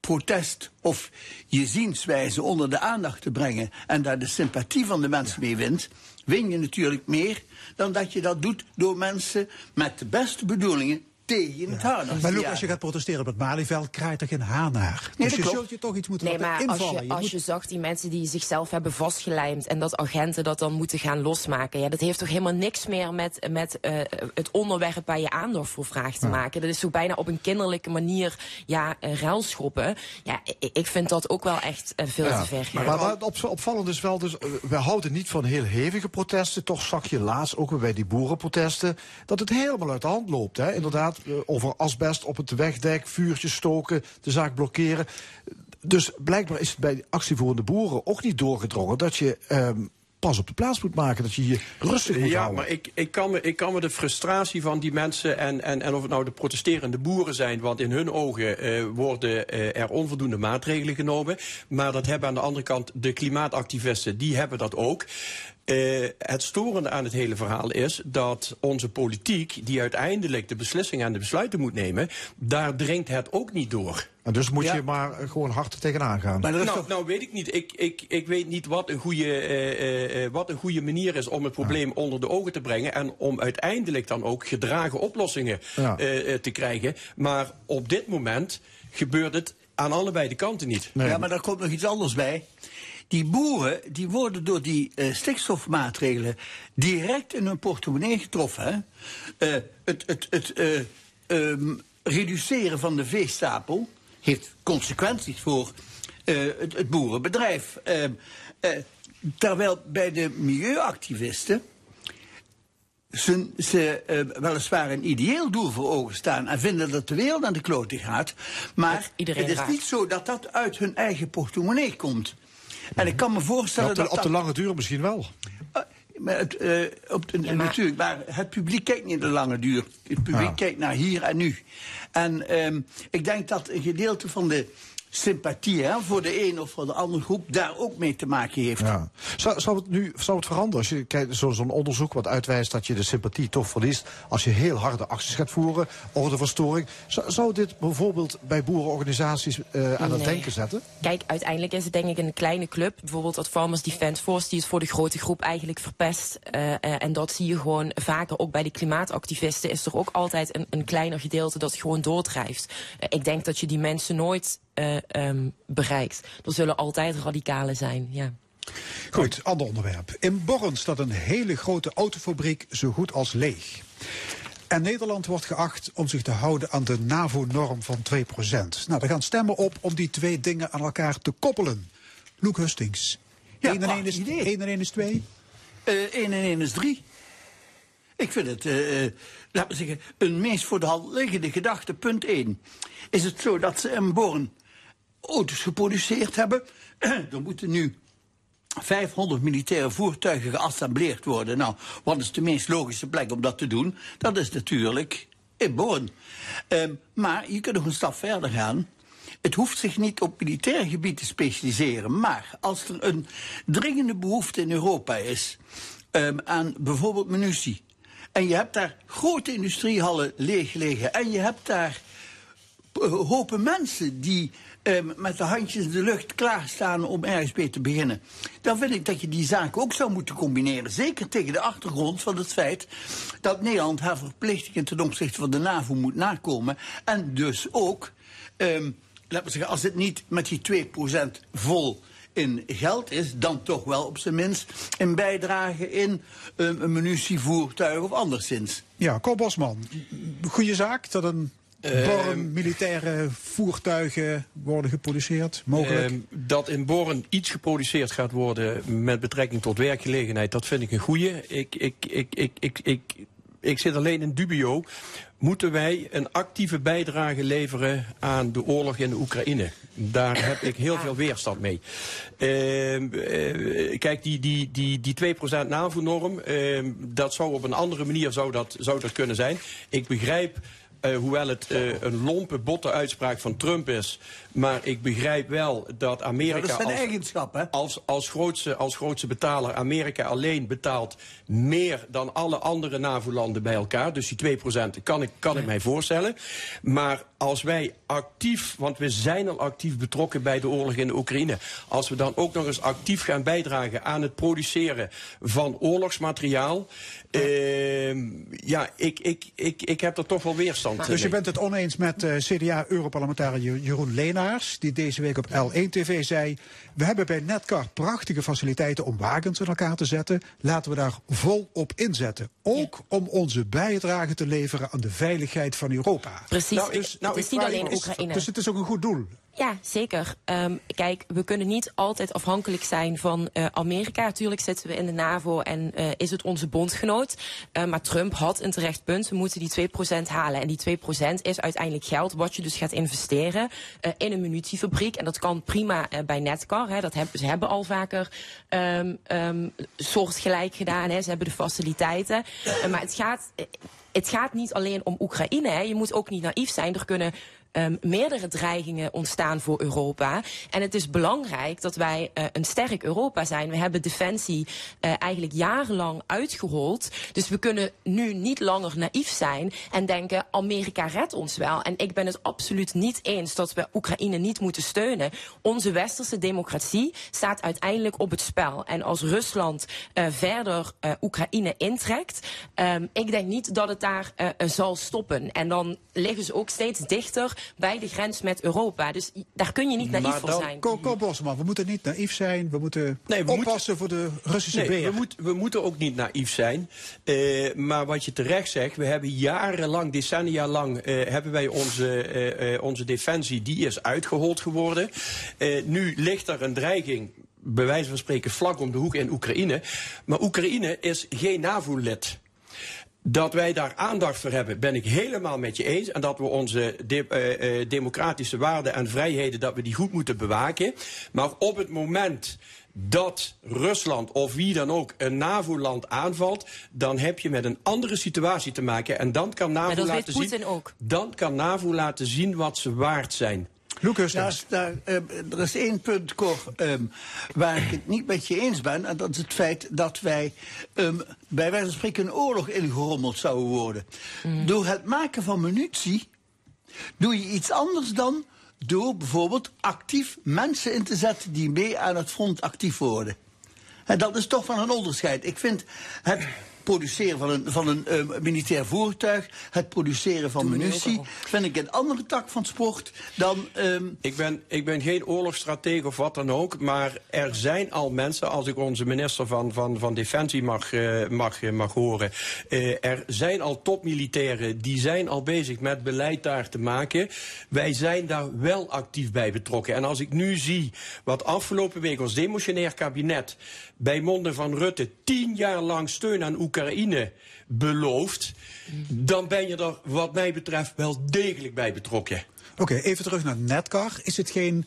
protest of je zienswijze onder de aandacht te brengen en daar de sympathie van de mensen mee wint, win je natuurlijk meer dan dat je dat doet door mensen met de beste bedoelingen Maar Luc, als je gaat protesteren op het Malieveld, kraait er geen haan naar. Nee, dus je klopt. zult je toch iets moeten Nee, laten maar als invallen. je, Je als moet- je zag die mensen die zichzelf hebben vastgelijmd en dat agenten dat dan moeten gaan losmaken, ja, dat heeft toch helemaal niks meer met, met eh, het onderwerp waar je aandacht voor vraagt te maken. Dat is zo bijna op een kinderlijke manier, ja, uh, ruilschoppen. Ja, ik, ik vind dat ook wel echt eh, veel Ja, te ver. Maar, maar het op, opvallend is wel, dus, eh, we houden niet van heel hevige protesten. Toch zag je laatst ook weer bij die boerenprotesten dat het helemaal uit de hand loopt. Hè? Inderdaad, eh, over asbest op het wegdek, vuurtjes stoken, de zaak blokkeren. Dus blijkbaar is het bij actievoerende boeren ook niet doorgedrongen dat je ehm, pas op de plaats moet maken, dat je je rustig moet Ja, houden. maar ik, ik, kan me, ik kan me de frustratie van die mensen en, en, en of het nou de protesterende boeren zijn, want in hun ogen eh, worden eh, er onvoldoende maatregelen genomen. Maar dat hebben aan de andere kant de klimaatactivisten, die hebben dat ook. Eh, het storende aan het hele verhaal is dat onze politiek, die uiteindelijk de beslissingen en de besluiten moet nemen, daar dringt het ook niet door. En dus moet Ja. je maar eh, gewoon hard tegenaan gaan. nou, nou weet ik niet. Ik, ik, ik weet niet wat een, goede, eh, eh, eh, wat een goede manier is om het probleem onder de ogen te brengen. En om uiteindelijk dan ook gedragen oplossingen Ja. eh, eh, te krijgen. Maar op dit moment gebeurt het aan allebei de kanten niet. Ja, maar daar komt nog iets anders bij. Die boeren die worden door die eh, stikstofmaatregelen direct in hun portemonnee getroffen. Hè? Eh, het het, het eh, ehm, reduceren van de veestapel heeft consequenties voor het, het boerenbedrijf. Ehm, eh, terwijl bij de milieuactivisten ze, ze eh, weliswaar een ideeel doel voor ogen staan en vinden dat de wereld aan de klote gaat. Maar het is raakt. niet zo dat dat uit hun eigen portemonnee komt. En ik kan me voorstellen Ja, op, de, dat op de lange duur misschien wel. maar het, eh, op de, Natuurlijk, maar het publiek kijkt niet naar de lange duur. Het publiek Ja. kijkt naar hier en nu. En ehm, ik denk dat een gedeelte van de sympathie hè, voor de een of voor de andere groep daar ook mee te maken heeft. Ja. Zou, zou het nu zou het veranderen als je kijkt zo- zo'n onderzoek wat uitwijst dat je de sympathie toch verliest als je heel harde acties gaat voeren, ordeverstoring. Zou, zou dit bijvoorbeeld bij boerenorganisaties eh, aan het denken zetten? Kijk, uiteindelijk is het denk ik een kleine club. Bijvoorbeeld dat Farmers Defence Force, die is voor de grote groep eigenlijk verpest. Eh, eh, en dat zie je gewoon vaker. Ook bij de klimaatactivisten is er ook altijd een, een kleiner gedeelte dat gewoon doordrijft. Ik denk dat je die mensen nooit eh, ehm, bereikt. Er zullen altijd radicalen zijn, ja. Goed, ander onderwerp. In Born staat een hele grote autofabriek zo goed als leeg. En Nederland wordt geacht om zich te houden aan de NAVO-norm van 2%. Nou, er gaan stemmen op om die twee dingen aan elkaar te koppelen. Loek Hustings. Ja, 1 en 1 prachtig is, idee. 1 en 1 is 2. Eh 1 en 1 is 3. Ik vind het, eh, eh, laten we zeggen, een meest voor de hand liggende gedachte. Punt 1. Is het zo dat ze in Born auto's geproduceerd hebben? er moeten nu 500 militaire voertuigen geassembleerd worden. Nou, wat is de meest logische plek om dat te doen? Dat is natuurlijk in Born. Ehm, maar je kunt nog een stap verder gaan. Het hoeft zich niet op militair gebied te specialiseren. Maar als er een dringende behoefte in Europa is ehm, aan bijvoorbeeld munitie. En je hebt daar grote industriehallen liggen. En je hebt daar eh, hopen mensen die eh, met de handjes in de lucht klaarstaan om ergens mee te beginnen. Dan vind ik dat je die zaken ook zou moeten combineren. Zeker tegen de achtergrond van het feit dat Nederland haar verplichtingen ten opzichte van de NAVO moet nakomen. En dus ook, ehm, laten we zeggen, als het niet met die 2% vol in geld is, dan toch wel op zijn minst een bijdrage in eh, een munitievoertuig of anderszins. Ja, Cor Bosman. Goede zaak dat een Ehm. Born militaire voertuigen worden geproduceerd, mogelijk. Ehm, dat in Born iets geproduceerd gaat worden met betrekking tot werkgelegenheid, dat vind ik een goeie. Ik, ik, ik, ik, ik, ik, ik zit alleen in dubio. Moeten wij een actieve bijdrage leveren aan de oorlog in de Oekraïne? Daar heb ik heel veel weerstand mee. Ehm, eh, kijk, die, die, die, die 2% NAVO-norm, dat zou op een andere manier zou dat, zou dat kunnen zijn. Ik begrijp eh, hoewel het eh, een lompe, botte uitspraak van Trump is. Maar ik begrijp wel dat Amerika dat als, eigenschap, hè? als, als, grootste, als grootste betaler, Amerika alleen betaalt meer dan alle andere NAVO-landen bij elkaar. Dus die 2% kan ik, kan ik mij voorstellen. Maar als wij actief, want we zijn al actief betrokken bij de oorlog in de Oekraïne. Als we dan ook nog eens actief gaan bijdragen aan het produceren van oorlogsmateriaal. Ehm, ja, ik, ik, ik, ik heb er toch wel weerstand Dus je bent het oneens met eh, CDA-europarlementariër Jeroen Leenaars, die deze week op L1-TV zei: We hebben bij Netcar prachtige faciliteiten om wagens in elkaar te zetten. Laten we daar vol op inzetten. Ook om onze bijdrage te leveren aan de veiligheid van Europa. Precies. Nou, Ik- dus, het nou, is ik niet alleen Oekraïne. Dus het is ook een goed doel. Ja, zeker. Ehm, kijk, we kunnen niet altijd afhankelijk zijn van eh, Amerika. Natuurlijk zitten we in de NAVO en eh, is het onze bondgenoot. Eh, maar Trump had een terecht punt. We moeten die 2% halen. En die 2% is uiteindelijk geld wat je dus gaat investeren in een munitiefabriek. En dat kan prima bij Netcar. Hè. Dat hebben, ze hebben al vaker ehm ehm, soortgelijk gedaan. Hè. Ze hebben de faciliteiten. Maar het gaat, het gaat niet alleen om Oekraïne. Hè. Je moet ook niet naïef zijn. Er kunnen ehm, meerdere dreigingen ontstaan voor Europa. En het is belangrijk dat wij eh, een sterk Europa zijn. We hebben defensie eh, eigenlijk jarenlang uitgehold. Dus we kunnen nu niet langer naïef zijn en denken Amerika redt ons wel. En ik ben het absoluut niet eens dat we Oekraïne niet moeten steunen. Onze westerse democratie staat uiteindelijk op het spel. En als Rusland eh, verder Oekraïne intrekt, ehm, ik denk niet dat het daar zal stoppen. En dan liggen ze ook steeds dichter bij de grens met Europa. Dus daar kun je niet naïef voor zijn. Cor Bosman, we moeten niet naïef zijn. We moeten Nee, we oppassen voor de Russische Nee, beer. we, moet- we moeten ook niet naïef zijn. Eh, maar wat je terecht zegt, we hebben jarenlang, decennia lang, eh, hebben wij onze, eh, eh, onze defensie, die is uitgehold geworden. Eh, nu ligt er een dreiging, bij wijze van spreken, vlak om de hoek in Oekraïne. Maar Oekraïne is geen NAVO-lid. Dat wij daar aandacht voor hebben, ben ik helemaal met je eens. En dat we onze de- eh, eh, democratische waarden en vrijheden, dat we die goed moeten bewaken. Maar op het moment dat Rusland of wie dan ook een NAVO-land aanvalt, dan heb je met een andere situatie te maken. En dan kan NAVO laten zien. Ook. Dan kan NAVO laten zien wat ze waard zijn. Lucas, ja, daar, eh, er is één punt, Cor, ehm, waar ik het niet met je eens ben. En dat is het feit dat wij ehm, bij wijze van spreken een oorlog ingerommeld zouden worden. Door het maken van munitie doe je iets anders dan door bijvoorbeeld actief mensen in te zetten die mee aan het front actief worden. En dat is toch van een onderscheid. Ik vind het produceren van een, van een eh, militair voertuig, het produceren van munitie, vind ik een andere tak van sport dan. ehm, Ik ben, ik ben geen oorlogsstratege of wat dan ook, maar er zijn al mensen, als ik onze minister van, van, van Defensie mag, eh, mag, eh, mag horen, eh, er zijn al topmilitairen die zijn al bezig met beleid daar te maken. Wij zijn daar wel actief bij betrokken. En als ik nu zie wat afgelopen week ons demotionair kabinet bij monden van Rutte tien jaar lang steun aan Oekraïne belooft, dan ben je er wat mij betreft wel degelijk bij betrokken. Oké, even terug naar Netcar. Is het geen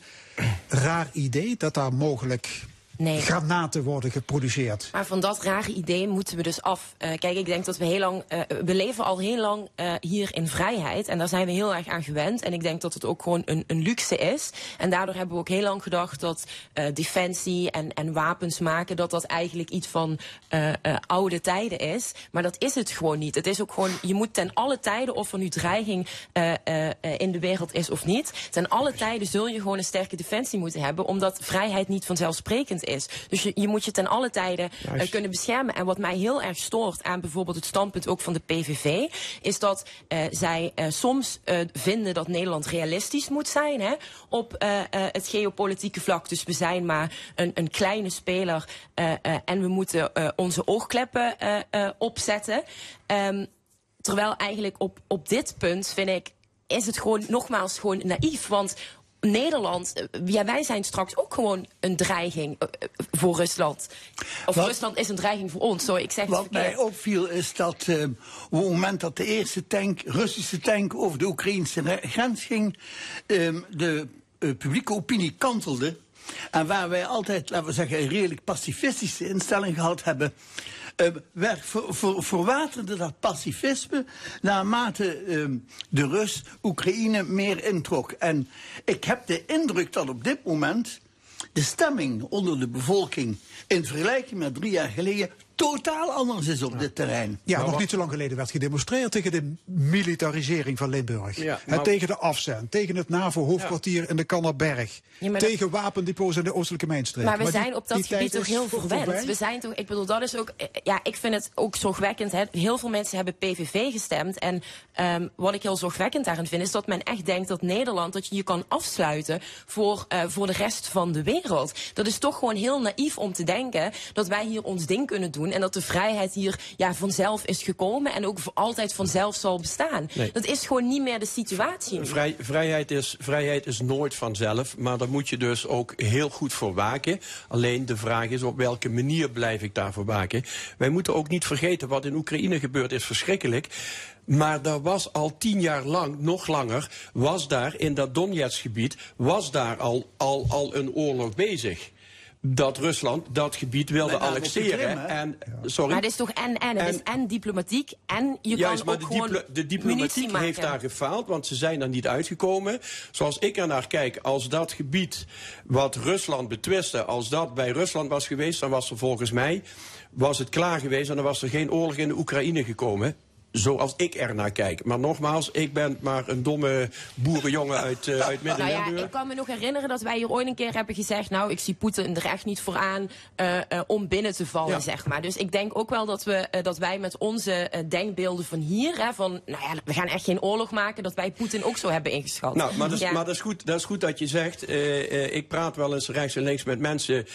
raar idee dat daar mogelijk Nee. granaten worden geproduceerd? Maar van dat rare idee moeten we dus af. Eh, kijk, ik denk dat we heel lang. eh, we leven al heel lang eh, hier in vrijheid. En daar zijn we heel erg aan gewend. En ik denk dat het ook gewoon een, een luxe is. En daardoor hebben we ook heel lang gedacht dat defensie en, en wapens maken. dat dat eigenlijk iets van oude tijden is. Maar dat is het gewoon niet. Het is ook gewoon. Je moet ten alle tijden, of er nu dreiging in de wereld is of niet. ten alle tijden zul je gewoon een sterke defensie moeten hebben. omdat vrijheid niet vanzelfsprekend is. Dus je, je moet je ten alle tijden eh, kunnen beschermen. En wat mij heel erg stoort aan bijvoorbeeld het standpunt ook van de PVV, is dat eh, zij eh, soms vinden dat Nederland realistisch moet zijn hè, op het geopolitieke vlak. Dus we zijn maar een, een kleine speler en we moeten onze oogkleppen opzetten. Ehm, terwijl eigenlijk op, op dit punt vind ik, is het gewoon nogmaals gewoon naïef. Want Nederland, eh, ja, wij zijn straks ook gewoon een dreiging eh, eh, voor Rusland. Of Wat- Rusland is een dreiging voor ons. Sorry, ik zeg het Wat mij opviel is dat op het moment dat de eerste tank, Russische tank over de Oekraïnse re- grens ging, ehm, de publieke opinie kantelde. En waar wij altijd, laten we zeggen, een redelijk pacifistische instelling gehad hebben. Eh, werd, ver, ver- verwaterde dat pacifisme naarmate ehm, de Rus Oekraïne meer introk. En ik heb de indruk dat op dit moment de stemming onder de bevolking in vergelijking met drie jaar geleden totaal anders is op dit terrein. Ja, nog niet zo lang geleden werd gedemonstreerd tegen de militarisering van Limburg. Ja, En maar- tegen de afzend, tegen het NAVO-hoofdkwartier in de Kannerberg. Ja, maar dat- tegen wapendepots in de oostelijke mijnstreek. Maar we zijn op dat gebied toch heel verwend. We zijn toch, ik bedoel, dat is ook, ja, ik vind het ook zorgwekkend. Hè. Heel veel mensen hebben PVV gestemd. En ehm, wat ik heel zorgwekkend daarin vind, is dat men echt denkt dat Nederland, dat je je kan afsluiten voor, eh, voor de rest van de wereld. Dat is toch gewoon heel naïef om te denken dat wij hier ons ding kunnen doen. En dat de vrijheid hier ja, vanzelf is gekomen en ook voor altijd vanzelf zal bestaan. Nee. Dat is gewoon niet meer de situatie. Vrij, vrijheid, is, vrijheid is nooit vanzelf, maar daar moet je dus ook heel goed voor waken. Alleen de vraag is op welke manier blijf ik daarvoor waken. Wij moeten ook niet vergeten wat in Oekraïne gebeurt is verschrikkelijk. Maar daar was al tien jaar lang, nog langer, was daar in dat Donetsk-gebied, was daar al, al, al een oorlog bezig. Dat Rusland dat gebied wilde annexeren. En, sorry. Maar het is toch en en. Het is en diplomatiek en je Juist, kan maar ook de, gewoon diplo- de diplomatiek maken. heeft daar gefaald, want ze zijn er niet uitgekomen. Zoals ik er naar kijk, als dat gebied wat Rusland betwiste, als dat bij Rusland was geweest, dan was er volgens mij was het klaar geweest en dan was er geen oorlog in de Oekraïne gekomen. Zoals ik er naar kijk. Maar nogmaals, ik ben maar een domme boerenjongen uit, eh, uit Nou ja, ik kan me nog herinneren dat wij hier ooit een keer hebben gezegd... nou, ik zie Poetin er echt niet voor aan eh, eh, om binnen te vallen, Ja. zeg maar. Dus ik denk ook wel dat, we, dat wij met onze denkbeelden van hier... Hè, van, nou ja, we gaan echt geen oorlog maken... dat wij Poetin ook zo hebben ingeschat. Nou, maar, dat is, Ja. maar dat, is goed, dat is goed dat je zegt. ik praat wel eens rechts en links met mensen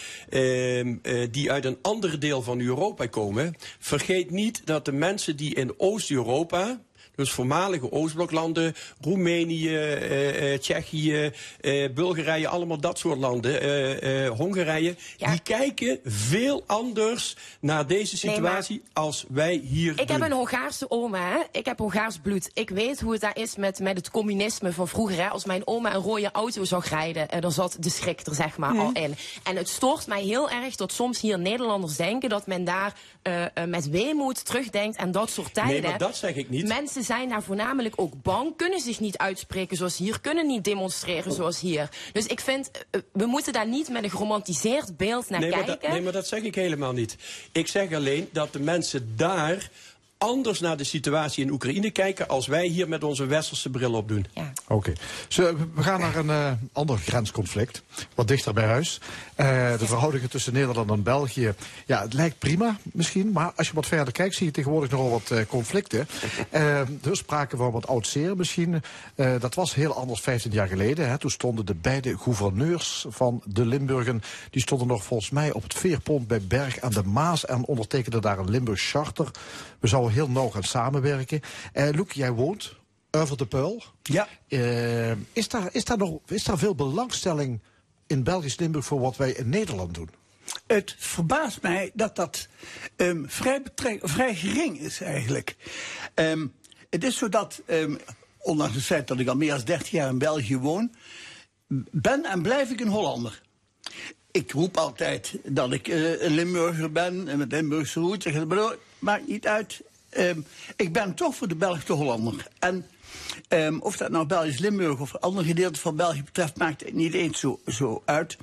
die uit een ander deel van Europa komen. Vergeet niet dat de mensen die in Oost-Europa. Dus voormalige Oostbloklanden, Roemenië, eh, eh, Tsjechië, eh, Bulgarije, allemaal dat soort landen, eh, eh, Hongarije, die kijken veel anders naar deze Nee, situatie als wij hier Ik doen. heb een Hongaarse oma, hè? ik heb Hongaars bloed. Ik weet hoe het daar is met, met het communisme van vroeger. Hè? Als mijn oma een rode auto zag rijden, eh, dan zat de schrik er zeg maar Mhm. al in. En het stoort mij heel erg dat soms hier Nederlanders denken dat men daar met weemoed terugdenkt aan dat soort tijden. Nee, maar dat zeg ik niet. Mensen zijn daar voornamelijk ook bang, kunnen zich niet uitspreken zoals hier, kunnen niet demonstreren zoals hier. Dus ik vind, eh, we moeten daar niet met een geromantiseerd beeld naar nee, maar kijken. dat, nee, maar dat zeg ik helemaal niet. Ik zeg alleen dat de mensen daar anders naar de situatie in Oekraïne kijken als wij hier met onze westerse bril op doen. Oké. Zo, We gaan naar een eh, ander grensconflict, wat dichter bij huis. Eh, de verhoudingen tussen Nederland en België. Ja, het lijkt prima misschien, maar als je wat verder kijkt zie je tegenwoordig nogal wat eh, conflicten. Er is sprake van wat oud zeer misschien. Eh, dat was heel anders 15 jaar geleden. Hè. Toen stonden de beide gouverneurs van de Limburgen, die stonden nog volgens mij op het veerpont bij Berg aan de Maas en ondertekenden daar een Limburg Charter. We zouden heel nauw gaan samenwerken. Loek, jij woont over de Peul. Ja. Eh, is, daar, is, daar nog, is daar veel belangstelling in Belgisch Limburg voor wat wij in Nederland doen? Het verbaast mij dat dat ehm, vrij, vrij gering is eigenlijk. Ehm, het is zo dat, ehm, ondanks het feit dat ik al meer dan 30 jaar in België woon, ben en blijf ik een Hollander. Ik roep altijd dat ik eh, een Limburger ben en met Limburgse roots. Maakt niet uit. Ehm, ik ben toch voor de Belg de Hollander. En ehm, of dat nou Belgisch Limburg of andere gedeelte van België betreft, maakt het niet eens zo, zo uit.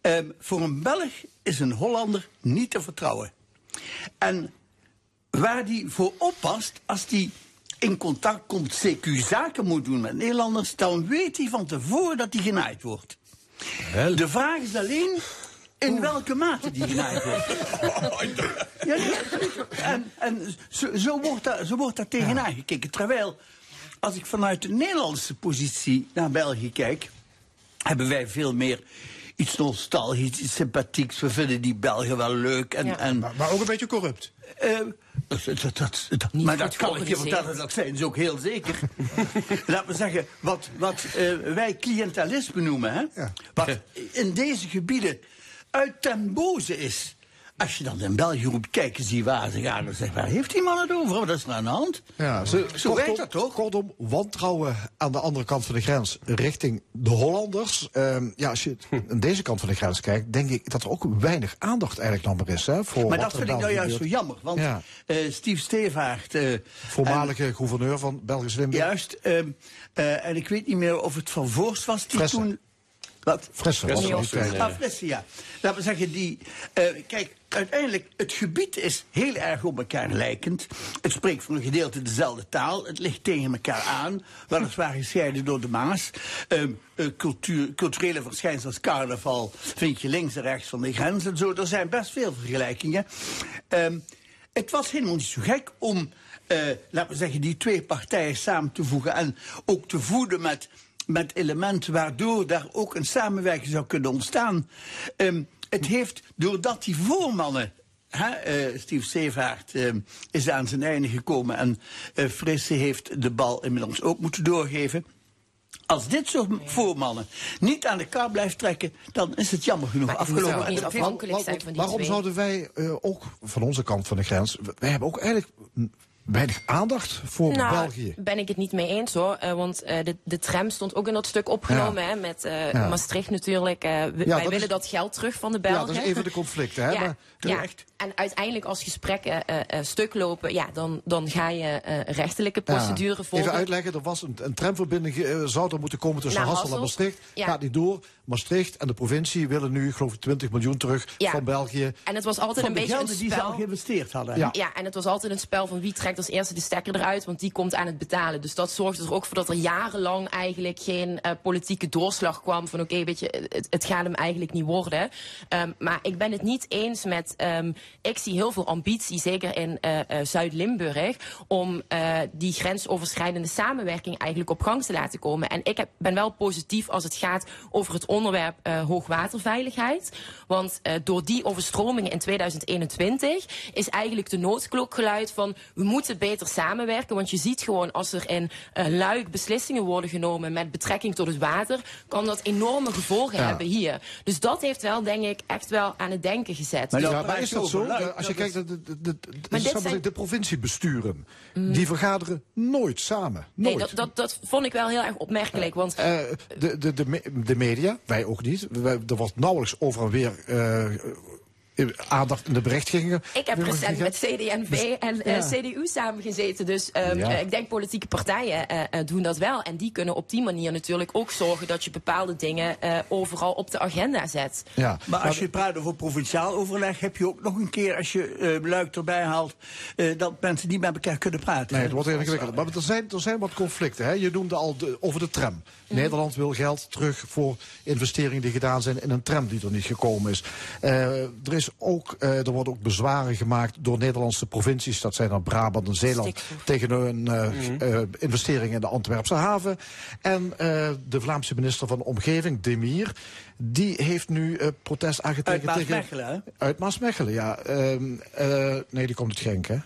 Ehm, voor een Belg is een Hollander niet te vertrouwen. En waar die voor oppast, als die in contact komt, CQ zaken moet doen met Nederlanders, dan weet hij van tevoren dat hij genaaid wordt. De vraag is alleen in welke mate die genaaid wordt. Ja, en en zo, zo, wordt daar, zo wordt daar tegenaan gekeken. Terwijl, als ik vanuit de Nederlandse positie naar België kijk, hebben wij veel meer iets nostalgisch, iets sympathieks. We vinden die Belgen wel leuk. En, en, Maar ook een beetje corrupt. eh, dat, dat, dat, dat- maar dat kan ik je vertellen, dat zijn ze ook heel zeker. Laten we zeggen, wat, wat eh, wij cliëntelisme noemen, hè? wat in deze gebieden uit ten boze is. Als je dan in België roept, kijk eens die waar ze gaan, dan zeg waar heeft die man het over? Wat is er aan de hand? Ja, Zo kortom- werkt dat toch? Kortom, wantrouwen aan de andere kant van de grens richting de Hollanders. Ehm, ja, als je aan deze kant van de grens kijkt, denk ik dat er ook weinig aandacht eigenlijk nog maar is. Hè, voor Maar dat vind in ik nou juist zo jammer. Want Ja. eh, Steve Stevaart... eh, Voormalige gouverneur van Belgisch Limburg. Juist. ehm, eh, en ik weet niet meer of het Van Voorst was die Fressen. toen... Wat? Fressen was tijd. Ah, Fressen, ja. Laten we zeggen, die... eh, kijk, uiteindelijk, het gebied is heel erg op elkaar lijkend. Het spreekt voor een gedeelte dezelfde taal. Het ligt tegen elkaar aan. Weliswaar gescheiden door de Maas. Ehm, eh, cultuur, culturele verschijnselen als carnaval vind je links en rechts van de grens en zo. Er zijn best veel vergelijkingen. Ehm, het was helemaal niet zo gek om, eh, laten we zeggen, die twee partijen samen te voegen en ook te voeden met, met elementen waardoor daar ook een samenwerking zou kunnen ontstaan. Ehm, het heeft, doordat die voormannen. Hè, eh, Steve Sevaart eh, is aan zijn einde gekomen en eh Frisse heeft de bal inmiddels ook moeten doorgeven. Als dit soort voormannen niet aan de kar blijft trekken, dan is het jammer genoeg afgelopen. En dat heeft- afhankelijk zijn van die Waarom twee. zouden wij eh, ook van onze kant van de grens... Wij hebben ook eigenlijk weinig aandacht voor nou, België. ben ik het niet mee eens hoor. Eh, want eh, de, de tram stond ook in dat stuk opgenomen. Ja. Hè, met eh, Ja. Maastricht natuurlijk. Eh, we- Ja, wij dat willen is- dat geld terug van de Ja, Belgen. dat is een van de conflicten. Hè? Ja, Maar, ja. En uiteindelijk als gesprekken eh, eh, stuk lopen, ja, dan, dan ga je eh, rechtelijke procedure Ja. volgen. Even uitleggen, er was een, een tramverbinding, zou er moeten komen tussen Naar Hasselt en Hasselt. Maastricht. Ja. Gaat niet door. Maastricht en de provincie willen nu, geloof ik, 20 miljoen terug Ja. van België. En het was altijd Van een de beetje gelden een die ze spel. al geïnvesteerd hadden. Ja. Ja, en het was altijd een spel van wie trekt als eerste de stekker eruit, want die komt aan het betalen. Dus dat zorgde er ook voor dat er jarenlang eigenlijk geen eh, politieke doorslag kwam van oké, weet je, het, gaat hem eigenlijk niet worden. Ehm, maar ik ben het niet eens met, ehm, ik zie heel veel ambitie, zeker in eh, eh, Zuid-Limburg, om die grensoverschrijdende samenwerking eigenlijk op gang te laten komen. En ik heb, ben wel positief als het gaat over het onderwerp hoogwaterveiligheid. Want door die overstromingen in 2021 is eigenlijk de noodklok geluid van we moeten beter samenwerken. Want je ziet gewoon als er in eh, luik beslissingen worden genomen met betrekking tot het water, kan dat enorme gevolgen Ja. hebben hier. Dus dat heeft wel, denk ik, echt wel aan het denken gezet. Dus- ja, maar is dat zo? Eh, Als je kijkt naar de, de, de, de, Maar zal dit maar zijn- zeggen, de provinciebesturen, Mm. die vergaderen nooit samen. Nee, dat, dat, dat vond ik wel heel erg opmerkelijk. Want Eh, de, de, de, de media, wij ook niet. Wij- er wordt nauwelijks over en weer eh, eh, aandacht in de berichtgeving. Ik heb recent met CD&V en eh, Ja. CDU samengezeten. Dus ehm, Ja. eh, ik denk politieke partijen eh, eh, doen dat wel. En die kunnen op die manier natuurlijk ook zorgen dat je bepaalde dingen eh, overal op de agenda zet. Ja. Maar als je praat over provinciaal overleg, heb je ook nog een keer, als je eh Luik erbij haalt, eh, dat mensen niet met elkaar kunnen praten. Nee, het wordt ingewikkeld. Maar er zijn, er zijn wat conflicten. Hè. Je noemde al de, over de tram. Nederland wil geld terug voor investeringen die gedaan zijn in een tram die er niet gekomen is. Eh, er, is ook, eh, er worden ook bezwaren gemaakt door Nederlandse provincies. Dat zijn dan Brabant en Zeeland. Tegen een eh, eh, investering in de Antwerpse haven. En eh, de Vlaamse minister van Omgeving, Demir. Die heeft nu eh, protest aangetekend Uit tegen... Maasmechelen, hè? Uit Maasmechelen, ja. Ehm, eh, nee, die komt uit Genk, hè?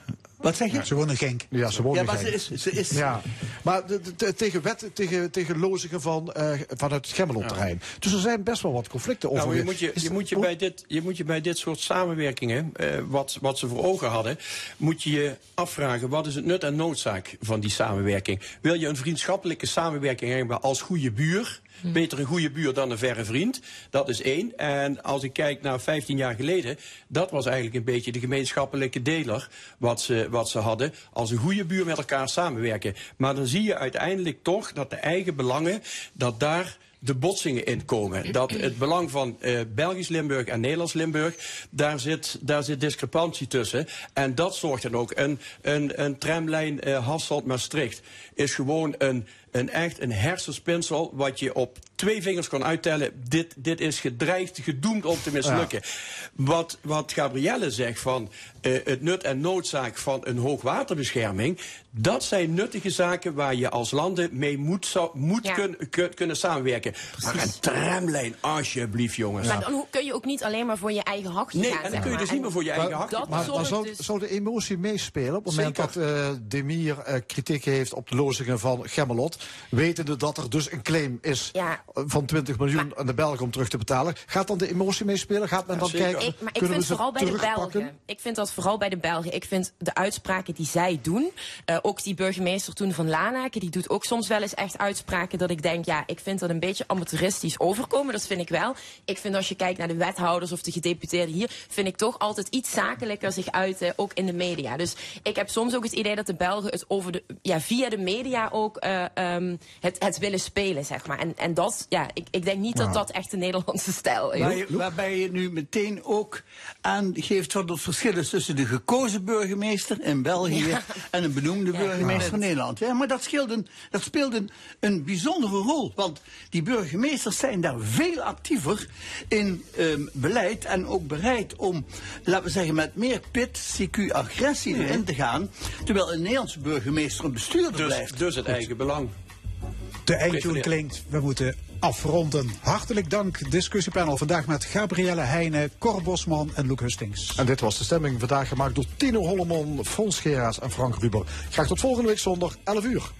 Wat zeg je? Ze wonen Genk. Ja, ze wonen Ja, maar ze is, ze is Ja, maar de- de- de- tegen wet, tegen, tegen lozingen van, eh van het Gemmelot-terrein. Dus er zijn best wel wat conflicten over. Nou, je, moet je, je, moet je, bij dit, je moet je bij dit soort samenwerkingen, eh, wat, wat ze voor ogen hadden, moet je je afvragen, wat is het nut en noodzaak van die samenwerking? Wil je een vriendschappelijke samenwerking hebben als goede buur? Beter een goede buur dan een verre vriend. Dat is één. En als ik kijk naar 15 jaar geleden, dat was eigenlijk een beetje de gemeenschappelijke deler wat ze, wat ze hadden. Als een goede buur met elkaar samenwerken. Maar dan zie je uiteindelijk toch dat de eigen belangen, dat daar de botsingen in komen. Dat het belang van eh, Belgisch Limburg en Nederlands Limburg, daar zit, daar zit discrepantie tussen. En dat zorgt dan ook. Een, een, een tramlijn eh Hasselt-Maastricht is gewoon een, een echt een hersenspinsel wat je op twee vingers kan uittellen. Dit, dit is gedreigd, gedoemd om te mislukken. Wat, wat Gabrielle zegt van eh, het nut en noodzaak van een hoogwaterbescherming, dat zijn nuttige zaken waar je als landen mee moet, zou, moet Ja. kun- kun- kunnen samenwerken. Maar een tramlijn, alsjeblieft jongens. Maar dan kun je ook niet alleen maar voor je eigen hachje Nee, gaan. en dan zeg kun je maar. dus niet meer voor je eigen. Dat Maar, maar zou, dus- zou de emotie meespelen op het moment Zeker. dat eh Demir eh, kritiek heeft op de lozingen van Gemmelot, wetende dat er dus een claim is Ja. eh, van 20 miljoen aan de Belgen om terug te betalen, gaat dan de emotie meespelen? Gaat men dan zeker. kijken, Ik, maar ik kunnen vind we ze vooral bij de terugpakken? Belgen. Ik vind dat vooral bij de Belgen. Ik vind de uitspraken die zij doen. eh, ook die burgemeester toen van Lanaken, die doet ook soms wel eens echt uitspraken dat ik denk, ja, ik vind dat een beetje amateuristisch overkomen. Dat vind ik wel. Ik vind als je kijkt naar de wethouders of de gedeputeerden hier, vind ik toch altijd iets zakelijker zich uiten, ook in de media. Dus ik heb soms ook het idee dat de Belgen het over de, ja, via de media ook eh, ehm, het, het willen spelen, zeg maar. En, en dat, ja, ik, ik denk niet dat dat echt de Nederlandse stijl is. Waar je- waarbij je nu meteen ook aangeeft wat het verschil is tussen de gekozen burgemeester in België Ja. en een benoemde Ja, burgemeester van Nederland. Ja, maar dat, dat speelt een, een bijzondere rol. Want die burgemeesters zijn daar veel actiever in ehm, beleid en ook bereid om, laten we zeggen, met meer pit, CQ, agressie erin te gaan. Terwijl een Nederlandse burgemeester een bestuurder Dus, blijft. dus het eigen belang. De eindtune klinkt. We moeten afronden. Hartelijk dank, discussiepanel. Vandaag met Gabrielle Heijnen, Cor Bosman en Luc Hustings. En dit was de stemming vandaag gemaakt door Tino Hollemon, Fons Geraas en Frank Ruber. Graag tot volgende week zondag, 11 uur.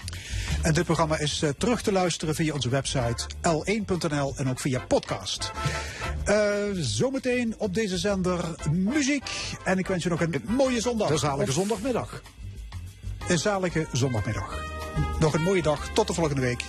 En dit programma is eh, terug te luisteren via onze website l1.nl en ook via podcast. Eh, zometeen op deze zender muziek. En ik wens je nog een mooie zondag. De zalige zondagmiddag. Een zalige zondagmiddag. Nog een mooie dag. Tot de volgende week.